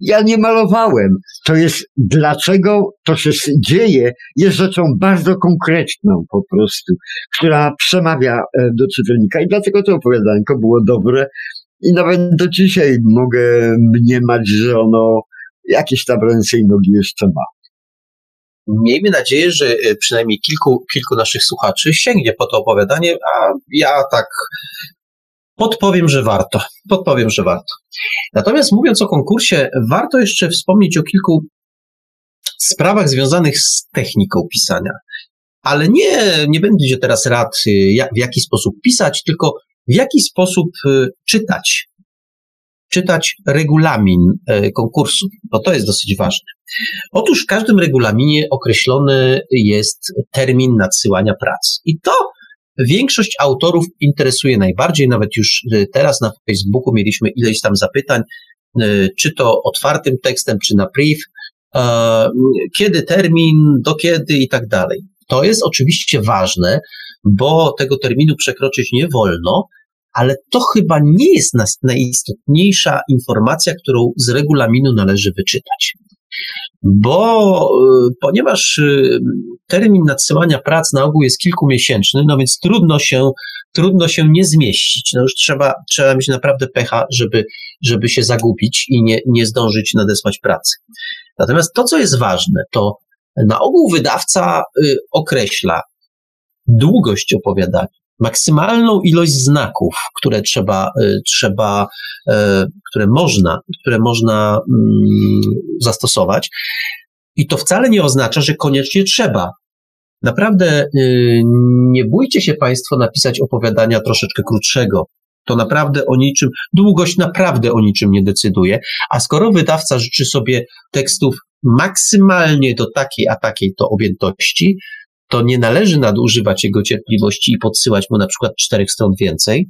ja nie malowałem. To jest, dlaczego to się dzieje, jest rzeczą bardzo konkretną po prostu, która przemawia e, do czytelnika. I dlatego to opowiadanko było dobre. I nawet do dzisiaj mogę mniemać, że ono jakieś tam ręce i nogi jeszcze ma. Miejmy nadzieję, że e, przynajmniej kilku, kilku naszych słuchaczy sięgnie po to opowiadanie, a ja tak Podpowiem, że warto. Podpowiem, że warto. Natomiast mówiąc o konkursie, warto jeszcze wspomnieć o kilku sprawach związanych z techniką pisania. Ale nie, nie będzie teraz rad, y, w jaki sposób pisać, tylko w jaki sposób y, czytać. Czytać regulamin y, konkursu, bo to jest dosyć ważne. Otóż w każdym regulaminie określony jest termin nadsyłania prac. I to Większość autorów interesuje najbardziej, nawet już y, teraz na Facebooku mieliśmy ileś tam zapytań, y, czy to otwartym tekstem, czy na priv, kiedy termin, do kiedy i tak dalej. To jest oczywiście ważne, bo tego terminu przekroczyć nie wolno, ale to chyba nie jest najistotniejsza informacja, którą z regulaminu należy wyczytać bo y, ponieważ y, termin nadsyłania prac na ogół jest kilkumiesięczny, no więc trudno się, trudno się nie zmieścić. No już trzeba, trzeba mieć naprawdę pecha, żeby, żeby się zagubić i nie, nie zdążyć nadesłać pracy. Natomiast to, co jest ważne, to na ogół wydawca y, określa długość opowiadania, maksymalną ilość znaków, które trzeba, y, trzeba y, które można, które można mm, zastosować. I to wcale nie oznacza, że koniecznie trzeba. Naprawdę y, nie bójcie się Państwo napisać opowiadania troszeczkę krótszego. To naprawdę o niczym, długość naprawdę o niczym nie decyduje. A skoro wydawca życzy sobie tekstów maksymalnie do takiej a takiej to objętości, to nie należy nadużywać jego cierpliwości i podsyłać mu na przykład czterech stron więcej,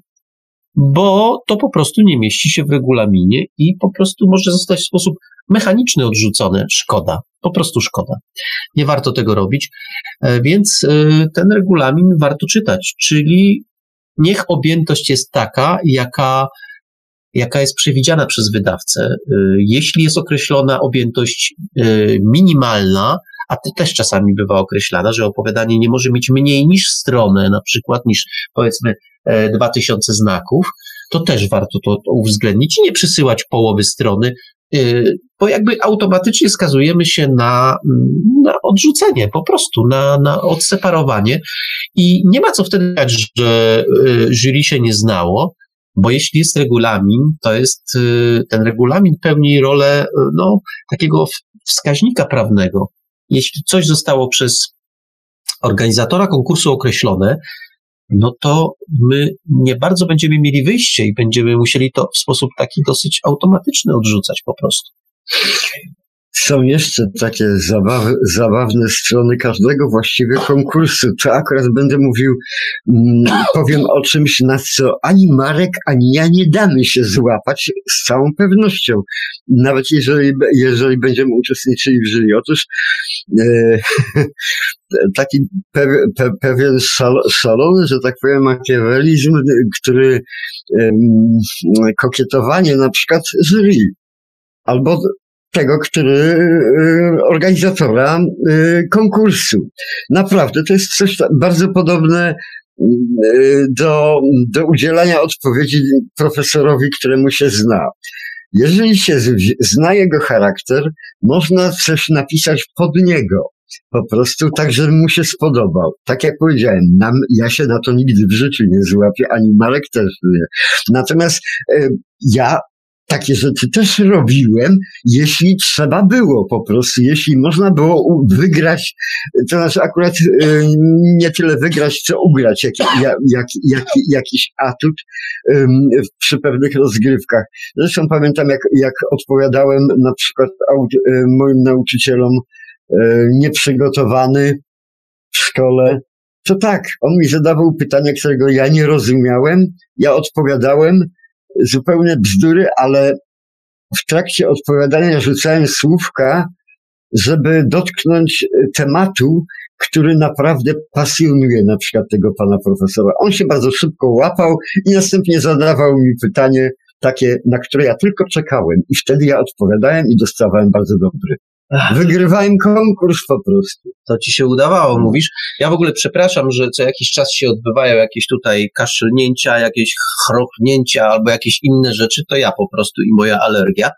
bo to po prostu nie mieści się w regulaminie i po prostu może zostać w sposób mechaniczny odrzucone. Szkoda, po prostu szkoda. Nie warto tego robić, e, więc e, ten regulamin warto czytać, czyli niech objętość jest taka, jaka, jaka jest przewidziana przez wydawcę. E, jeśli jest określona objętość minimalna, a to też czasami bywa określana, że opowiadanie nie może mieć mniej niż stronę, na przykład niż powiedzmy 2000 znaków, to też warto to, to uwzględnić i nie przysyłać połowy strony, Y, bo jakby automatycznie skazujemy się na, na odrzucenie, po prostu, na, na odseparowanie. I nie ma co wtedy dać, że y, jury się nie znało, bo jeśli jest regulamin, to jest y, ten regulamin pełni rolę no, takiego wskaźnika prawnego. Jeśli coś zostało przez organizatora konkursu określone, no to my nie bardzo będziemy mieli wyjście i będziemy musieli to w sposób taki dosyć automatyczny odrzucać po prostu. Są jeszcze takie zabawy, zabawne strony każdego właściwie konkursu. To akurat będę mówił, mm, powiem o czymś, na co ani Marek, ani ja nie damy się złapać z całą pewnością. Nawet jeżeli, jeżeli będziemy uczestniczyli w jury. Otóż e, [LAUGHS] taki pe, pe, pewien szalony, że tak powiem, makiawelizm, który e, kokietowanie na przykład jury albo tego, który y, organizatora y, konkursu. Naprawdę, to jest coś bardzo podobne y, do, do udzielania odpowiedzi profesorowi, któremu się zna. Jeżeli się zna jego charakter, można coś napisać pod niego. Po prostu tak, żeby mu się spodobał. Tak jak powiedziałem, nam, ja się na to nigdy w życiu nie złapię, ani Marek też nie. Natomiast ja takie rzeczy też robiłem, jeśli trzeba było po prostu, jeśli można było wygrać, to znaczy akurat y, nie tyle wygrać, co ugrać jak, jak, jak, jakiś atut przy pewnych rozgrywkach. Zresztą pamiętam, jak, jak odpowiadałem na przykład y, moim nauczycielom y, nieprzygotowany w szkole, to tak, on mi zadawał pytania, którego ja nie rozumiałem, ja odpowiadałem, zupełne bzdury, ale w trakcie odpowiadania rzucałem słówka, żeby dotknąć e, tematu, który naprawdę pasjonuje na przykład tego pana profesora. On się bardzo szybko łapał i następnie zadawał mi pytanie takie, na które ja tylko czekałem. I wtedy ja odpowiadałem i dostawałem bardzo dobry Wygrywałem konkurs po prostu. To ci się udawało, mówisz. Ja w ogóle przepraszam, że co jakiś czas się odbywają jakieś tutaj kaszlnięcia, jakieś chropnięcia albo jakieś inne rzeczy, to ja po prostu i moja alergia.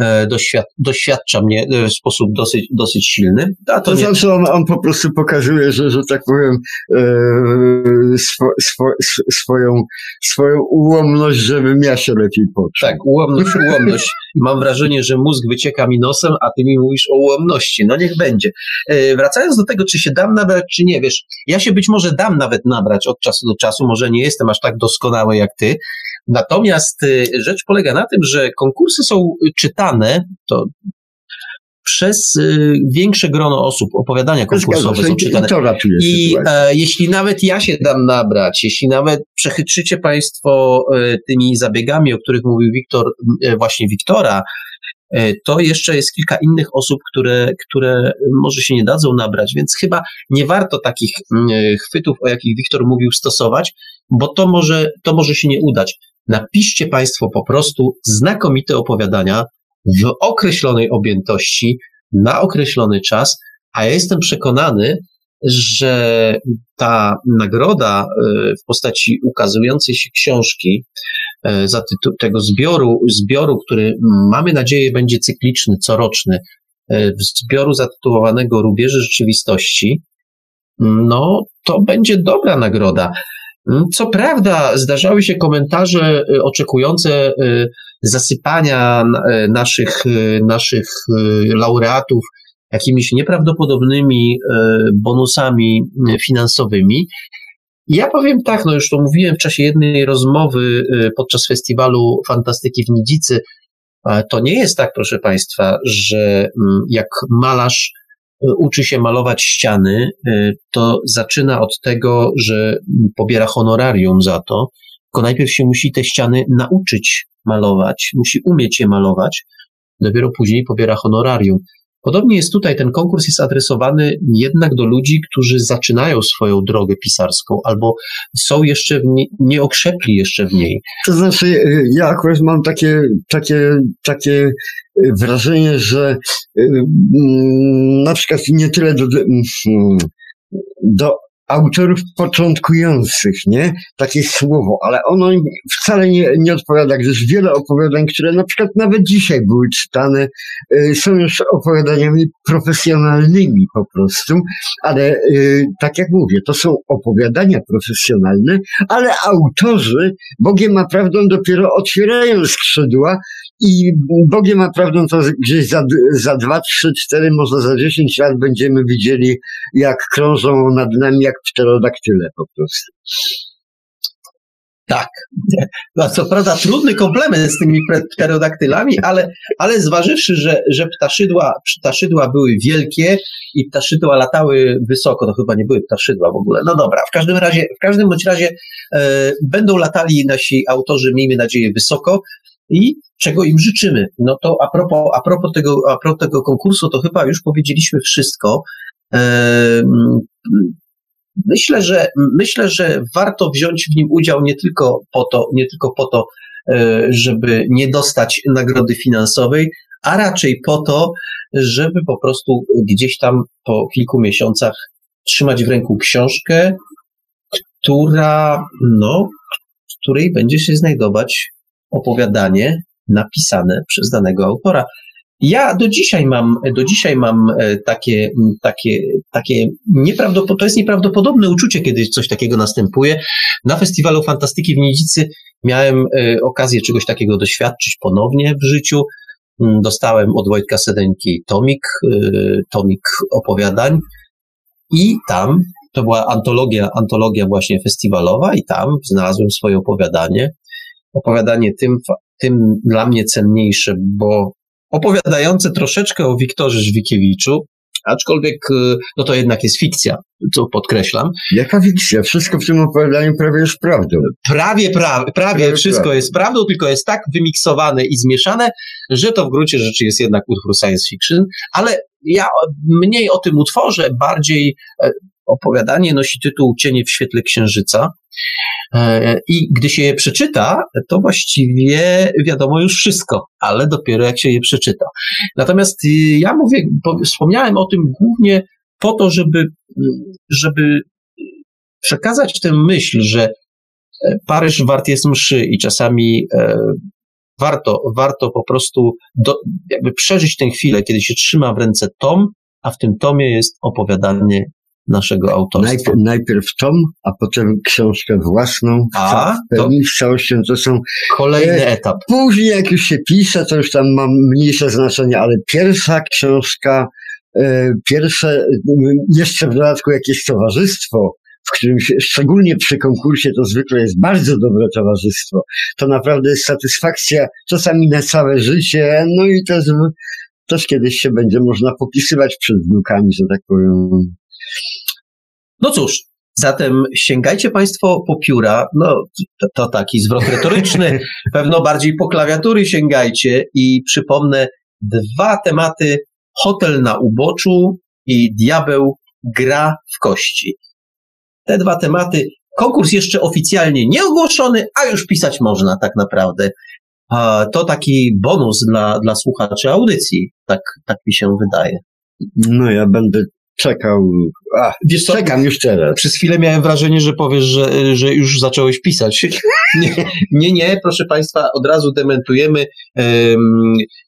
E, doświad doświadcza mnie e, w sposób dosyć, dosyć silny. A to, to znaczy on, on po prostu pokazuje, że, że tak powiem, e, swo, swo, swoją, swoją ułomność, żebym ja się lepiej poczuł. Tak, ułomność, [LAUGHS] ułomność. Mam wrażenie, że mózg wycieka mi nosem, a ty mi mówisz o ułomności. No niech będzie. E, wracając do tego, czy się dam nabrać, czy nie, wiesz, ja się być może dam nawet nabrać od czasu do czasu, może nie jestem aż tak doskonały jak ty, Natomiast y, rzecz polega na tym, że konkursy są czytane, to przez y, większe grono osób opowiadania konkursowe są czytane. I e, jeśli nawet ja się dam nabrać, jeśli nawet przechytrzycie Państwo e, tymi zabiegami, o których mówił Wiktor, e, właśnie Wiktora, e, to jeszcze jest kilka innych osób, które, które może się nie dadzą nabrać, więc chyba nie warto takich mm, chwytów, o jakich Wiktor mówił, stosować, bo to może, to może się nie udać. Napiszcie Państwo po prostu znakomite opowiadania w określonej objętości, na określony czas, a ja jestem przekonany, że ta nagroda e, w postaci ukazującej się książki, e, za tytuł tego zbioru, zbioru, który mamy nadzieję będzie cykliczny, coroczny, e, zbioru zatytułowanego Rubieże Rzeczywistości, no to będzie dobra nagroda. Mm, co prawda, zdarzały się komentarze y, oczekujące y, zasypania y, naszych, naszych laureatów jakimiś nieprawdopodobnymi bonusami finansowymi. Ja powiem tak, no już to mówiłem w czasie jednej rozmowy podczas festiwalu fantastyki w Nidzicy. To nie jest tak, proszę Państwa, że mm, jak malarz uczy się malować ściany, y, to zaczyna od tego, że pobiera honorarium za to. tylko najpierw się musi te ściany nauczyć malować, musi umieć je malować, dopiero później pobiera honorarium. Podobnie jest tutaj, ten konkurs jest adresowany jednak do ludzi, którzy zaczynają swoją drogę pisarską albo są jeszcze nie, nie okrzepli jeszcze w niej. To znaczy, y, ja akurat mam takie, takie, takie y, wrażenie, że mm, na przykład nie tyle do, mm, do autorów początkujących, nie? Takie słowo, ale ono wcale nie, nie odpowiada, gdyż wiele opowiadań, które na przykład nawet dzisiaj były czytane, y, są już opowiadaniami profesjonalnymi po prostu, ale y, tak jak mówię, to są opowiadania profesjonalne, ale autorzy, Bogiem ma prawdą, dopiero otwierają skrzydła i Bogiem ma prawdą, to gdzieś za, za 2, 3, 4, może za 10 lat będziemy widzieli, jak krążą nad nami jak pterodaktyle po prostu. Tak. [LAUGHS] No, co prawda trudny komplement z tymi pterodaktylami, ale, ale zważywszy, że, że ptaszydła, ptaszydła były wielkie i ptaszydła latały wysoko, to chyba nie były ptaszydła w ogóle. No dobra, w każdym razie, w każdym bądź razie e, będą latali nasi autorzy, miejmy nadzieję, wysoko i czego im życzymy. No to a propos, a propos, tego, a propos tego konkursu, to chyba już powiedzieliśmy wszystko. E, myślę, że, myślę, że warto wziąć w nim udział nie tylko po to, nie tylko po to, e, żeby nie dostać nagrody finansowej, a raczej po to, żeby po prostu gdzieś tam po kilku miesiącach trzymać w ręku książkę, która, no, której będzie się znajdować opowiadanie napisane przez danego autora. Ja do dzisiaj mam, do dzisiaj mam e, takie, takie, takie nieprawdopodobne, to jest nieprawdopodobne uczucie, kiedy coś takiego następuje. Na Festiwalu Fantastyki w Nidzicy miałem e, okazję czegoś takiego doświadczyć ponownie w życiu. Mm, dostałem od Wojtka Sedenki tomik, e, tomik opowiadań i tam to była antologia, antologia właśnie festiwalowa i tam znalazłem swoje opowiadanie. Opowiadanie tym, tym dla mnie cenniejsze, bo opowiadające troszeczkę o Wiktorze Żwikiewiczu, aczkolwiek y, no to jednak jest fikcja, co podkreślam. Jaka fikcja? Wszystko w tym opowiadaniu prawie jest prawdą. Prawie, pra, prawie, prawie wszystko prawie. jest prawdą, tylko jest tak wymiksowane i zmieszane, że to w gruncie rzeczy jest jednak utwór science fiction, ale ja mniej o tym utworze, bardziej e, opowiadanie nosi tytuł Cienie w świetle księżyca. E, I gdy się je przeczyta, to właściwie wiadomo już wszystko, ale dopiero jak się je przeczyta. Natomiast y, ja mówię, wspomniałem o tym głównie po to, żeby, żeby przekazać tę myśl, że e, Paryż wart jest mszy i czasami e, warto, warto po prostu do, jakby przeżyć tę chwilę, kiedy się trzyma w ręce tom, a w tym tomie jest opowiadanie naszego autorstwa. Najpierw, najpierw tom, a potem książkę własną. A, w pełni z całością to są... Kolejny e, etap. Później jak już się pisze, to już tam ma mniejsze znaczenie, ale pierwsza książka, e, pierwsze, jeszcze w dodatku jakieś towarzystwo, w którym się, szczególnie przy konkursie to zwykle jest bardzo dobre towarzystwo. To naprawdę jest satysfakcja czasami na całe życie, no i też, też kiedyś się będzie można popisywać przed wnukami, że tak powiem. No cóż, zatem sięgajcie Państwo po pióra, no to, to taki zwrot retoryczny, [LAUGHS] pewno bardziej po klawiatury sięgajcie i przypomnę dwa tematy, hotel na uboczu i diabeł gra w kości. Te dwa tematy, konkurs jeszcze oficjalnie nie ogłoszony, a już pisać można tak naprawdę. To taki bonus dla, dla słuchaczy audycji, tak, tak mi się wydaje. No ja będę czekał. A, Wiesz co, czekam już teraz. Przez chwilę miałem wrażenie, że powiesz, że, że już zacząłeś pisać. [LAUGHS] Nie, nie, nie, proszę Państwa, od razu dementujemy.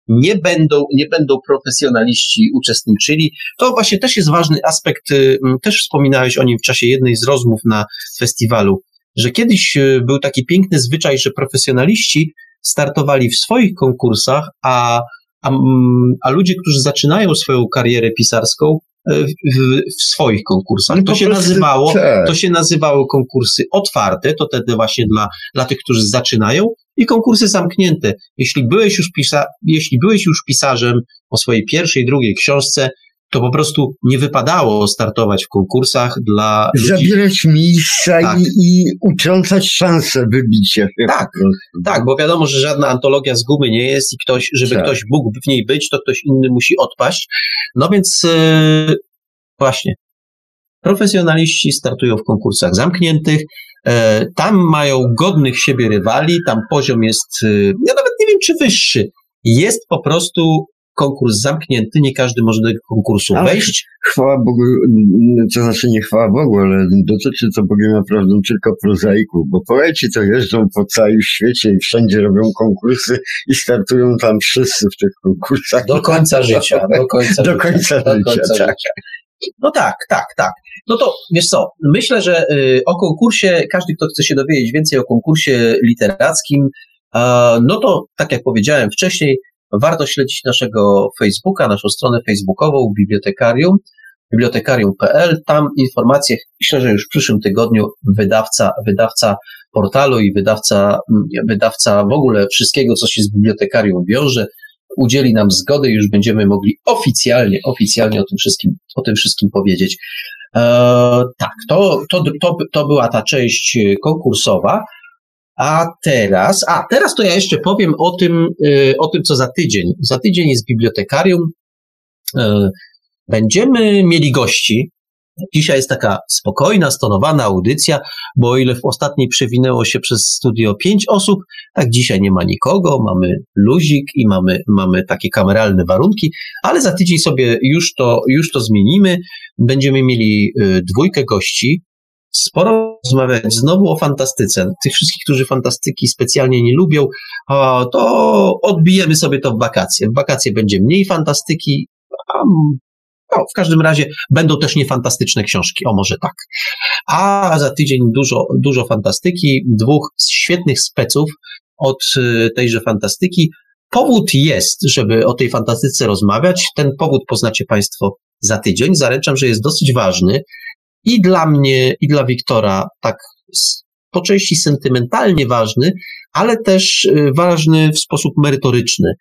Nie będą, nie będą profesjonaliści uczestniczyli. To właśnie też jest ważny aspekt, też wspominałeś o nim w czasie jednej z rozmów na festiwalu, że kiedyś e, był taki piękny zwyczaj, że profesjonaliści startowali w swoich konkursach, a, a, a ludzie, którzy zaczynają swoją karierę pisarską, w, w swoich konkursach. To się, nazywało, to się nazywało konkursy otwarte, to wtedy właśnie dla, dla tych, którzy zaczynają, i konkursy zamknięte. Jeśli byłeś już, pisa, jeśli byłeś już pisarzem po swojej pierwszej, drugiej książce, to po prostu nie wypadało startować w konkursach dla. Zabierać miejsca tak. i, i utrącać szansę wybicia. Tak, tak, bo wiadomo, że żadna antologia z gumy nie jest i ktoś, żeby tak. ktoś mógł w niej być, to ktoś inny musi odpaść. No więc yy, właśnie. Profesjonaliści startują w konkursach zamkniętych, e, tam mają godnych siebie rywali, tam poziom jest, e, ja nawet nie wiem czy wyższy, jest po prostu konkurs zamknięty, nie każdy może do tego konkursu ale wejść. Chwała Bogu, to znaczy nie chwała Bogu, ale dotyczy to Bogiem naprawdę tylko prozaików, bo poeci to jeżdżą po całym świecie i wszędzie robią konkursy i startują tam wszyscy w tych konkursach. Do końca życia. Do [LAUGHS] końca, do końca, życia, do końca tak. życia. No tak, tak, tak. No to wiesz co, myślę, że y, o konkursie, każdy, kto chce się dowiedzieć więcej o konkursie literackim, no to tak jak powiedziałem wcześniej, warto śledzić naszego Facebooka, naszą stronę facebookową Bibliotekarium, bibliotekarium.pl. Tam informacje, myślę, że już w przyszłym tygodniu wydawca, wydawca portalu i wydawca, wydawca w ogóle wszystkiego, co się z bibliotekarium wiąże, udzieli nam zgody i już będziemy mogli oficjalnie, oficjalnie o tym wszystkim, o tym wszystkim powiedzieć. E, tak, to, to, to, to była ta część konkursowa. A teraz, a teraz to ja jeszcze powiem o tym, e, o tym, co za tydzień. Za tydzień jest bibliotekarium. E, będziemy mieli gości. Dzisiaj jest taka spokojna, stonowana audycja, bo o ile w ostatniej przewinęło się przez studio pięć osób, tak dzisiaj nie ma nikogo, mamy luzik i mamy, mamy takie kameralne warunki, ale za tydzień sobie już to, już to zmienimy. Będziemy mieli y, dwójkę gości, sporo rozmawiać znowu o fantastyce. Tych wszystkich, którzy fantastyki specjalnie nie lubią, to odbijemy sobie to w wakacje. W wakacje będzie mniej fantastyki, a no, w każdym razie będą też niefantastyczne książki, o może tak. A za tydzień dużo, dużo fantastyki, dwóch świetnych speców od y, tejże fantastyki. Powód jest, żeby o tej fantastyce rozmawiać. Ten powód poznacie Państwo za tydzień. Zaręczam, że jest dosyć ważny i dla mnie, i dla Wiktora, tak po części sentymentalnie ważny, ale też y, ważny w sposób merytoryczny.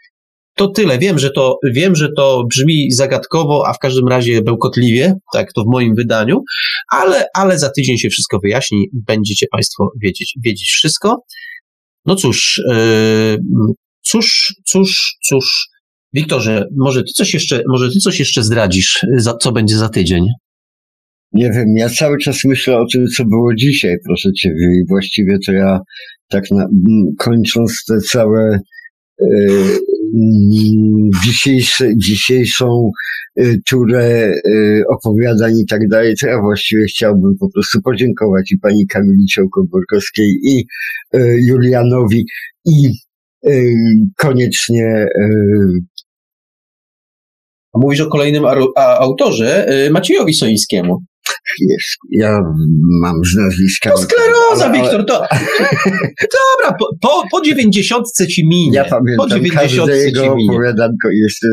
To tyle. Wiem, że to, wiem, że to brzmi zagadkowo, a w każdym razie bełkotliwie, tak to w moim wydaniu, ale, ale za tydzień się wszystko wyjaśni, będziecie Państwo wiedzieć, wiedzieć wszystko. No cóż, yy, cóż, cóż, cóż, Wiktorze, może ty coś jeszcze, może ty coś jeszcze zdradzisz, za, co będzie za tydzień? Nie wiem, ja cały czas myślę o tym, co było dzisiaj, proszę ciebie, i właściwie to ja tak na, kończąc te całe y, dzisiejsze, dzisiejszą y, turę y, opowiadań i tak dalej, to ja właściwie chciałbym po prostu podziękować i pani Kamili Ciołko-Borkowskiej i Julianowi i koniecznie Mówisz o kolejnym autorze, Maciejowi Sońskiemu. Wiesz, ja mam z nazwiska. To skleroza, ale, Wiktor, to. [LAUGHS] Dobra, po, po, po 90 ci minie. Ja pamiętam po 90 jego opowiadanko i jeszcze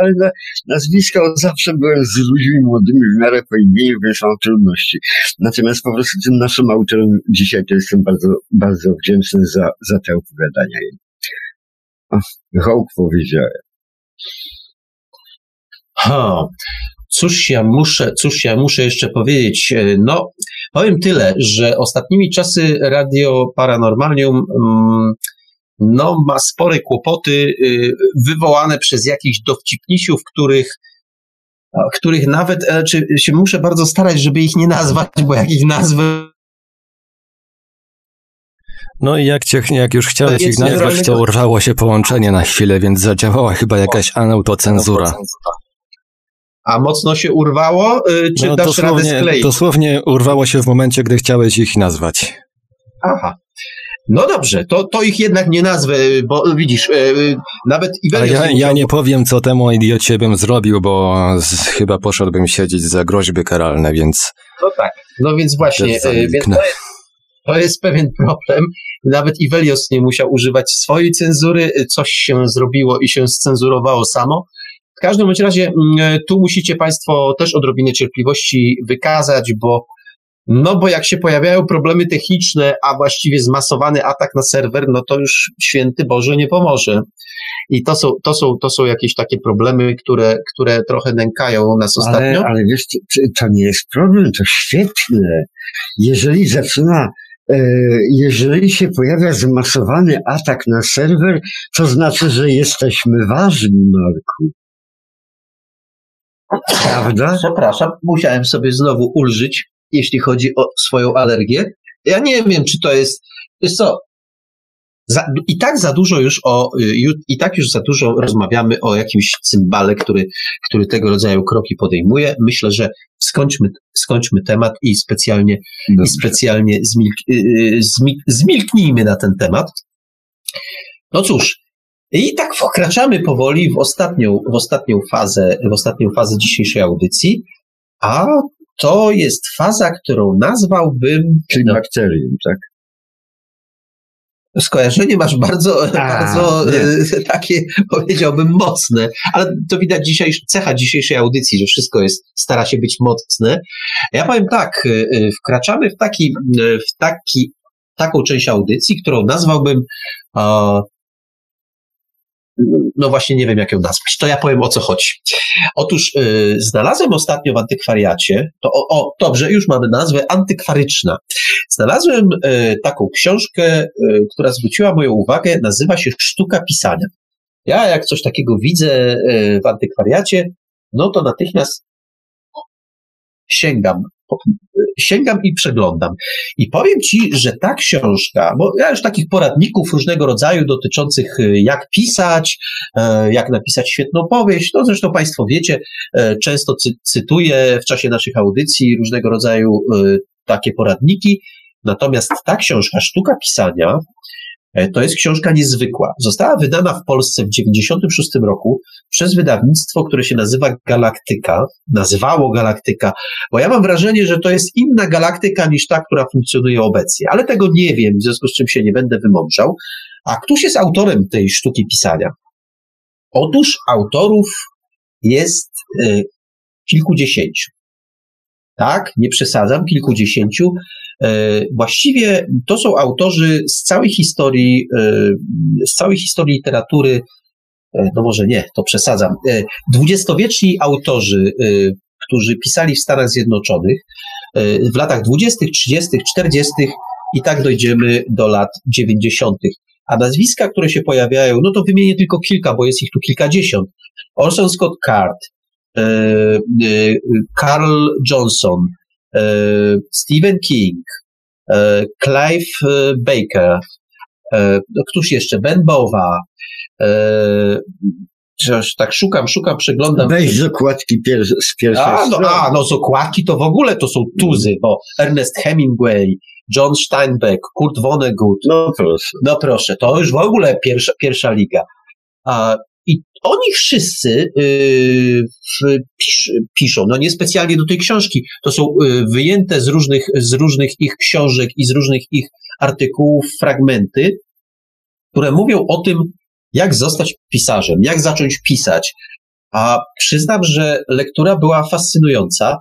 ale na, nazwiska od zawsze byłem z ludźmi młodymi w miarę po imieniu, więc mam trudności. Natomiast po prostu tym naszym autorem dzisiaj to jestem bardzo, bardzo wdzięczny za, za te opowiadania. Hołk powiedziałem. Ha. Cóż ja muszę, cóż ja muszę jeszcze powiedzieć? E, no, powiem tyle, że ostatnimi czasy Radio Paranormalium mm, no, ma spore kłopoty y, wywołane przez jakichś dowcipnisiów, których których nawet, e, czy się muszę bardzo starać, żeby ich nie nazwać, bo jak ich nazwę, no i jak, cię, jak już chciałeś ich nazwać, to urwało się połączenie na chwilę, więc zadziałała chyba jakaś autocenzura a mocno się urwało, y, czy no, dasz radę skleić? Dosłownie urwało się w momencie, gdy chciałeś ich nazwać. Aha. No dobrze, to, to ich jednak nie nazwę, bo widzisz, yy, nawet Iwelios... Ja, ja nie powiem, co temu idiocie bym zrobił, bo z, chyba poszedłbym siedzieć za groźby karalne, więc... No tak, no więc właśnie, yy, więc to jest, to jest pewien problem. Nawet Iwelios nie musiał używać swojej cenzury, coś się zrobiło i się scenzurowało samo. W każdym bądź razie mm, tu musicie Państwo też odrobinę cierpliwości wykazać, bo No bo jak się pojawiają problemy techniczne, a właściwie zmasowany atak na serwer, no to już święty Boże nie pomoże. I to są, to są, to są jakieś takie problemy, które, które trochę nękają nas ostatnio. Ale, ale wiesz, to nie jest problem, to świetne. Jeżeli zaczyna e, jeżeli się pojawia zmasowany atak na serwer, to znaczy, że jesteśmy ważni, Marku. Prawda? Przepraszam, musiałem sobie znowu ulżyć, jeśli chodzi o swoją alergię. Ja nie wiem, czy to jest. Wiesz co? Za, I tak za dużo już o, i tak już za dużo rozmawiamy o jakimś cymbale, który, który tego rodzaju kroki podejmuje. Myślę, że skończmy, skończmy temat i specjalnie, i specjalnie zmilk, zmilk, zmilknijmy na ten temat. No cóż, i tak wkraczamy powoli w ostatnią, w ostatnią fazę, w ostatnią fazę dzisiejszej audycji, a to jest faza, którą nazwałbym. Czyli no, bakterium, tak? Skojarzenie masz bardzo, a, bardzo e, takie, powiedziałbym, mocne, ale to widać dzisiejsz, cecha dzisiejszej audycji, że wszystko jest, stara się być mocne. Ja powiem tak, e, e, wkraczamy w taki, w taki, taką część audycji, którą nazwałbym no właśnie nie wiem, jak ją nazwać. To ja powiem o co chodzi. Otóż yy, znalazłem ostatnio w antykwariacie, to o, o, dobrze, już mamy nazwę antykwaryczna. Znalazłem yy, taką książkę, yy, która zwróciła moją uwagę, nazywa się Sztuka Pisania. Ja jak coś takiego widzę y, w antykwariacie, no to natychmiast sięgam sięgam i przeglądam. I powiem Ci, że ta książka, bo ja już takich poradników różnego rodzaju dotyczących y, jak pisać, e, jak napisać świetną powieść, no zresztą Państwo wiecie, e, często cy cytuję w czasie naszych audycji różnego rodzaju takie poradniki, Natomiast ta książka, Sztuka Pisania, E, to jest książka niezwykła. Została wydana w Polsce w 1996 roku przez wydawnictwo, które się nazywa Galaktyka. Nazywało Galaktyka, bo ja mam wrażenie, że to jest inna galaktyka niż ta, która funkcjonuje obecnie, ale tego nie wiem, w związku z czym się nie będę wymądrzał. A któż jest autorem tej sztuki pisania? Otóż autorów jest y, kilkudziesięciu. Tak, nie przesadzam, kilkudziesięciu. E, właściwie to są autorzy z całej historii, e, z całej historii literatury, e, no może nie, to przesadzam, dwudziestowieczni autorzy, którzy pisali w Stanach Zjednoczonych w latach dwudziestych, trzydziestych, czterdziestych i tak dojdziemy do lat dziewięćdziesiątych. A nazwiska, które się pojawiają, no to wymienię tylko kilka, bo jest ich tu kilkadziesiąt. Orson Scott Card, Carl Johnson, Stephen King, e, Clive e, Baker, no któż jeszcze, Ben Bowa, tak szukam, szukam, przeglądam. Weź z okładki pier z pierwszej a, no, a, no z okładki to w ogóle to są tuzy, bo Ernest Hemingway, John Steinbeck, Kurt Vonnegut. No proszę. No proszę, to już w ogóle pierwsza, pierwsza liga. A, oni wszyscy yy, pisz, piszą, no niespecjalnie do tej książki, to są yy, wyjęte z różnych, z różnych ich książek i z różnych ich artykułów fragmenty, które mówią o tym, jak zostać pisarzem, jak zacząć pisać. A przyznam, że lektura była fascynująca.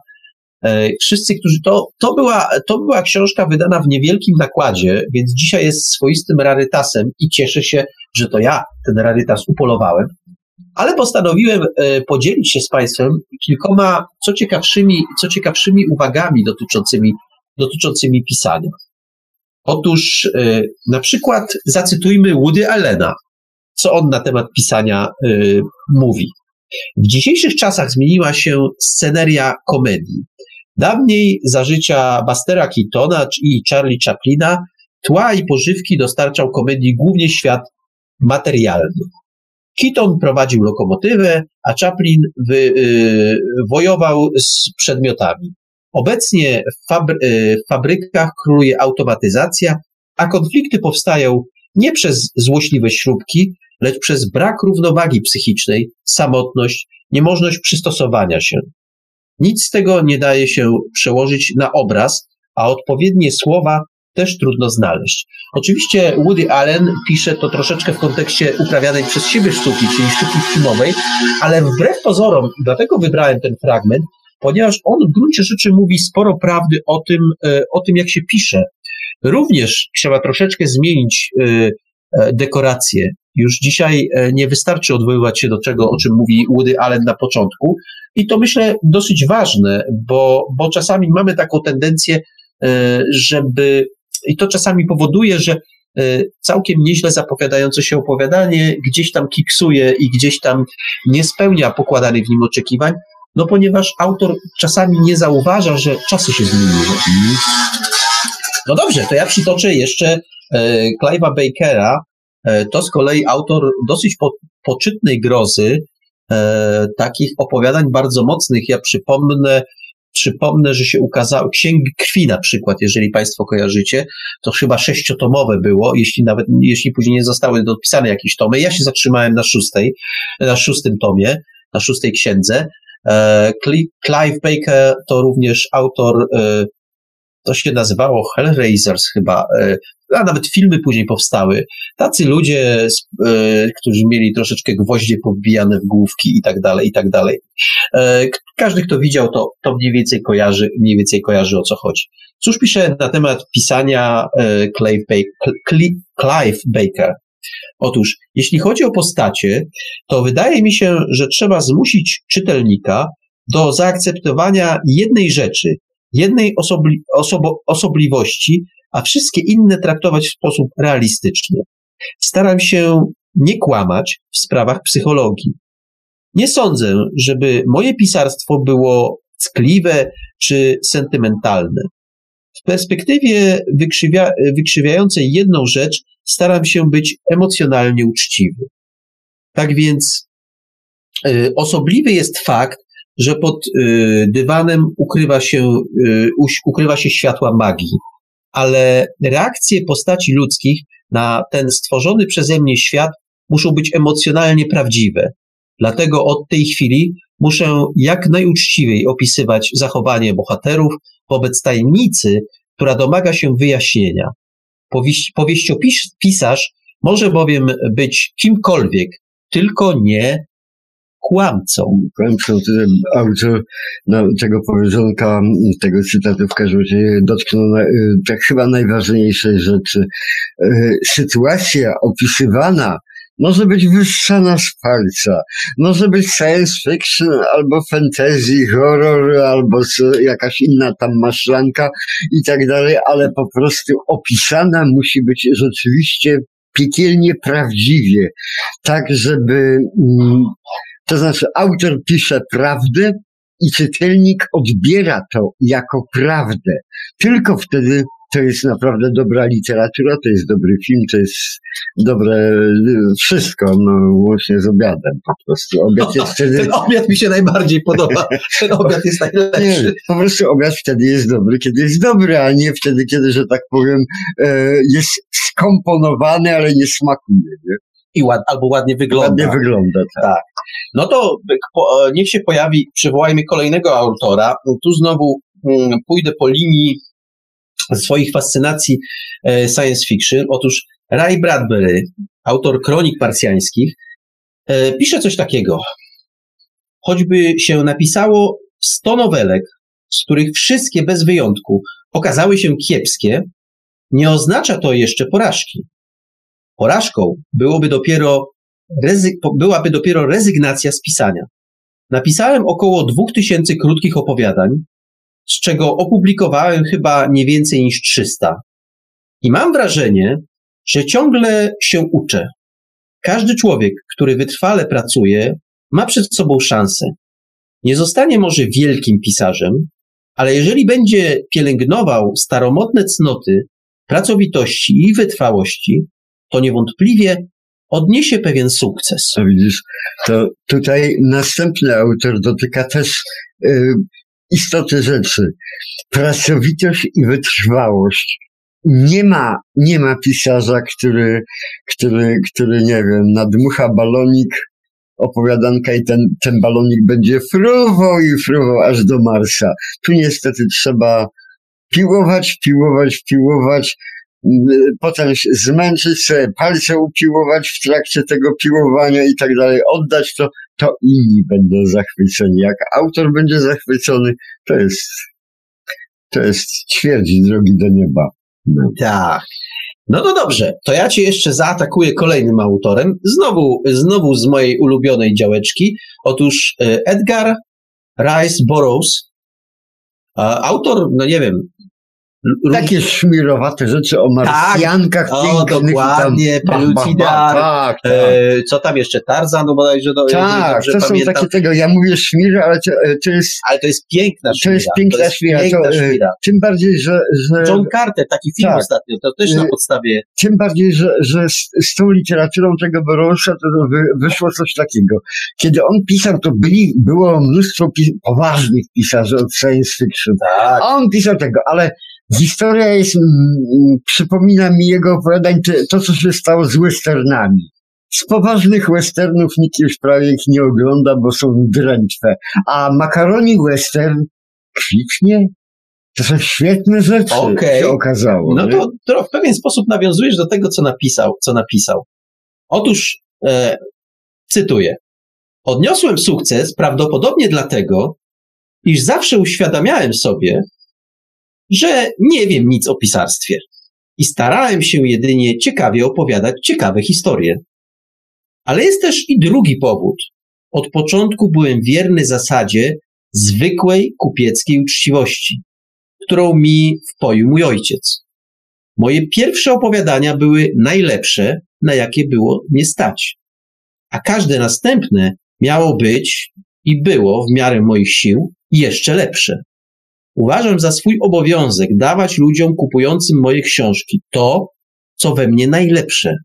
E, wszyscy, którzy to, to była, to była książka wydana w niewielkim nakładzie, więc dzisiaj jest swoistym rarytasem i cieszę się, że to ja ten rarytas upolowałem ale postanowiłem e, podzielić się z Państwem kilkoma co ciekawszymi, co ciekawszymi uwagami dotyczącymi, dotyczącymi pisania. Otóż e, na przykład zacytujmy Woody Allena, co on na temat pisania e, mówi. W dzisiejszych czasach zmieniła się sceneria komedii. Dawniej za życia Bastera Keatona i Charlie Chaplina tła i pożywki dostarczał komedii głównie świat materialny. Keaton prowadził lokomotywę, a Chaplin wy, y, wojował z przedmiotami. Obecnie w, fabry, y, w fabrykach króluje automatyzacja, a konflikty powstają nie przez złośliwe śrubki, lecz przez brak równowagi psychicznej, samotność, niemożność przystosowania się. Nic z tego nie daje się przełożyć na obraz, a odpowiednie słowa też trudno znaleźć. Oczywiście Woody Allen pisze to troszeczkę w kontekście uprawianej przez siebie sztuki, czyli sztuki filmowej, ale wbrew pozorom, dlatego wybrałem ten fragment, ponieważ on w gruncie rzeczy mówi sporo prawdy o tym, e, o tym jak się pisze. Również trzeba troszeczkę zmienić e, e, dekoracje. Już dzisiaj nie wystarczy odwoływać się do czego, o czym mówi Woody Allen na początku. I to myślę dosyć ważne, bo, bo czasami mamy taką tendencję, żeby, i to czasami powoduje, że całkiem nieźle zapowiadające się opowiadanie gdzieś tam kiksuje i gdzieś tam nie spełnia pokładanych w nim oczekiwań, no ponieważ autor czasami nie zauważa, że czasy się zmieniły. No dobrze, to ja przytoczę jeszcze e, Clive'a Bakera. E, to z kolei autor dosyć po, poczytnej grozy, e, takich opowiadań bardzo mocnych. Ja przypomnę, przypomnę, że się ukazały Księgi Krwi na przykład, jeżeli Państwo kojarzycie, to chyba sześciotomowe było, jeśli nawet, jeśli później nie zostały dopisane jakieś tomy. Ja się zatrzymałem na szóstej, na szóstym tomie, na szóstej księdze. E, Clive Baker to również autor, e, to się nazywało Hellraisers chyba, e, a nawet filmy później powstały. Tacy ludzie, którzy mieli troszeczkę gwoździe powbijane w główki i tak dalej, i tak dalej. Każdy, kto widział, to, to mniej więcej kojarzy, mniej więcej kojarzy o co chodzi. Cóż pisze na temat pisania Clive Baker? Clive Baker. Otóż, jeśli chodzi o postacie, to wydaje mi się, że trzeba zmusić czytelnika do zaakceptowania jednej rzeczy, jednej osobli, osobo, osobliwości, a wszystkie inne traktować w sposób realistyczny. Staram się nie kłamać w sprawach psychologii. Nie sądzę, żeby moje pisarstwo było ckliwe czy sentymentalne. W perspektywie wykrzywia, wykrzywiającej jedną rzecz staram się być emocjonalnie uczciwy. Tak więc y, osobliwy jest fakt, że pod y, dywanem ukrywa się, y, ukrywa się światła magii, ale reakcje postaci ludzkich na ten stworzony przeze mnie świat muszą być emocjonalnie prawdziwe. Dlatego od tej chwili muszę jak najuczciwiej opisywać zachowanie bohaterów wobec tajemnicy, która domaga się wyjaśnienia. Powieści, powieściopisarz może bowiem być kimkolwiek, tylko nie kłamcą. Kłamcą, autor no, tego powiedzonka, tego cytatu w każdym razie dotknął tak chyba najważniejszej rzeczy. E, sytuacja opisywana może być wyssana z palca, może być science fiction, albo fantasy, horror, albo jakaś inna tam maszlanka i tak dalej, ale po prostu opisana musi być rzeczywiście piekielnie prawdziwie, tak żeby, mm, to znaczy autor pisze prawdę i czytelnik odbiera to jako prawdę. Tylko wtedy to jest naprawdę dobra literatura, to jest dobry film, to jest dobre wszystko, no, łącznie z obiadem po prostu. Obiad jest wtedy... Ten obiad mi się najbardziej podoba. Ten obiad jest najlepszy. Nie, po prostu obiad wtedy jest dobry, kiedy jest dobry, a nie wtedy, kiedy, że tak powiem, e, jest skomponowany, ale nie smakuje. Nie? I ład, albo ładnie wygląda. Ładnie wygląda, tak. tak. No to niech się pojawi, przywołajmy kolejnego autora. Tu znowu mm, pójdę po linii swoich fascynacji e, science fiction. Otóż Ray Bradbury, autor kronik marsjańskich, e, pisze coś takiego. Choćby się napisało 100 nowelek, z których wszystkie bez wyjątku okazały się kiepskie, nie oznacza to jeszcze porażki. Porażką byłoby dopiero byłaby dopiero rezygnacja z pisania. Napisałem około 2000 krótkich opowiadań, z czego opublikowałem chyba nie więcej niż 300. I mam wrażenie, że ciągle się uczę. Każdy człowiek, który wytrwale pracuje, ma przed sobą szansę. Nie zostanie może wielkim pisarzem, ale jeżeli będzie pielęgnował staromodne cnoty, pracowitości i wytrwałości, to niewątpliwie odniesie pewien sukces. A widzisz, to tutaj następny autor dotyka też y, istoty rzeczy. Pracowitość i wytrwałość. Nie ma, nie ma pisarza, który, który, który, nie wiem, nadmucha balonik, opowiadanka i ten, ten balonik będzie fruwał i fruwał aż do Marsa. Tu niestety trzeba piłować, piłować, piłować, potem zmęczyć sobie, palce upiłować w trakcie tego piłowania i tak dalej, oddać to to inni będą zachwyceni. Jak autor będzie zachwycony, to jest, to jest ćwierć drogi do nieba. No. Tak. No to dobrze, to ja cię jeszcze zaatakuję kolejnym autorem, znowu, znowu z mojej ulubionej działeczki. Otóż e, Edgar Rice Burroughs, autor, no nie wiem, takie szmirowate rzeczy o marsjankach tak, pięknych. O, dokładnie, Pelucidar, tak, tak. E, co tam jeszcze, Tarzan, no bodajże do, Tak, to są pamiętam. takie tego, ja mówię szmiry, ale to, e, to jest... Ale to jest piękna szmira. To jest piękna, to jest szmira. Piękna to, e, szmira. Tym bardziej, że, że... John Carter, taki film tak, ostatnio, to też na e, podstawie... Tym bardziej, że, że z, z tą literaturą tego Borowsza to wy, wyszło coś takiego. Kiedy on pisał, to byli, było mnóstwo pis poważnych pisarzy od science fiction. Tak. A on pisał tego, ale Historia jest, mm, przypomina mi jego opowiadań to, co się stało z westernami. Z poważnych westernów nikt już prawie ich nie ogląda, bo są drętwe. A makaroni western kwitnie. To są świetne rzeczy, okay. się okazało. No to, to, w pewien sposób nawiązujesz do tego, co napisał. Co napisał. Otóż, e, cytuję. Odniosłem sukces prawdopodobnie dlatego, iż zawsze uświadamiałem sobie, że nie wiem nic o pisarstwie i starałem się jedynie ciekawie opowiadać ciekawe historie. Ale jest też i drugi powód. Od początku byłem wierny zasadzie zwykłej kupieckiej uczciwości, którą mi wpoił mój ojciec. Moje pierwsze opowiadania były najlepsze, na jakie było mnie stać, a każde następne miało być i było w miarę moich sił jeszcze lepsze. Uważam za swój obowiązek dawać ludziom kupującym moje książki to, co we mnie najlepsze.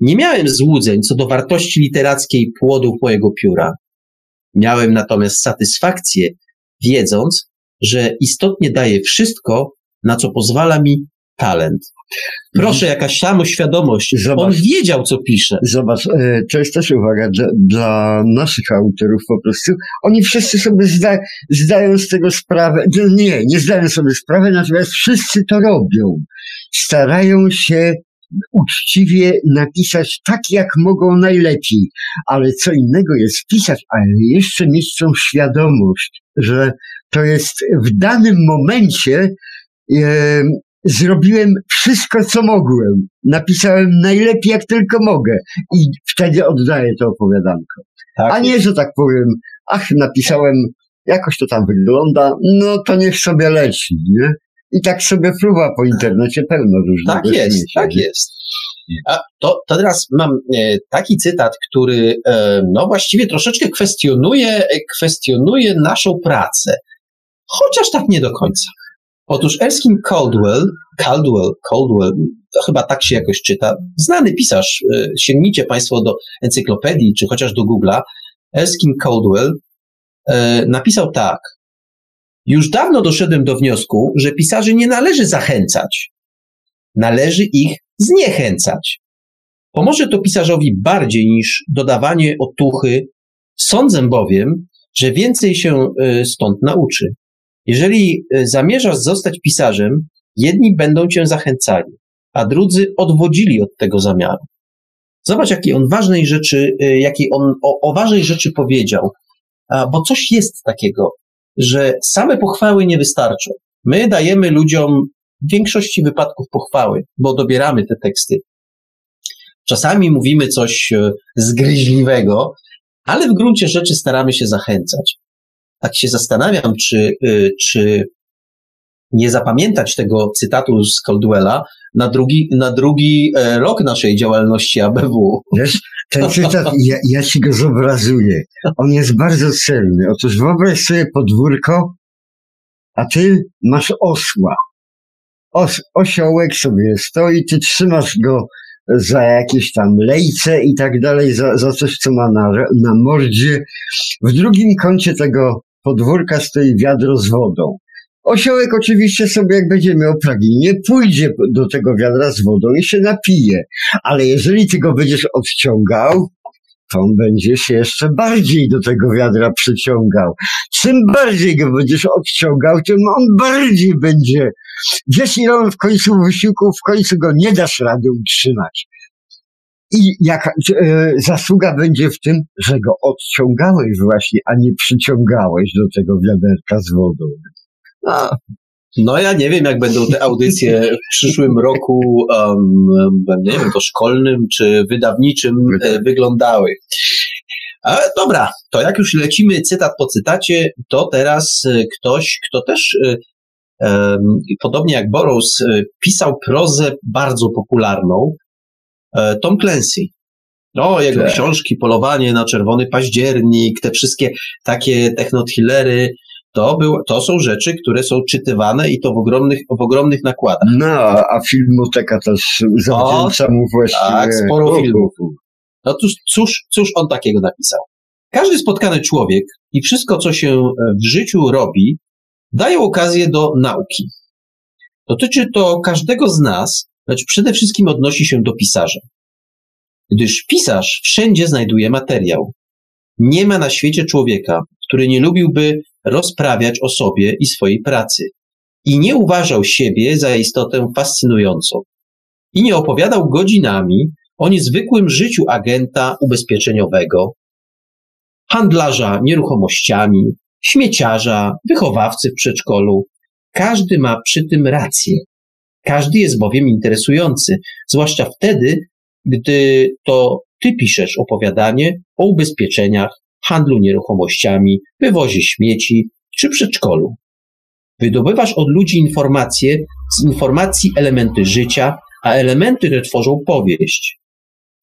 Nie miałem złudzeń co do wartości literackiej płodów mojego pióra. Miałem natomiast satysfakcję, wiedząc, że istotnie daję wszystko, na co pozwala mi talent. Proszę, mhm. jakaś samoświadomość. Zobacz, On wiedział, co pisze. Zobacz, e, to jest też uwaga dla, dla naszych autorów po prostu. Oni wszyscy sobie zda, zdają z tego sprawę. Nie, nie zdają sobie sprawy, natomiast wszyscy to robią. Starają się uczciwie napisać tak, jak mogą najlepiej. Ale co innego jest pisać, ale jeszcze mieć tą świadomość, że to jest w danym momencie zrobiłem wszystko, co mogłem. Napisałem najlepiej, jak tylko mogę. I wtedy oddaję to opowiadanko. Tak A nie, że tak powiem, ach, napisałem, jakoś to tam wygląda, no to niech sobie leci, nie? I tak sobie fruwa po internecie pełno różnych Tak jest, śmieci, tak nie? jest. A to, to teraz mam e, taki cytat, który e, no właściwie troszeczkę kwestionuje, kwestionuje naszą pracę. Chociaż tak nie do końca. Otóż Erskine Caldwell, Caldwell, Caldwell, to chyba tak się jakoś czyta, znany pisarz, e, sięgnijcie Państwo do encyklopedii, czy chociaż do Google'a, Erskine Caldwell e, napisał tak. Już dawno doszedłem do wniosku, że pisarzy nie należy zachęcać. Należy ich zniechęcać. Pomoże to pisarzowi bardziej niż dodawanie otuchy. Sądzę bowiem, że więcej się e, stąd nauczy. Jeżeli e, zamierzasz zostać pisarzem, jedni będą cię zachęcali, a drudzy odwodzili od tego zamiaru. Zobacz, jakiej on ważnej rzeczy, e, jakiej on o, o ważnej rzeczy powiedział. Bo coś jest takiego, że same pochwały nie wystarczą. My dajemy ludziom w większości wypadków pochwały, bo dobieramy te teksty. Czasami mówimy coś e, zgryźliwego, ale w gruncie rzeczy staramy się zachęcać tak się zastanawiam, czy, y, czy nie zapamiętać tego cytatu z Caldwella na drugi, na drugi e, rok naszej działalności ABW. Wiesz, ten [LAUGHS] cytat, ja, ja ci go zobrazuję. On jest bardzo celny. Otóż wyobraź sobie podwórko, a ty masz osła. Os, osiołek sobie stoi, ty trzymasz go za jakieś tam lejce i tak dalej, za, za coś, co ma na, na mordzie. W drugim kącie tego podwórka stoi wiadro z wodą. Osiołek oczywiście sobie, jak będzie miał pragnienie, pójdzie do tego wiadra z wodą i się napije. Ale jeżeli ty go będziesz odciągał, to on będzie się jeszcze bardziej do tego wiadra przyciągał. Czym bardziej go będziesz odciągał, tym on bardziej będzie. Wiesz, ile on w końcu wysiłku, w końcu go nie dasz rady utrzymać. I jaka e, zasługa będzie w tym, że go odciągałeś właśnie, a nie przyciągałeś do tego wiaderka z wodą. A, no ja nie wiem, jak będą te audycje w przyszłym roku, um, nie wiem, to szkolnym czy wydawniczym e, wyglądały. Ale dobra, to jak już lecimy cytat po cytacie, to teraz e, ktoś, kto też e, podobnie jak Burroughs e, pisał prozę bardzo popularną, Tom Clancy. No, jego tak. książki, Polowanie na Czerwony Październik, te wszystkie takie technotrillery, to, był, to są rzeczy, które są czytywane i to w ogromnych, w ogromnych nakładach. No, a filmoteka też zawdzięcza mu właściwie. Tak, sporo filmów. No cóż, cóż, cóż on takiego napisał? Każdy spotkany człowiek i wszystko, co się w życiu robi, dają okazję do nauki. Dotyczy to każdego z nas, lecz przede wszystkim odnosi się do pisarza. Gdyż pisarz wszędzie znajduje materiał. Nie ma na świecie człowieka, który nie lubiłby rozprawiać o sobie i swojej pracy i nie uważał siebie za istotę fascynującą i nie opowiadał godzinami o niezwykłym życiu agenta ubezpieczeniowego, handlarza nieruchomościami, śmieciarza, wychowawcy w przedszkolu. Każdy ma przy tym rację. Każdy jest bowiem interesujący, zwłaszcza wtedy, gdy to ty piszesz opowiadanie o ubezpieczeniach, handlu nieruchomościami, wywozie śmieci czy przedszkolu. Wydobywasz od ludzi informacje, z informacji elementy życia, a elementy te tworzą powieść.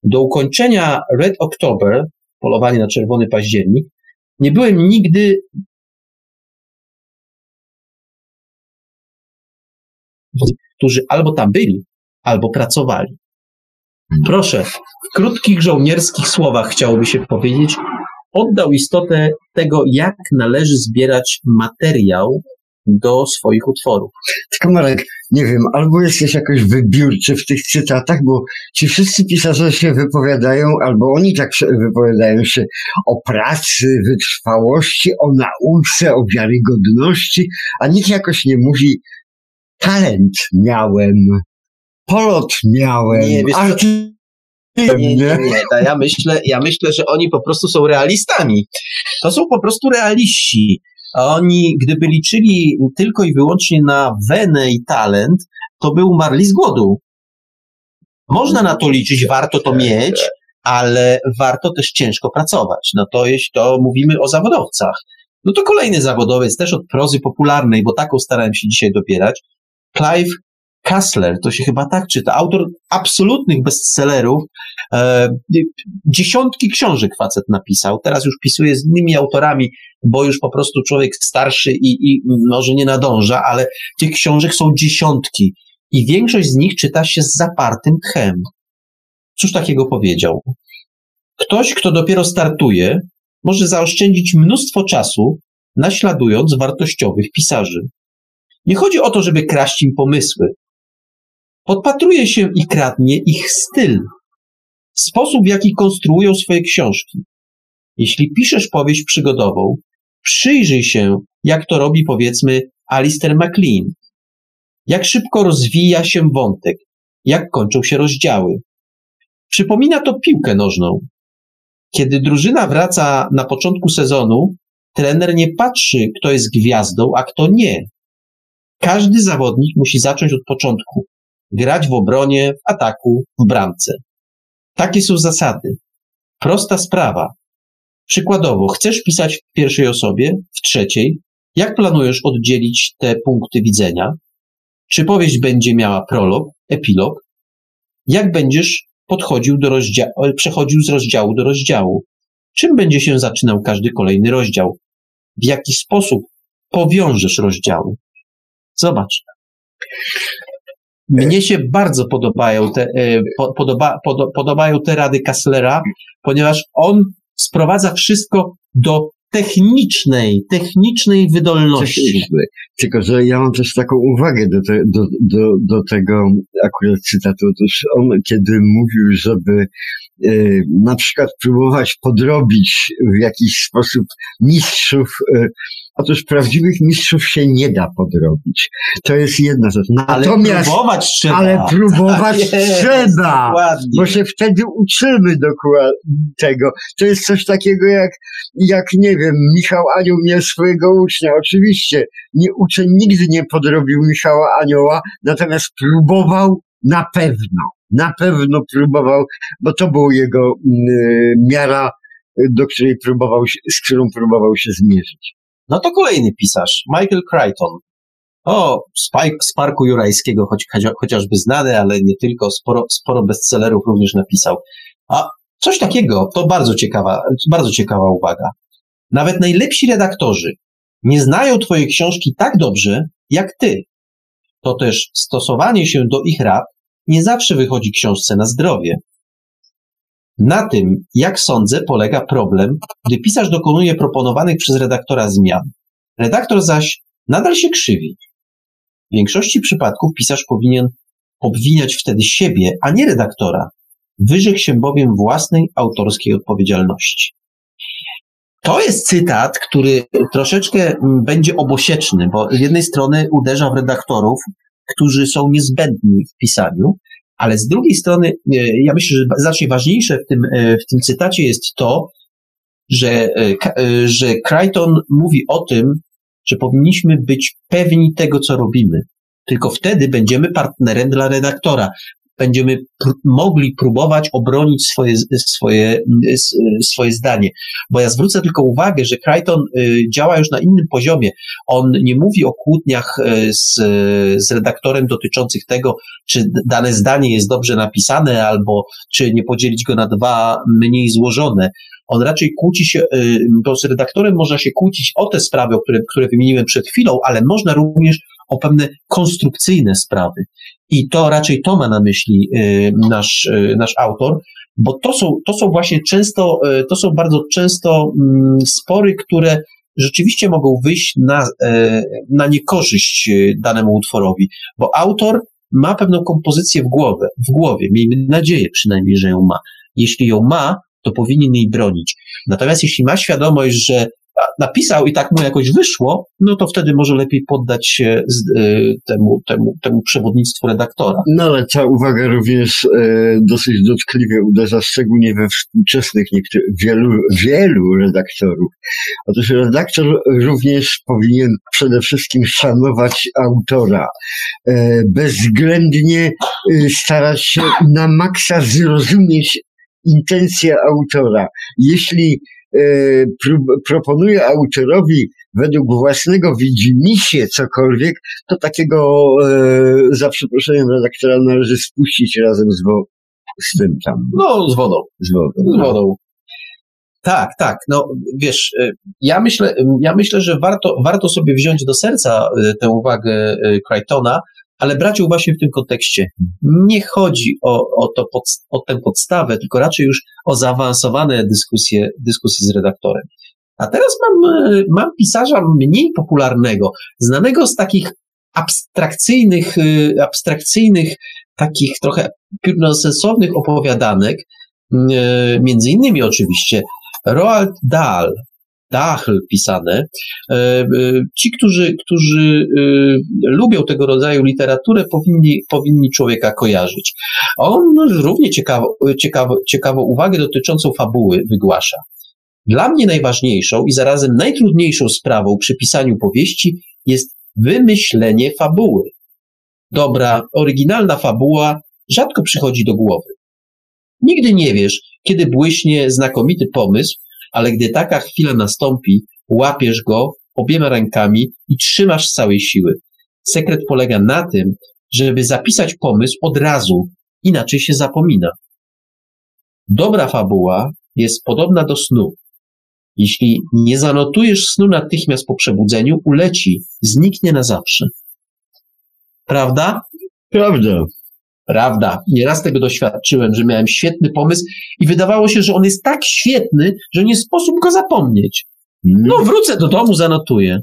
Do ukończenia Red October, polowanie na czerwony październik, nie byłem nigdy którzy albo tam byli, albo pracowali. Proszę, w krótkich żołnierskich słowach chciałoby się powiedzieć, oddał istotę tego, jak należy zbierać materiał do swoich utworów. Tylko Marek, nie wiem, albo jesteś jakoś wybiórczy w tych cytatach, bo ci wszyscy pisarze się wypowiadają, albo oni tak wypowiadają się o pracy, wytrwałości, o nauce, o wiarygodności, a nikt jakoś nie mówi talent miałem, polot miałem, nie, wiesz, nie, nie, nie, nie. Ja myślę, ja myślę, że oni po prostu są realistami. To są po prostu realiści. Oni, gdyby liczyli tylko i wyłącznie na wenę i talent, to by umarli z głodu. Można na to liczyć, warto to mieć, ale warto też ciężko pracować. No to jeśli to mówimy o zawodowcach. No to kolejny zawodowiec, też od prozy popularnej, bo taką starałem się dzisiaj dobierać. Clive Kassler, to się chyba tak czyta, autor absolutnych bestsellerów, e, dziesiątki książek facet napisał, teraz już pisuje z innymi autorami, bo już po prostu człowiek starszy i, i może nie nadąża, ale tych książek są dziesiątki i większość z nich czyta się z zapartym tchem. Cóż takiego powiedział? Ktoś, kto dopiero startuje, może zaoszczędzić mnóstwo czasu, naśladując wartościowych pisarzy. Nie chodzi o to, żeby kraść im pomysły. Podpatruje się i kradnie ich styl, sposób w jaki konstruują swoje książki. Jeśli piszesz powieść przygodową, przyjrzyj się, jak to robi powiedzmy Alistair MacLean. Jak szybko rozwija się wątek, jak kończą się rozdziały. Przypomina to piłkę nożną. Kiedy drużyna wraca na początku sezonu, trener nie patrzy, kto jest gwiazdą, a kto nie. Każdy zawodnik musi zacząć od początku. Grać w obronie, w ataku, w bramce. Takie są zasady. Prosta sprawa. Przykładowo, chcesz pisać w pierwszej osobie, w trzeciej. Jak planujesz oddzielić te punkty widzenia? Czy powieść będzie miała prolog, epilog? Jak będziesz podchodził do rozdziału, przechodził z rozdziału do rozdziału? Czym będzie się zaczynał każdy kolejny rozdział? W jaki sposób powiążesz rozdziały? Zobacz. Mnie się bardzo podobają te, e, podoba, pod, podobają te rady Kasslera, ponieważ on sprowadza wszystko do technicznej, technicznej wydolności. Tylko, że ja mam też taką uwagę do, te, do, do, do tego akurat cytatu. Otóż on, kiedy mówił, żeby y, na przykład próbować podrobić w jakiś sposób mistrzów y, Otóż prawdziwych mistrzów się nie da podrobić. To jest jedna rzecz. Natomiast, ale próbować trzeba. Ale próbować [LAUGHS] trzeba. Dokładnie. Bo się wtedy uczymy dokładnie tego. To jest coś takiego jak, jak nie wiem, Michał Anioł miał swojego ucznia. Oczywiście nie, uczeń nigdy nie podrobił Michała Anioła, natomiast próbował na pewno. Na pewno próbował, bo to była jego y, miara, do której próbował się, z którą próbował się zmierzyć. No to kolejny pisarz, Michael Crichton. O, z Parku Jurajskiego, choć, chociażby znany, ale nie tylko, sporo, sporo bestsellerów również napisał. A coś takiego, to bardzo ciekawa, bardzo ciekawa uwaga. Nawet najlepsi redaktorzy nie znają Twojej książki tak dobrze, jak Ty. To też stosowanie się do ich rad nie zawsze wychodzi książce na zdrowie. Na tym, jak sądzę, polega problem, gdy pisarz dokonuje proponowanych przez redaktora zmian. Redaktor zaś nadal się krzywi. W większości przypadków pisarz powinien obwiniać wtedy siebie, a nie redaktora. Wyrzekł się bowiem własnej autorskiej odpowiedzialności. To jest cytat, który troszeczkę mm, będzie obosieczny, bo z jednej strony uderza w redaktorów, którzy są niezbędni w pisaniu, ale z drugiej strony, e, ja myślę, że znacznie ważniejsze w tym, e, w tym cytacie jest to, że, e, że Crichton mówi o tym, że powinniśmy być pewni tego, co robimy. Tylko wtedy będziemy partnerem dla redaktora będziemy pr mogli próbować obronić swoje, swoje, swoje zdanie. Bo ja zwrócę tylko uwagę, że Crichton y, działa już na innym poziomie. On nie mówi o kłótniach y, z, z redaktorem dotyczących tego, czy dane zdanie jest dobrze napisane, albo czy nie podzielić go na dwa mniej złożone. On raczej kłóci się, y, bo z redaktorem można się kłócić o te sprawy, które, które wymieniłem przed chwilą, ale można również o pewne konstrukcyjne sprawy. I to raczej to ma na myśli y, nasz, y, nasz autor, bo to są, to są właśnie często, y, to są bardzo często mm, spory, które rzeczywiście mogą wyjść na, na niekorzyść danemu utworowi, bo autor ma pewną kompozycję w głowie, w głowie, miejmy nadzieję przynajmniej, że ją ma. Jeśli ją ma, to powinien jej bronić. Natomiast jeśli ma świadomość, że napisał i tak mu jakoś wyszło, no to wtedy może lepiej poddać się y, temu, temu, temu przewodnictwu redaktora. No ale ta uwaga również e, dosyć dotkliwie uderza, szczególnie we współczesnych niektórych, wielu, wielu redaktorów. Otóż redaktor również powinien przede wszystkim szanować autora, e, bezwzględnie e, starać się na maksa zrozumieć intencję autora. Jeśli proponuje autorowi według własnego widzimisię cokolwiek, to takiego e, za przeproszeniem redaktora należy spuścić razem z, wo- z tym tam. No, z wodą. Z wodą. Z no. wodą. Tak, tak. No wiesz, e, ja myślę, ja myślę, że warto, warto sobie wziąć do serca tę uwagę Crichtona, ale brać ją właśnie w tym kontekście. Nie chodzi o, o, to pod, o tę podstawę, tylko raczej już o zaawansowane dyskusje, dyskusje z redaktorem. A teraz mam, e, mam pisarza mniej popularnego, znanego z takich abstrakcyjnych, e, abstrakcyjnych, takich trochę nonsensownych opowiadanek, e, między innymi oczywiście Roald Dahl, Dachl pisane. E, e, ci, którzy, którzy e, lubią tego rodzaju literaturę, powinni, powinni człowieka kojarzyć. On równie ciekawo, ciekawo, ciekawą uwagę dotyczącą fabuły wygłasza. Dla mnie najważniejszą i zarazem najtrudniejszą sprawą przy pisaniu powieści jest wymyślenie fabuły. Dobra, oryginalna fabuła rzadko przychodzi do głowy. Nigdy nie wiesz, kiedy błyśnie znakomity pomysł, ale gdy taka chwila nastąpi, łapiesz go obiema rękami i trzymasz z całej siły. Sekret polega na tym, żeby zapisać pomysł od razu, inaczej się zapomina. Dobra fabuła jest podobna do snu. Jeśli nie zanotujesz snu natychmiast po przebudzeniu, uleci, zniknie na zawsze. Prawda? Prawda. Prawda. Nieraz tego doświadczyłem, że miałem świetny pomysł i wydawało się, że on jest tak świetny, że nie sposób go zapomnieć. No, wrócę do domu, zanotuję.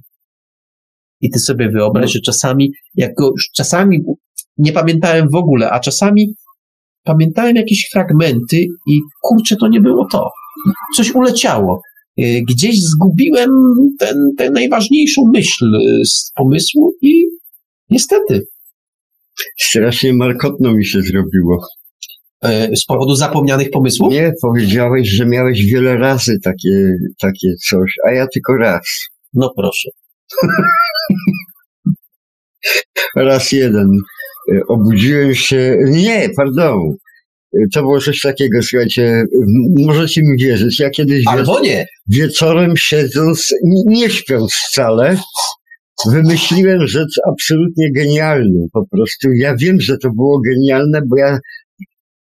I ty sobie wyobraź, że czasami, jak go czasami nie pamiętałem w ogóle, a czasami pamiętałem jakieś fragmenty i kurczę, to nie było to. Coś uleciało. gdzieś zgubiłem ten, tę najważniejszą myśl z pomysłu i niestety. Strasznie markotno mi się zrobiło. Z powodu zapomnianych pomysłów? Nie, powiedziałeś, że miałeś wiele razy takie, takie coś, a ja tylko raz. No proszę. [LAUGHS] raz jeden. Obudziłem się. Nie, pardon. To było coś takiego, słuchajcie, możecie mi wierzyć. Ja kiedyś Albo nie. wieczorem siedząc, nie śpiąc wcale, wymyśliłem rzecz absolutnie genialną po prostu. Ja wiem, że to było genialne, bo ja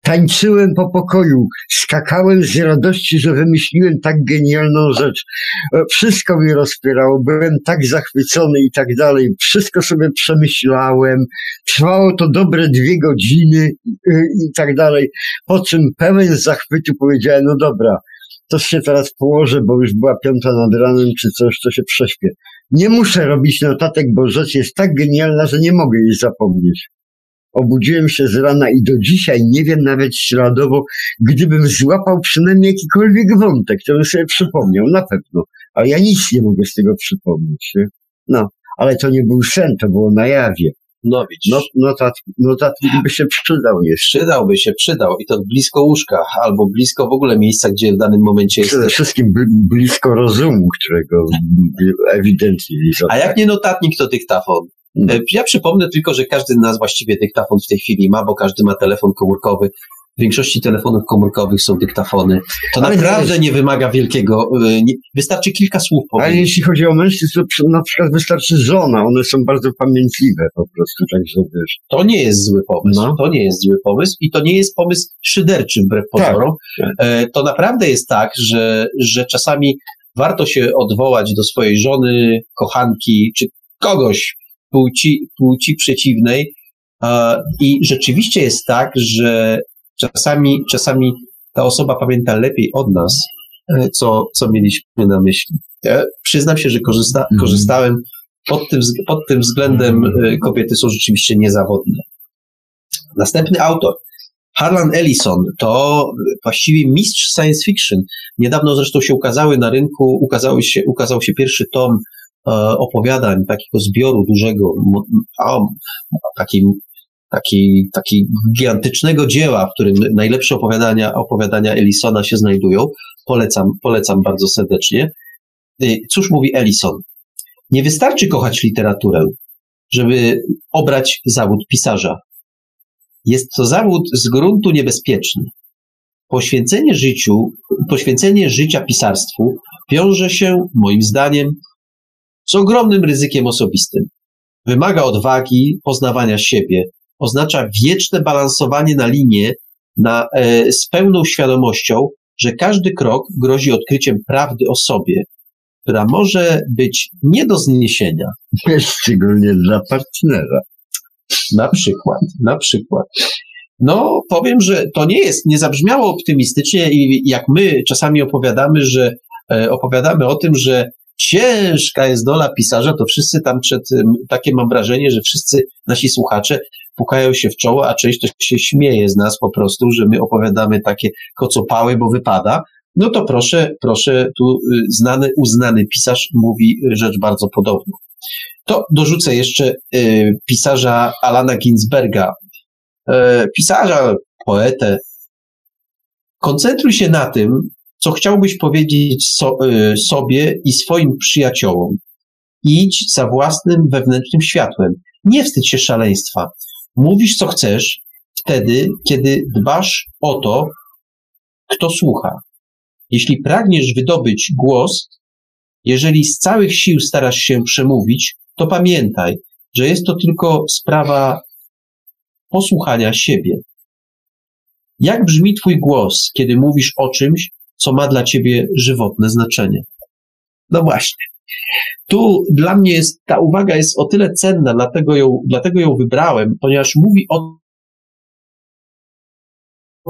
Tańczyłem po pokoju, skakałem z radości, że wymyśliłem tak genialną rzecz. E, wszystko mi rozpierało, byłem tak zachwycony i tak dalej. Wszystko sobie przemyślałem. Trwało to dobre dwie godziny e, i tak dalej. Po czym pełen zachwytu powiedziałem, no dobra, to się teraz położę, bo już była piąta nad ranem czy coś, to się prześpię. Nie muszę robić notatek, bo rzecz jest tak genialna, że nie mogę jej zapomnieć. Obudziłem się z rana i do dzisiaj nie wiem nawet śladowo, gdybym złapał przynajmniej jakikolwiek wątek, bym sobie przypomniał, na pewno. Ale ja nic nie mogę z tego przypomnieć. Nie? No, ale to nie był sen, to było na jawie. No widzisz. Not, notat, notatnik by się przydał jeszcze. Przydałby się, przydał. I to blisko łóżka, albo blisko w ogóle miejsca, gdzie w danym momencie jest. Przede wszystkim blisko rozumu, którego ewidentnie nie A jak nie notatnik, to dyktafon. E, ja przypomnę tylko, że każdy z nas właściwie dyktafon w tej chwili ma, bo każdy ma telefon komórkowy. W większości telefonów komórkowych są dyktafony. To Ale naprawdę nie wymaga wielkiego, e, nie, wystarczy kilka słów powiedzieć. Ale jeśli chodzi o mężczyzn, to na przykład wystarczy żona, one są bardzo pamiętliwe po prostu, także wiesz. To nie jest zły pomysł, no. to nie jest zły pomysł i to nie jest pomysł szyderczy wbrew tak. pozorom. Tak. To naprawdę jest tak, że, że czasami warto się odwołać do swojej żony, kochanki, czy kogoś, płci, płci przeciwnej. I rzeczywiście jest tak, że czasami, czasami ta osoba pamięta lepiej od nas, e, co, co mieliśmy na myśli. Ja przyznam się, że korzysta, mhm. korzystałem pod tym, pod tym względem e, kobiety są rzeczywiście niezawodne. Następny autor, Harlan Ellison, to właściwie mistrz science fiction. Niedawno zresztą się ukazały na rynku, ukazały się, ukazał się pierwszy tom E, opowiadań, takiego zbioru dużego, takiej, takiej, takiej gigantycznego dzieła, w którym najlepsze opowiadania, opowiadania Ellisona się znajdują. Polecam, polecam bardzo serdecznie. Y, cóż mówi Ellison? Nie wystarczy kochać literaturę, żeby obrać zawód pisarza. Jest to zawód z gruntu niebezpieczny. Poświęcenie życiu, poświęcenie życia pisarstwu wiąże się, moim zdaniem, z ogromnym ryzykiem osobistym. Wymaga odwagi, poznawania siebie, oznacza wieczne balansowanie na linie na, e, z pełną świadomością, że każdy krok grozi odkryciem prawdy o sobie, która może być nie do zniesienia. Szczególnie dla partnera. Na przykład, na przykład. No, powiem, że to nie jest, nie zabrzmiało optymistycznie i jak my czasami opowiadamy, że e, opowiadamy o tym, że ciężka jest dola pisarza, to wszyscy tam przed, takie mam wrażenie, że wszyscy nasi słuchacze pukają się w czoło, a część też się śmieje z nas po prostu, że my opowiadamy takie kocopały, bo wypada. No to proszę, proszę, tu y, znany, uznany pisarz mówi rzecz bardzo podobną. To dorzucę jeszcze y, pisarza Alana Ginsberga, y, pisarza, poetę. Koncentruj się na tym, co chciałbyś powiedzieć so, y, sobie i swoim przyjaciołom. Idź za własnym wewnętrznym światłem. Nie wstydź się szaleństwa. Mówisz, co chcesz, wtedy, kiedy dbasz o to, kto słucha. Jeśli pragniesz wydobyć głos, jeżeli z całych sił starasz się przemówić, to pamiętaj, że jest to tylko sprawa posłuchania siebie. Jak brzmi Twój głos, kiedy mówisz o czymś, co ma dla ciebie żywotne znaczenie. No właśnie. Tu dla mnie jest, ta uwaga jest o tyle cenna, dlatego ją, dlatego ją wybrałem, ponieważ mówi o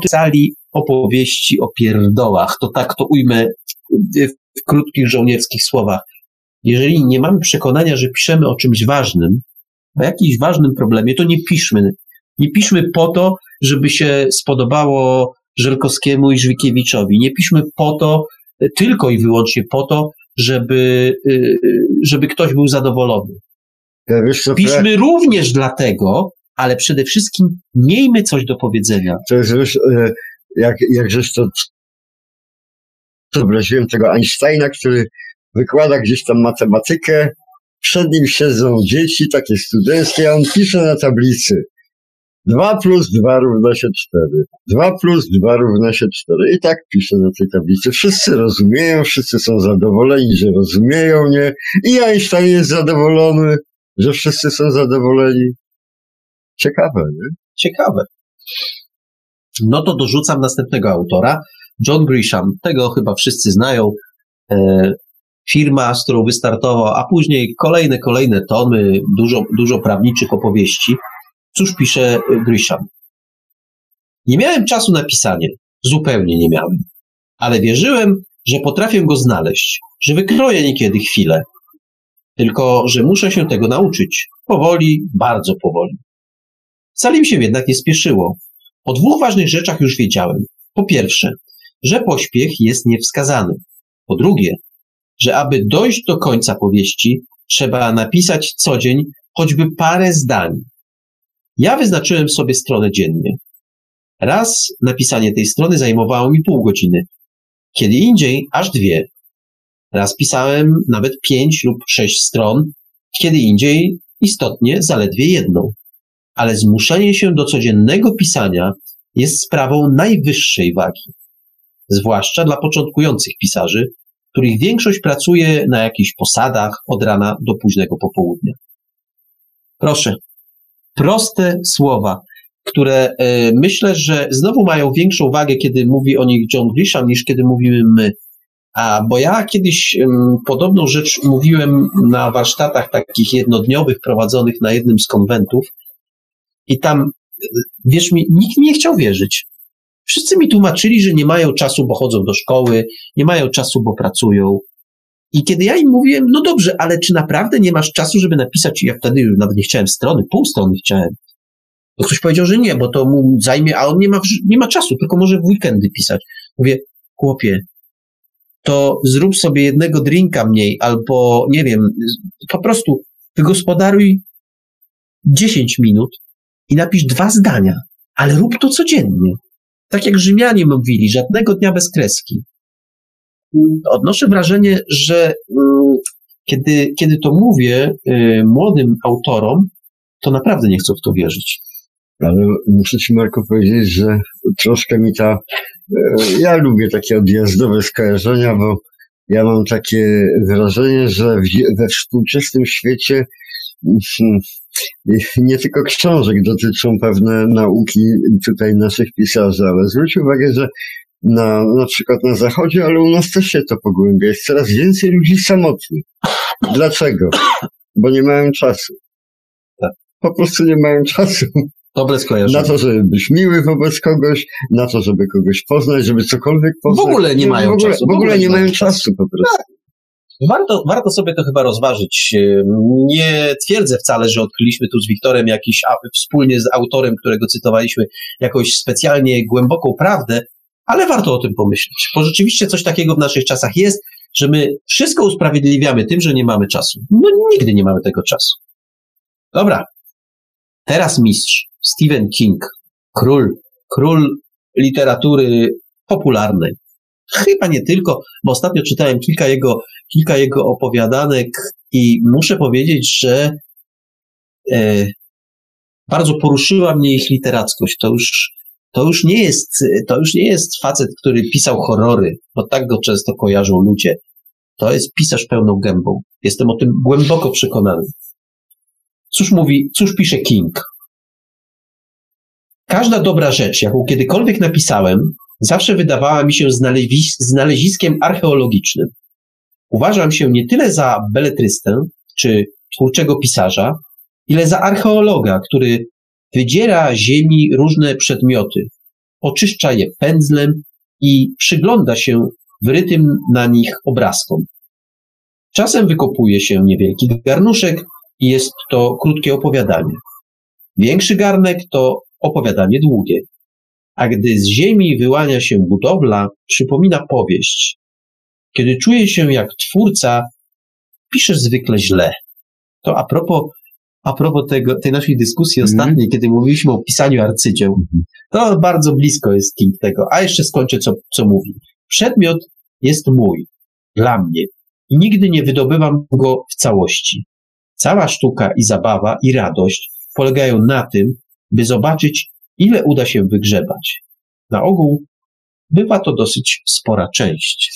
sali opowieści o pierdołach. To tak to ujmę w krótkich żołnierskich słowach. Jeżeli nie mamy przekonania, że piszemy o czymś ważnym, o jakimś ważnym problemie, to nie piszmy. Nie piszmy po to, żeby się spodobało Żelkowskiemu i Żwikiewiczowi. Nie piszmy po to, tylko i wyłącznie po to, żeby, y, żeby ktoś był zadowolony. Piszmy również dlatego, ale przede wszystkim miejmy coś do powiedzenia. To jest już, e, jak, jak żeś to wyobraziłem tego Einsteina, który wykłada gdzieś tam matematykę, przed nim siedzą dzieci, takie studenckie, a on pisze na tablicy 2 plus 2 równa się 4. 2 plus 2 równa się 4. I tak pisze na tej tablicy. Wszyscy rozumieją, wszyscy są zadowoleni, że rozumieją, nie? I Einstein jest zadowolony, że wszyscy są zadowoleni. Ciekawe, nie? Ciekawe. No to dorzucam następnego autora. John Grisham. Tego chyba wszyscy znają. E, firma, z którą wystartował, a później kolejne, kolejne tomy, dużo, dużo prawniczych opowieści. Cóż pisze Grisham? Nie miałem czasu na pisanie. Zupełnie nie miałem. Ale wierzyłem, że potrafię go znaleźć, że wykroję niekiedy chwilę. Tylko, że muszę się tego nauczyć. Powoli, bardzo powoli. Wcale mi się jednak nie spieszyło. O dwóch ważnych rzeczach już wiedziałem. Po pierwsze, że pośpiech jest niewskazany. Po drugie, że aby dojść do końca powieści, trzeba napisać co dzień choćby parę zdań. Ja wyznaczyłem sobie stronę dziennie. Raz napisanie tej strony zajmowało mi pół godziny, kiedy indziej aż dwie. Raz pisałem nawet pięć lub sześć stron, kiedy indziej istotnie zaledwie jedną. Ale zmuszenie się do codziennego pisania jest sprawą najwyższej wagi. Zwłaszcza dla początkujących pisarzy, których większość pracuje na jakichś posadach od rana do późnego popołudnia. Proszę, proste słowa, które e, myślę, że znowu mają większą wagę, kiedy mówi o nich John Grisham, niż kiedy mówimy my. A bo ja kiedyś podobną rzecz mówiłem na warsztatach takich jednodniowych prowadzonych na jednym z konwentów i tam, wierz mi, nikt nie chciał wierzyć. Wszyscy mi tłumaczyli, że nie mają czasu, bo chodzą do szkoły, nie mają czasu, bo pracują. I kiedy ja im mówiłem, no dobrze, ale czy naprawdę nie masz czasu, żeby napisać, ja wtedy nawet nie chciałem strony, pół strony chciałem. To ktoś powiedział, że nie, bo to mu zajmie, a on nie ma, nie ma czasu, tylko może w weekendy pisać. Mówię, chłopie, to zrób sobie jednego drinka mniej, albo nie wiem, po prostu wygospodaruj 10 minut i napisz dwa zdania, ale rób to codziennie. Tak jak Rzymianie mówili, żadnego dnia bez kreski. Odnoszę wrażenie, że mm, kiedy, kiedy to mówię y, młodym autorom, to naprawdę nie chcą w to wierzyć. Ale muszę Ci, Marko, powiedzieć, że troszkę mi ta. E, ja lubię takie odjazdowe skojarzenia, bo ja mam takie wrażenie, że we współczesnym świecie hmm, nie tylko książek dotyczą pewne nauki tutaj naszych pisarzy, ale zwróć uwagę, że na, na przykład na zachodzie, ale u nas też się to pogłębia. Jest coraz więcej ludzi samotnych. Dlaczego? Bo nie mają czasu. Tak. Po prostu nie mają czasu. Dobre skojarzenie. Na to, żeby być miły wobec kogoś, na to, żeby kogoś poznać, żeby cokolwiek poznać. W ogóle nie mają w ogóle, czasu. W ogóle nie mają czasu po prostu. Tak. Warto, warto sobie to chyba rozważyć. Nie twierdzę wcale, że odkryliśmy tu z Wiktorem jakiś, wspólnie z autorem, którego cytowaliśmy, jakąś specjalnie głęboką prawdę, ale warto o tym pomyśleć, bo rzeczywiście coś takiego w naszych czasach jest, że my wszystko usprawiedliwiamy tym, że nie mamy czasu. No nigdy nie mamy tego czasu. Dobra. Teraz mistrz Stephen King, król, król literatury popularnej. Chyba nie tylko, bo ostatnio czytałem kilka jego, kilka jego opowiadanek i muszę powiedzieć, że e, bardzo poruszyła mnie ich literackość. To już to już nie jest, to już nie jest facet, który pisał horrory, bo tak go często kojarzą ludzie. To jest pisarz pełną gębą. Jestem o tym głęboko przekonany. Cóż mówi, cóż pisze King? Każda dobra rzecz, jaką kiedykolwiek napisałem, zawsze wydawała mi się znalezis znaleziskiem archeologicznym. Uważam się nie tyle za beletrystę czy twórczego pisarza, ile za archeologa, który Wydziera ziemi różne przedmioty, oczyszcza je pędzlem i przygląda się wrytym na nich obrazkom. Czasem wykopuje się niewielki garnuszek i jest to krótkie opowiadanie. Większy garnek to opowiadanie długie. A gdy z ziemi wyłania się budowla, przypomina powieść. Kiedy czuję się jak twórca, piszę zwykle źle. To a propos, a propos tego, tej naszej dyskusji Mhm. ostatniej, kiedy mówiliśmy o pisaniu arcydzieł, to bardzo blisko jest King tego. A jeszcze skończę, co, co mówi. Przedmiot jest mój, dla mnie i nigdy nie wydobywam go w całości. Cała sztuka i zabawa i radość polegają na tym, by zobaczyć, ile uda się wygrzebać. Na ogół bywa to dosyć spora część.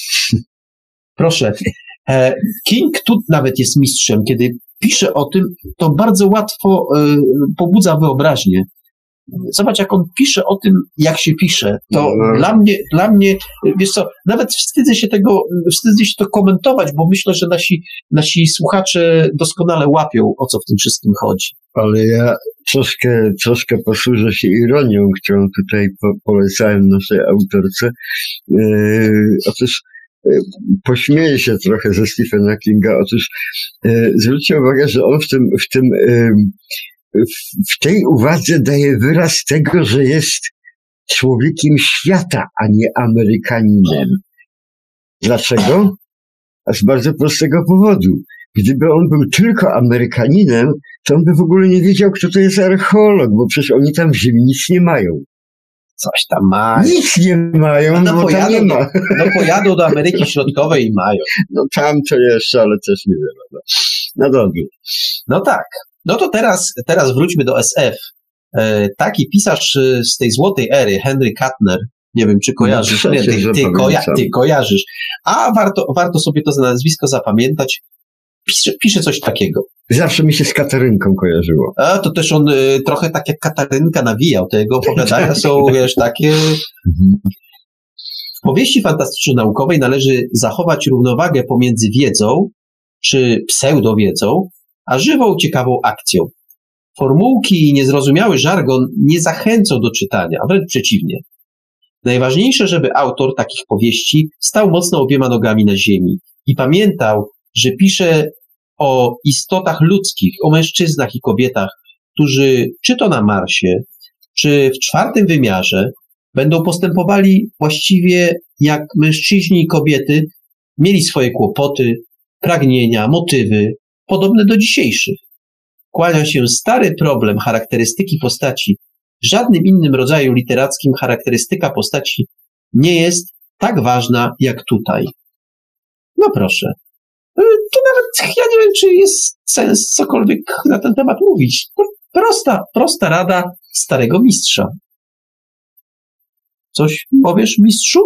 [LAUGHS] Proszę, e, King tu nawet jest mistrzem. Kiedy pisze o tym, to bardzo łatwo e, pobudza wyobraźnię. Zobacz, jak on pisze o tym, jak się pisze. To No. dla mnie, dla mnie, wiesz co, nawet wstydzę się tego, wstydzę się to komentować, bo myślę, że nasi, nasi słuchacze doskonale łapią, o co w tym wszystkim chodzi. Ale ja troszkę, troszkę posłużę się ironią, którą tutaj po, polecałem naszej autorce. Yy, otóż pośmieję się trochę ze Stephena Kinga. Otóż yy, zwróćcie uwagę, że on w tym, w tym, w, w tej uwadze daje wyraz tego, że jest człowiekiem świata, a nie Amerykaninem. Dlaczego? A z bardzo prostego powodu. Gdyby on był tylko Amerykaninem, to on by w ogóle nie wiedział, kto to jest archeolog, bo przecież oni tam w ziemi nic nie mają. Coś tam ma. Nic nie mają, No no pojadą nie do- ma. No pojadą do Ameryki Środkowej i mają. No tam to jeszcze, ale też nie wiem. No, no dobrze. No tak. No to teraz, teraz wróćmy do SF. E, taki pisarz e, z tej złotej ery, Henry Kuttner, nie wiem, czy kojarzysz, No nie, ty, że ty, koja, ty kojarzysz. A warto, warto sobie to nazwisko zapamiętać. Pisze, pisze coś takiego. Zawsze mi się z Katarynką kojarzyło. A to też on e, trochę tak jak Katarynka nawijał. Te jego opowiadania [LAUGHS] są, wiesz, takie W powieści fantastyczno-naukowej należy zachować równowagę pomiędzy wiedzą, czy pseudowiedzą, a żywą, ciekawą akcją. Formułki i niezrozumiały żargon nie zachęcą do czytania, a wręcz przeciwnie. Najważniejsze, żeby autor takich powieści stał mocno obiema nogami na ziemi i pamiętał, że pisze o istotach ludzkich, o mężczyznach i kobietach, którzy czy to na Marsie, czy w czwartym wymiarze będą postępowali właściwie jak mężczyźni i kobiety, mieli swoje kłopoty, pragnienia, motywy, podobne do dzisiejszych. Kłania się stary problem charakterystyki postaci. W żadnym innym rodzaju literackim charakterystyka postaci nie jest tak ważna jak tutaj. No proszę. Y, Tu nawet ja nie wiem, czy jest sens cokolwiek na ten temat mówić. To prosta, prosta rada starego mistrza. Coś powiesz, mistrzu?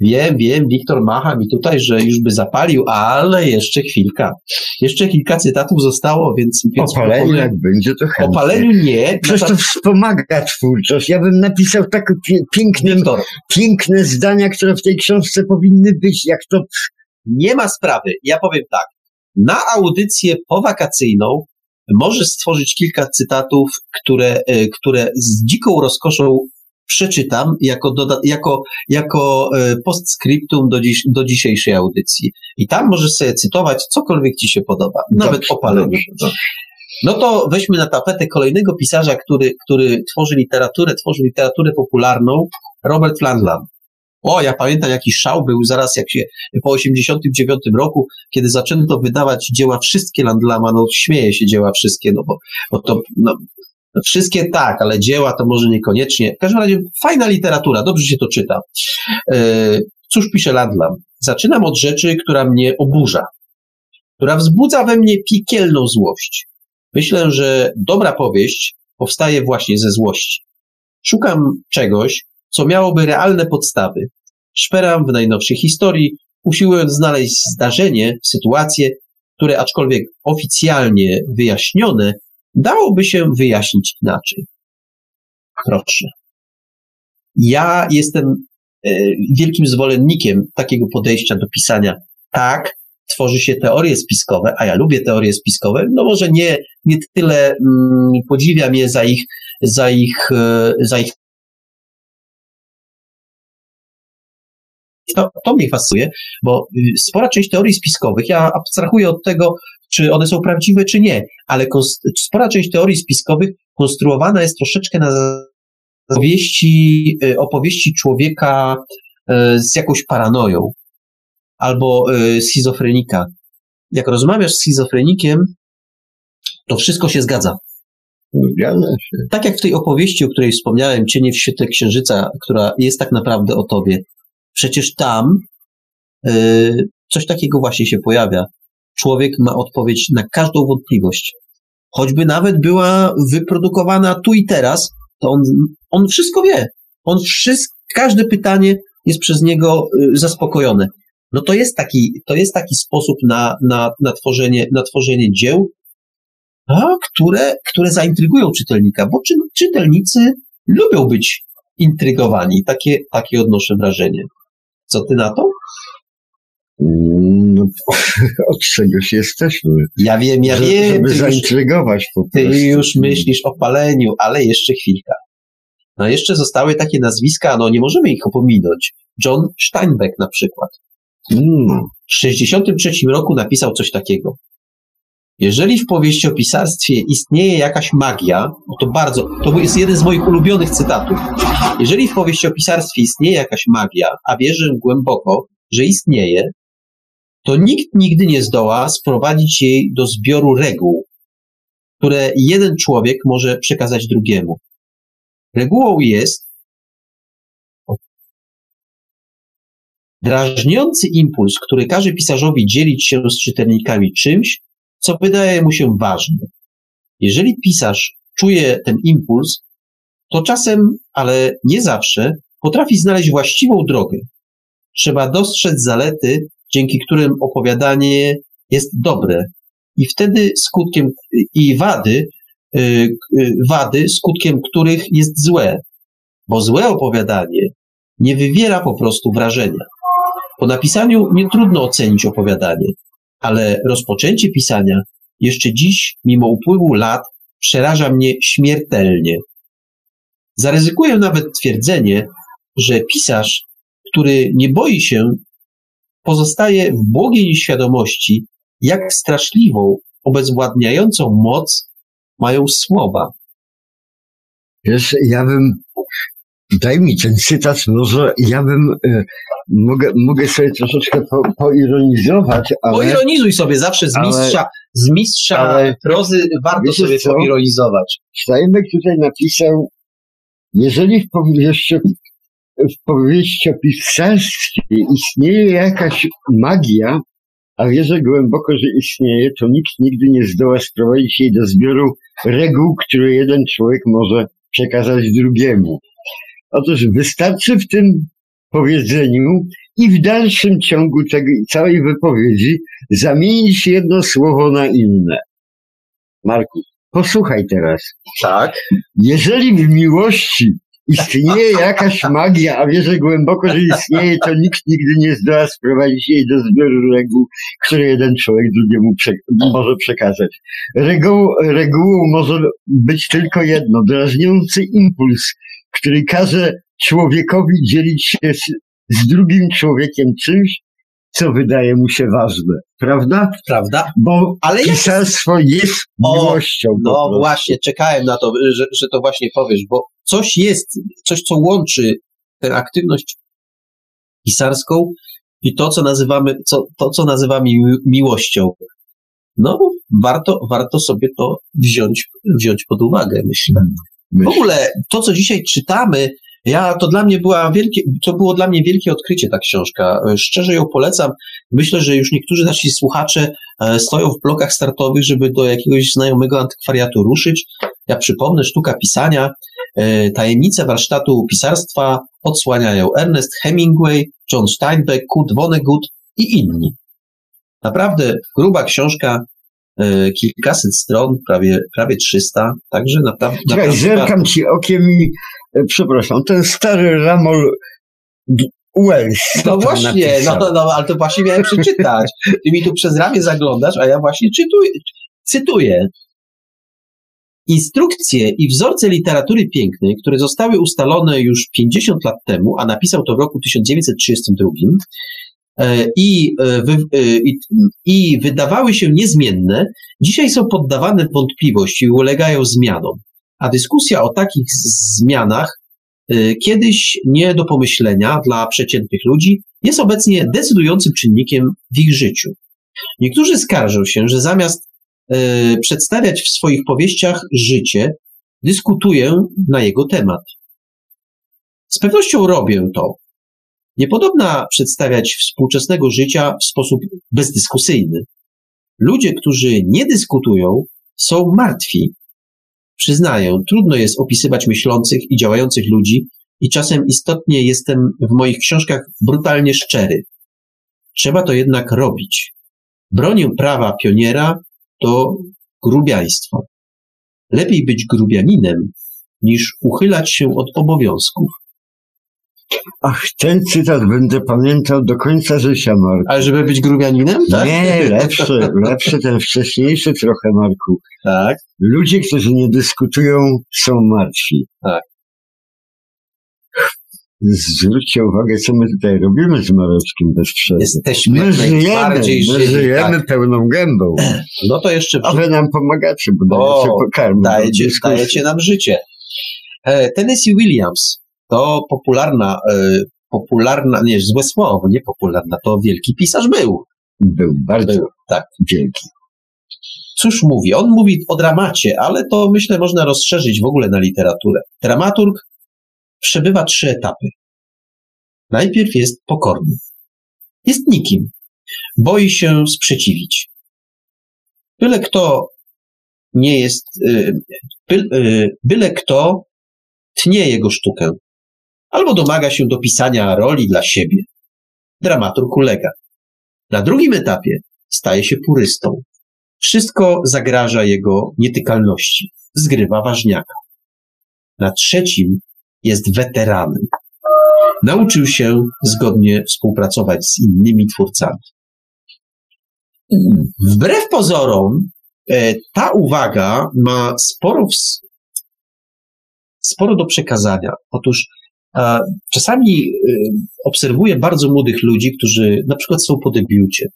Wiem, wiem, Wiktor macha mi tutaj, że już by zapalił, ale jeszcze chwilka. Jeszcze kilka cytatów zostało, więc... więc Opaleniu jak będzie, to chętnie. Opaleniu nie. Przecież to wspomaga twórczość. Ja bym napisał tak pie- piękne, Wiktor, piękne zdania, które w tej książce powinny być, jak to nie ma sprawy. Ja powiem tak. Na audycję powakacyjną możesz stworzyć kilka cytatów, które, e, które z dziką rozkoszą przeczytam jako, doda- jako, jako e, postscriptum do, dziś, do dzisiejszej audycji. I tam możesz sobie cytować cokolwiek ci się podoba, nawet Dobrze, o paleniu. dobrze, dobrze. No to weźmy na tapetę kolejnego pisarza, który, który tworzy literaturę, tworzy literaturę popularną, Robert Flandland. O, ja pamiętam jaki szał był zaraz jak się po 89 roku, kiedy zaczęto wydawać dzieła wszystkie Landlama, no śmieje się dzieła wszystkie, no bo, bo to, no, no wszystkie tak, ale dzieła to może niekoniecznie. W każdym razie fajna literatura, dobrze się to czyta. E, cóż pisze Landlam? Zaczynam od rzeczy, która mnie oburza, która wzbudza we mnie piekielną złość. Myślę, że dobra powieść powstaje właśnie ze złości. Szukam czegoś, co miałoby realne podstawy. Szperam w najnowszej historii, usiłując znaleźć zdarzenie, sytuację, które aczkolwiek oficjalnie wyjaśnione, dałoby się wyjaśnić inaczej. Proszę. Ja jestem e, wielkim zwolennikiem takiego podejścia do pisania. Tak, tworzy się teorie spiskowe, a ja lubię teorie spiskowe, no może nie, nie tyle mm, podziwiam je za ich, za ich, e, za ich to, to mnie fascynuje, bo y, spora część teorii spiskowych, ja abstrahuję od tego, czy one są prawdziwe, czy nie, ale spora część teorii spiskowych konstruowana jest troszeczkę na opowieści, y, opowieści człowieka y, z jakąś paranoją. albo schizofrenika. Jak rozmawiasz z schizofrenikiem, to wszystko się zgadza. Tak jak w tej opowieści, o której wspomniałem, Cienie w świetle księżyca, która jest tak naprawdę o tobie. Przecież tam y, coś takiego właśnie się pojawia. Człowiek ma odpowiedź na każdą wątpliwość. Choćby nawet była wyprodukowana tu i teraz, to on, on wszystko wie. On wszystko, każde pytanie jest przez niego y, zaspokojone. No to jest taki, to jest taki sposób na, na, na, tworzenie, na tworzenie dzieł, a, które, które zaintrygują czytelnika, bo czy, czytelnicy lubią być intrygowani. Takie, takie odnoszę wrażenie. Co ty na to? No, [LAUGHS] od czegoś jesteśmy. Ja wiem, ja Że- wiem. Żeby Ty już, zaintrygować po ty prostu. już myślisz o paleniu, ale jeszcze chwilka. No jeszcze zostały takie nazwiska, no nie możemy ich opominąć. John Steinbeck na przykład. Mm, W 1963 roku napisał coś takiego. Jeżeli w powieściopisarstwie istnieje jakaś magia, no to bardzo, to jest jeden z moich ulubionych cytatów. Jeżeli w powieściopisarstwie istnieje jakaś magia, a wierzę głęboko, że istnieje, to nikt nigdy nie zdoła sprowadzić jej do zbioru reguł, które jeden człowiek może przekazać drugiemu. Regułą jest drażniący impuls, który każe pisarzowi dzielić się z czytelnikami czymś, co wydaje mu się ważne. Jeżeli pisarz czuje ten impuls, to czasem, ale nie zawsze, potrafi znaleźć właściwą drogę. Trzeba dostrzec zalety, dzięki którym opowiadanie jest dobre, i wtedy skutkiem i wady, y, y, wady, skutkiem których jest złe, bo złe opowiadanie nie wywiera po prostu wrażenia. Po napisaniu nie trudno ocenić opowiadanie, ale rozpoczęcie pisania jeszcze dziś, mimo upływu lat, przeraża mnie śmiertelnie. Zaryzykuję nawet twierdzenie, że pisarz, który nie boi się, pozostaje w błogiej nieświadomości, jak straszliwą, obezwładniającą moc mają słowa. Wiesz, ja bym, daj mi ten cytat, może ja bym, e, mogę, mogę sobie troszeczkę po, poironizować, ale Poironizuj sobie zawsze z ale- mistrza, z mistrza ale- prozy, warto sobie co? poironizować. Steinbeck tutaj napisał, jeżeli w powieści, w powieściopisarstwie istnieje jakaś magia, a wierzę głęboko, że istnieje, to nikt nigdy nie zdoła sprowadzić jej do zbioru reguł, które jeden człowiek może przekazać drugiemu. Otóż wystarczy w tym powiedzeniu i w dalszym ciągu tego, całej wypowiedzi zamienić jedno słowo na inne. Marku, posłuchaj teraz. Tak. Jeżeli w miłości istnieje jakaś magia, a wierzę głęboko, że istnieje, to nikt nigdy nie zdoła sprowadzić jej do zbioru reguł, które jeden człowiek drugiemu prze może przekazać. Reguł, regułą może być tylko jedno, drażniący impuls, który każe człowiekowi dzielić się z, z drugim człowiekiem czymś, co wydaje mu się ważne. Prawda? Prawda? Bo Ale pisarstwo jest O, miłością. po No właśnie, czekałem na to, że, że to właśnie powiesz, bo coś jest, coś co łączy tę aktywność pisarską i to, co nazywamy, co, to, co nazywamy mi- miłością. No, warto, warto sobie to wziąć, wziąć pod uwagę, myślę. W ogóle to, co dzisiaj czytamy, ja, to dla mnie była wielkie, to było dla mnie wielkie odkrycie ta książka. E, Szczerze ją polecam. Myślę, że już niektórzy nasi słuchacze e, stoją w blokach startowych, żeby do jakiegoś znajomego antykwariatu ruszyć. Ja przypomnę, sztuka pisania, e, tajemnice warsztatu pisarstwa odsłaniają Ernest Hemingway, John Steinbeck, Kurt Vonnegut i inni. Naprawdę gruba książka, kilkaset stron, prawie, prawie 300, także naprawdę. Czekaj, naprawdę zerkam ci okiem i, e, przepraszam, ten stary Ramol Wells. No właśnie, no, napisał? no, ale to właśnie miałem przeczytać. Ty mi tu przez ramię zaglądasz, a ja właśnie czytuję, cytuję. Instrukcje i wzorce literatury pięknej, które zostały ustalone już 50 lat temu, a napisał to w roku 1932, e, i, e, e, i, i wydawały się niezmienne, dzisiaj są poddawane w wątpliwość i ulegają zmianom. A dyskusja o takich zmianach kiedyś nie do pomyślenia dla przeciętnych ludzi, jest obecnie decydującym czynnikiem w ich życiu. Niektórzy skarżą się, że zamiast przedstawiać w swoich powieściach życie, dyskutuję na jego temat. Z pewnością robię to. Niepodobna przedstawiać współczesnego życia w sposób bezdyskusyjny. Ludzie, którzy nie dyskutują, są martwi. Przyznaję, trudno jest opisywać myślących i działających ludzi, i czasem istotnie jestem w moich książkach brutalnie szczery. Trzeba to jednak robić. Bronię prawa pioniera to grubiaństwo. Lepiej być grubianinem, niż uchylać się od obowiązków. Ach, ten cytat będę pamiętał do końca życia, Marku. Ale żeby być grubianinem, tak? Nie, lepszy, lepszy ten wcześniejszy trochę, Marku. Tak. Ludzie, którzy nie dyskutują, są martwi. Tak. Zwróćcie uwagę, co my tutaj robimy z Mareczkiem bez przerwy. Jesteśmy My żyjemy, my żywi, żyjemy tak. pełną gębą. No to jeszcze A wy nam pomagacie, bo dajecie pokarm. dajecie, dajecie nam życie. E, Tennessee Williams to popularna, e, popularna, nie, złe słowo, nie popularna, to wielki pisarz był. Był bardzo Był, tak. wielki. Cóż mówi? On mówi o dramacie, ale to myślę można rozszerzyć w ogóle na literaturę. Dramaturg przebywa trzy etapy. Najpierw jest pokorny. Jest nikim. Boi się sprzeciwić. Byle kto nie jest, y, by, y, byle kto tnie jego sztukę. Albo domaga się dopisania roli dla siebie. Dramaturg ulega. Na drugim etapie staje się purystą. Wszystko zagraża jego nietykalności. Zgrywa ważniaka. Na trzecim jest weteranem. Nauczył się zgodnie współpracować z innymi twórcami. Wbrew pozorom, e, ta uwaga ma sporo, ws- sporo do przekazania. Otóż czasami e, obserwuję bardzo młodych ludzi, którzy na przykład są po debiucie.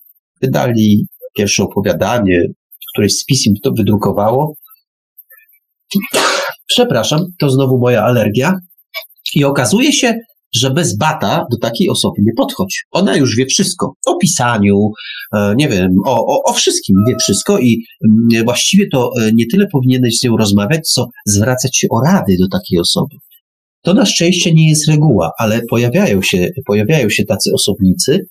Wydali pierwsze opowiadanie, któreś z pism to wydrukowało. [CLEARS THROAT] Przepraszam, to znowu moja alergia. I okazuje się, że bez bata do takiej osoby nie podchodź. Ona już wie wszystko. O pisaniu, e, nie wiem, o, o, o wszystkim wie wszystko i mm, właściwie to e, nie tyle powinieneś z nią rozmawiać, co zwracać się o rady do takiej osoby. To na szczęście nie jest reguła, ale pojawiają się, pojawiają się tacy osobnicy.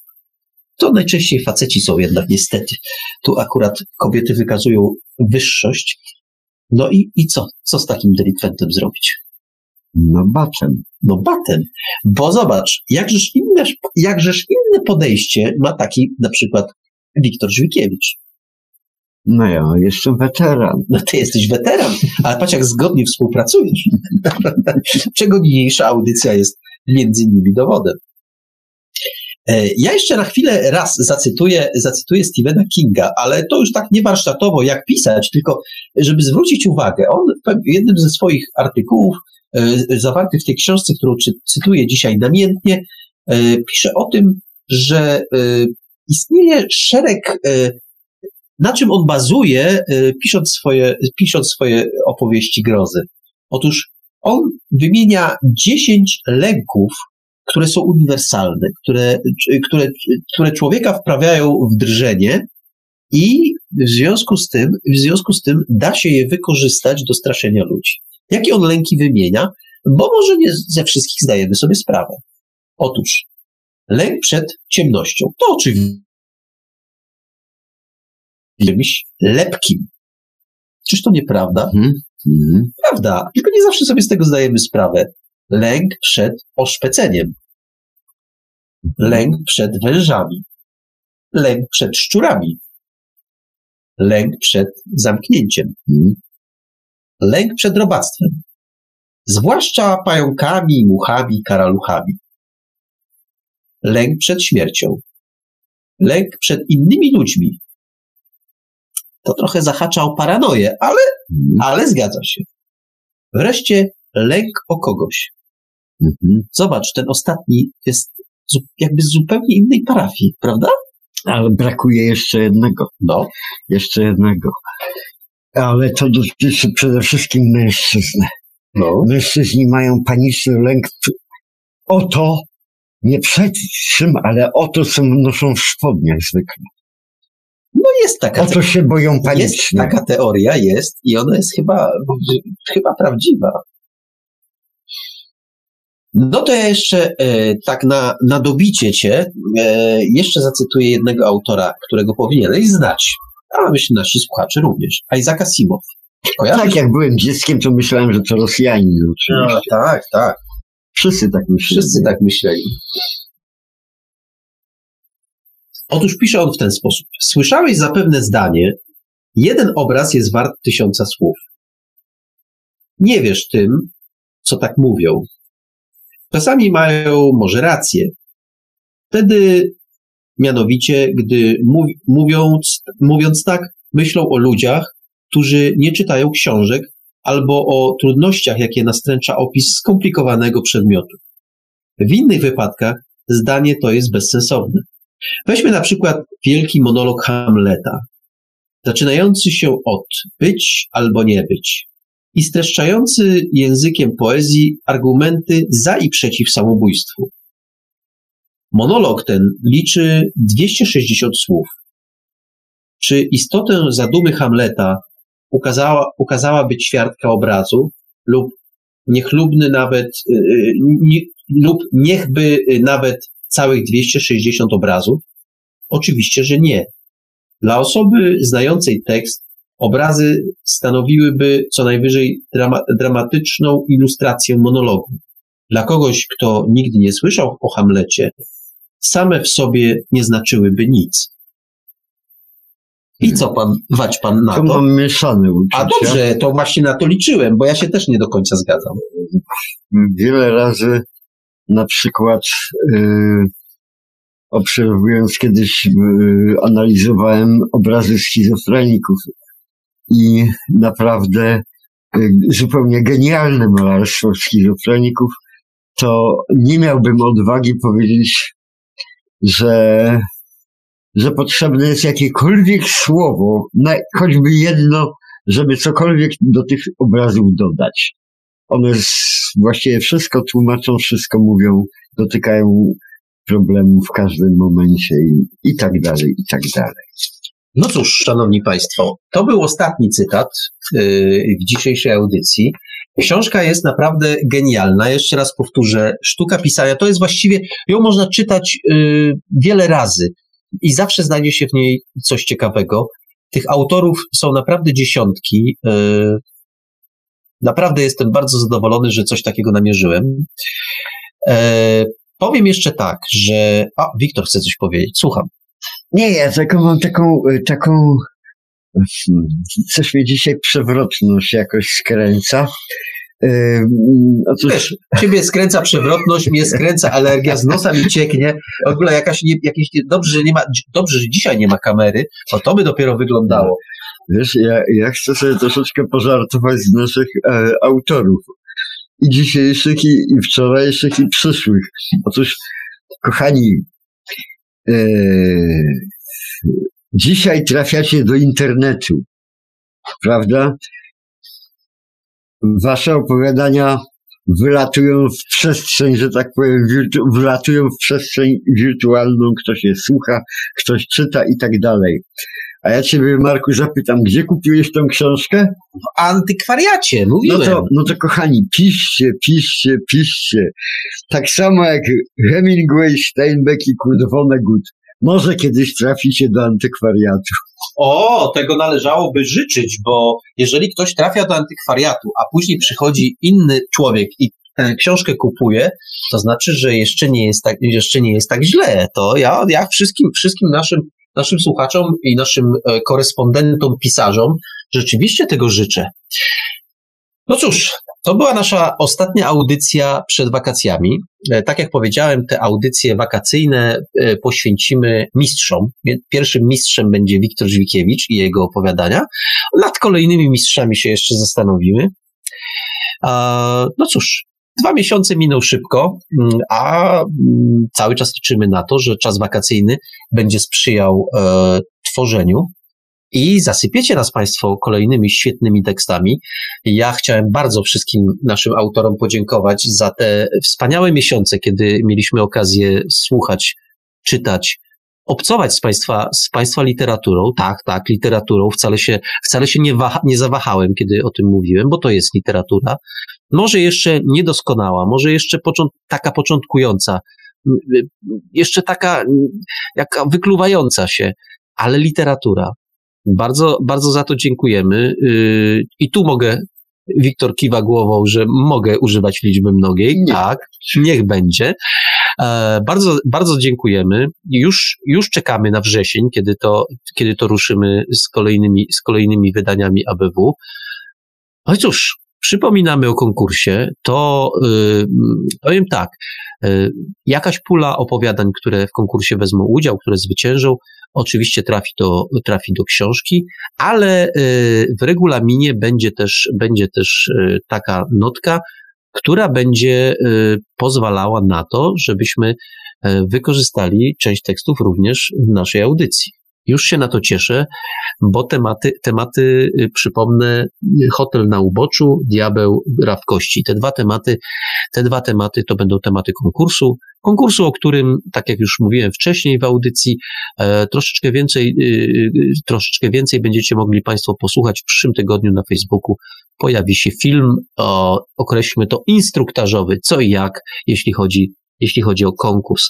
To najczęściej faceci są jednak niestety. Tu akurat kobiety wykazują wyższość. No i, i co? Co z takim delikwentem zrobić? No baczem. No batem. Bo zobacz, jakżeż inne, jakżeż inne podejście ma taki na przykład Wiktor Żwikiewicz. No ja jestem weteran. No ty jesteś weteran, ale patrz jak zgodnie współpracujesz. [LAUGHS] Czego niniejsza audycja jest między innymi dowodem. E, Ja jeszcze na chwilę raz zacytuję, zacytuję Stephena Kinga, ale to już tak nie warsztatowo jak pisać, tylko żeby zwrócić uwagę. On w jednym ze swoich artykułów e, zawartych w tej książce, którą cytuję dzisiaj namiętnie, e, pisze o tym, że istnieje szereg, na czym on bazuje, e, pisząc swoje, pisząc swoje opowieści grozy. Otóż on wymienia 10 lęków, które są uniwersalne, które, które, które człowieka wprawiają w drżenie i w związku z tym, w związku z tym da się je wykorzystać do straszenia ludzi. Jakie on lęki wymienia? Bo może nie ze wszystkich zdajemy sobie sprawę. Otóż lęk przed ciemnością. To oczywiście czymś lepkim. Czyż to nieprawda? Mhm. Mhm. Prawda, tylko nie zawsze sobie z tego zdajemy sprawę. Lęk przed oszpeceniem. Lęk przed wężami. Lęk przed szczurami. Lęk przed zamknięciem. Mhm. Lęk przed robactwem. Zwłaszcza pająkami, muchami, karaluchami. Lęk przed śmiercią. Lęk przed innymi ludźmi. To trochę zahacza o paranoję, ale Mhm. ale zgadza się. Wreszcie lęk o kogoś. Mhm. Zobacz, ten ostatni jest jakby z zupełnie innej parafii, prawda? Ale brakuje jeszcze jednego. No, Jeszcze jednego. Ale to dotyczy przede wszystkim mężczyzny. No. Mężczyźni mają paniczny lęk o to, nie przed czym, ale o to, co noszą w spodniach zwykle. No jest taka. O to się boją panicznie. Jest taka teoria, jest i ona jest chyba, chyba prawdziwa. No to ja jeszcze e, tak na, na dobicie cię e, jeszcze zacytuję jednego autora, którego powinieneś znać, a myślę nasi słuchacze również, Isaac Asimov. Kojarzysz? Tak, jak byłem dzieckiem, to myślałem, że to Rosjanin. No, tak, tak. Wszyscy tak myśleli. Wszyscy tak myśleli. Otóż pisze on w ten sposób. Słyszałeś zapewne zdanie, jeden obraz jest wart tysiąca słów. Nie wiesz tym, co tak mówią. Czasami mają może rację. Wtedy, mianowicie, gdy mówiąc, mówiąc tak, myślą o ludziach, którzy nie czytają książek albo o trudnościach, jakie nastręcza opis skomplikowanego przedmiotu. W innych wypadkach zdanie to jest bezsensowne. Weźmy na przykład wielki monolog Hamleta, zaczynający się od być albo nie być i streszczający językiem poezji argumenty za i przeciw samobójstwu. Monolog ten liczy 260 słów. Czy istotę zadumy Hamleta ukazała, ukazałaby ćwiartka obrazu lub niechlubny nawet, y, y, nie, lub niechby nawet całych 260 obrazów? Oczywiście, że nie. Dla osoby znającej tekst obrazy stanowiłyby co najwyżej drama, dramatyczną ilustrację monologu. Dla kogoś, kto nigdy nie słyszał o Hamlecie, same w sobie nie znaczyłyby nic. I co pan, wać pan na to? To mam mieszane uczucia. A dobrze, to właśnie na to liczyłem, bo ja się też nie do końca zgadzam. Wiele razy na przykład yy, obserwując kiedyś yy, analizowałem obrazy schizofreników i naprawdę yy, zupełnie genialne malarstwo schizofreników, to nie miałbym odwagi powiedzieć, że że potrzebne jest jakiekolwiek słowo, choćby jedno, żeby cokolwiek do tych obrazów dodać. One właściwie wszystko tłumaczą, wszystko mówią, dotykają problemów w każdym momencie i, i tak dalej, i tak dalej. No cóż, szanowni państwo, to był ostatni cytat yy, w dzisiejszej audycji. Książka jest naprawdę genialna. Jeszcze raz powtórzę, sztuka pisania to jest właściwie, ją można czytać yy, wiele razy i zawsze znajdzie się w niej coś ciekawego. Tych autorów są naprawdę dziesiątki. E, naprawdę jestem bardzo zadowolony, że coś takiego namierzyłem. E, powiem jeszcze tak, że. A, Wiktor chce coś powiedzieć. Słucham. Nie, ja taką mam taką, taką. Hmm, coś mnie dzisiaj przewrotność jakoś skręca. Otóż... Wiesz, ciebie skręca przewrotność, mnie skręca alergia, z nosa mi cieknie. W ogóle jakaś, nie, jakieś, dobrze, że nie ma, dobrze, że dzisiaj nie ma kamery, bo to by dopiero wyglądało. Wiesz, ja, ja chcę sobie troszeczkę pożartować z naszych e, autorów. I dzisiejszych, i, i wczorajszych, i przyszłych. Otóż, kochani, e, dzisiaj trafiacie do internetu, prawda? wasze opowiadania wylatują w przestrzeń, że tak powiem, wirtu- wylatują w przestrzeń wirtualną, ktoś je słucha, ktoś czyta i tak dalej. A ja ciebie, Marku, zapytam, gdzie kupiłeś tą książkę? W antykwariacie, mówiłem. No to, no to kochani, piszcie, piszcie, piszcie. Tak samo jak Hemingway, Steinbeck i Kurt Vonnegut. Może kiedyś traficie do antykwariatu. O, tego należałoby życzyć, bo jeżeli ktoś trafia do antykwariatu, a później przychodzi inny człowiek i tę książkę kupuje, to znaczy, że jeszcze nie jest tak, jeszcze nie jest tak źle. To ja, ja wszystkim, wszystkim naszym, naszym słuchaczom i naszym e, korespondentom, pisarzom rzeczywiście tego życzę. No cóż, to była nasza ostatnia audycja przed wakacjami. E, tak jak powiedziałem, te audycje wakacyjne e, poświęcimy mistrzom. Pierwszym mistrzem będzie Wiktor Żwikiewicz i jego opowiadania. Nad kolejnymi mistrzami się jeszcze zastanowimy. No cóż, dwa miesiące minął szybko, mm, a mm, cały czas liczymy na to, że czas wakacyjny będzie sprzyjał e, tworzeniu i zasypiecie nas Państwo kolejnymi świetnymi tekstami. Ja chciałem bardzo wszystkim naszym autorom podziękować za te wspaniałe miesiące, kiedy mieliśmy okazję słuchać, czytać, obcować z państwa, z państwa literaturą. Tak, tak, literaturą. Wcale się, wcale się nie, waha, nie zawahałem, kiedy o tym mówiłem, bo to jest literatura. Może jeszcze niedoskonała, może jeszcze począt, taka początkująca, jeszcze taka jaka wykluwająca się, ale literatura. Bardzo, bardzo za to dziękujemy. Y, I tu mogę, Wiktor kiwa głową, że mogę używać liczby mnogiej. Nie. Tak, niech będzie. E, bardzo, bardzo dziękujemy. Już, już czekamy na wrzesień, kiedy to, kiedy to ruszymy z kolejnymi, z kolejnymi wydaniami ABW. No i cóż, przypominamy o konkursie, to yy, powiem tak, yy, jakaś pula opowiadań, które w konkursie wezmą udział, które zwyciężą, oczywiście trafi do, trafi do książki, ale yy, w regulaminie będzie też, będzie też yy, taka notka, która będzie y, pozwalała na to, żebyśmy y, wykorzystali część tekstów również w naszej audycji. Już się na to cieszę, bo tematy, tematy y, przypomnę, hotel na uboczu, diabeł, rawkości. Te dwa tematy, te dwa tematy to będą tematy konkursu. Konkursu, o którym, tak jak już mówiłem wcześniej w audycji, e, troszeczkę więcej, troszeczkę więcej będziecie mogli Państwo posłuchać w przyszłym tygodniu na Facebooku pojawi się film, o, określmy to instruktażowy, co i jak, jeśli chodzi, jeśli chodzi o konkurs.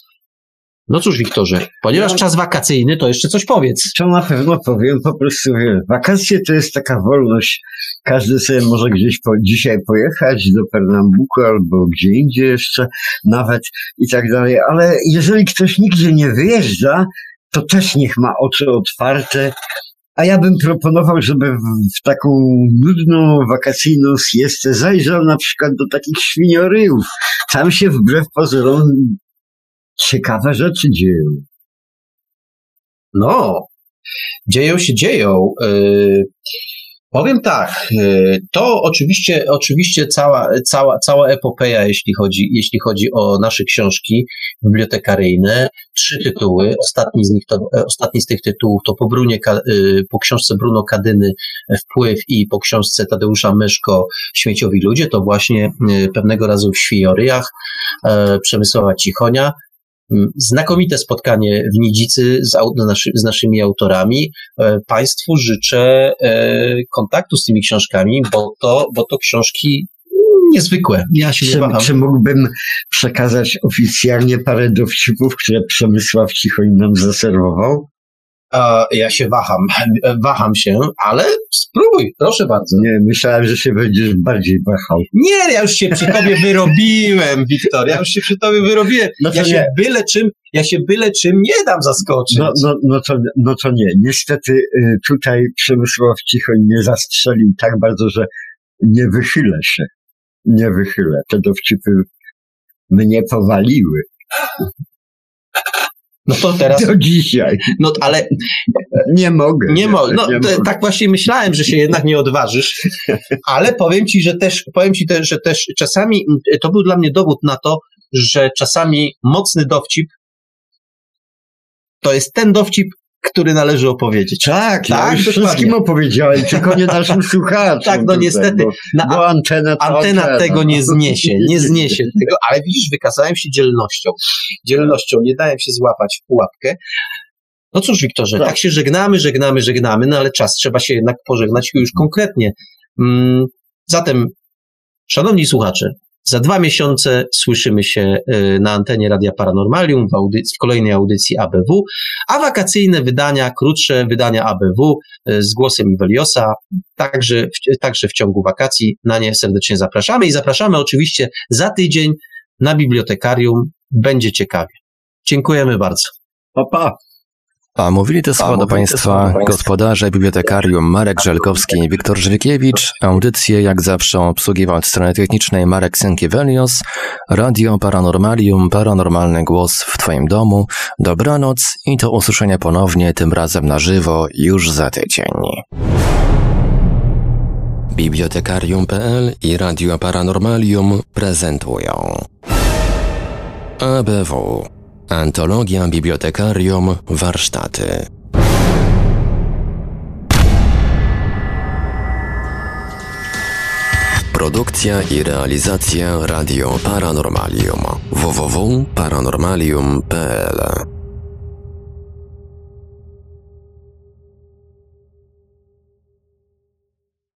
No cóż, Wiktorze, ponieważ czas wakacyjny, to jeszcze coś powiedz. Co na pewno powiem, po prostu wakacje to jest taka wolność. Każdy sobie może gdzieś po, dzisiaj pojechać do Pernambuku albo gdzie indziej jeszcze nawet i tak dalej, ale jeżeli ktoś nigdzie nie wyjeżdża, to też niech ma oczy otwarte a ja bym proponował, żeby w, taką nudną, wakacyjną siestę zajrzał na przykład do takich świnioryjów. Tam się wbrew pozorom ciekawe rzeczy dzieją. No, dzieją się, dzieją. Yy, Powiem tak, y, to oczywiście, oczywiście cała, cała, cała epopeja, jeśli chodzi, jeśli chodzi o nasze książki bibliotekaryjne. Trzy tytuły, ostatni z nich to, ostatni z tych tytułów to po, Brunie, y, po książce Bruno Kadyny Wpływ i po książce Tadeusza Myszko Śmieciowi Ludzie, to właśnie pewnego razu w Świjoryjach Przemysława Cichonia. Mm, znakomite spotkanie w Nidzicy z, naszy, z naszymi autorami. E, państwu życzę e, kontaktu z tymi książkami, bo to, bo to książki niezwykłe. Ja się czy, czy mógłbym przekazać oficjalnie parę dowcipów, które Przemysław Cichoń nam zaserwował? Ja się waham, [LAUGHS] waham się, ale spróbuj, proszę bardzo. Nie, myślałem, że się będziesz bardziej wahał. Nie, ja już się przy tobie wyrobiłem, [LAUGHS] Wiktor, ja już się przy tobie wyrobiłem. No ja się nie. byle czym, ja się byle czym nie dam zaskoczyć. No, no, no, to, no to nie. Niestety y, tutaj Przemysław Cicho nie zastrzelił tak bardzo, że nie wychylę się. Nie wychylę. Te dowcipy mnie powaliły. No to teraz. Do dzisiaj. No ale. Nie mogę. Nie, mo no, nie mogę. Tak właśnie myślałem, że się jednak nie odważysz, [LAUGHS] ale powiem ci, że też, powiem ci też, że też czasami to był dla mnie dowód na to, że czasami mocny dowcip to jest ten dowcip, który należy opowiedzieć. Tak, tak ja już wszystkim opowiedziałem, tylko nie [LAUGHS] naszym słuchaczom. tak, no tutaj, niestety. Bo, no, bo antena, antena, antena tego nie zniesie, nie zniesie [LAUGHS] tego, ale widzisz, wykazałem się dzielnością. Dzielnością, nie dałem się złapać w pułapkę. No cóż, Wiktorze, tak. tak się żegnamy, żegnamy, żegnamy, no ale czas trzeba się jednak pożegnać już konkretnie. Mm, zatem, szanowni słuchacze, za dwa miesiące słyszymy się y, na antenie Radia Paranormalium w, audycji, w kolejnej audycji ABW, a wakacyjne wydania, krótsze wydania ABW y, z głosem Iweliosa, także, także w ciągu wakacji na nie serdecznie zapraszamy i zapraszamy oczywiście za tydzień na bibliotekarium. Będzie ciekawie. Dziękujemy bardzo. Pa, pa. A mówili te słowa do Państwa gospodarze bibliotekarium Marek Żelkowski i Wiktor Żwykiewicz. Audycję jak zawsze obsługiwał od strony technicznej Marek Sękiewelios. Radio Paranormalium, paranormalny głos w Twoim domu. Dobranoc i do usłyszenia ponownie, tym razem na żywo, już za tydzień. Bibliotekarium.pl i Radio Paranormalium prezentują ABW Antologia Bibliotekarium Warsztaty. Produkcja i realizacja Radio Paranormalium www.paranormalium.pl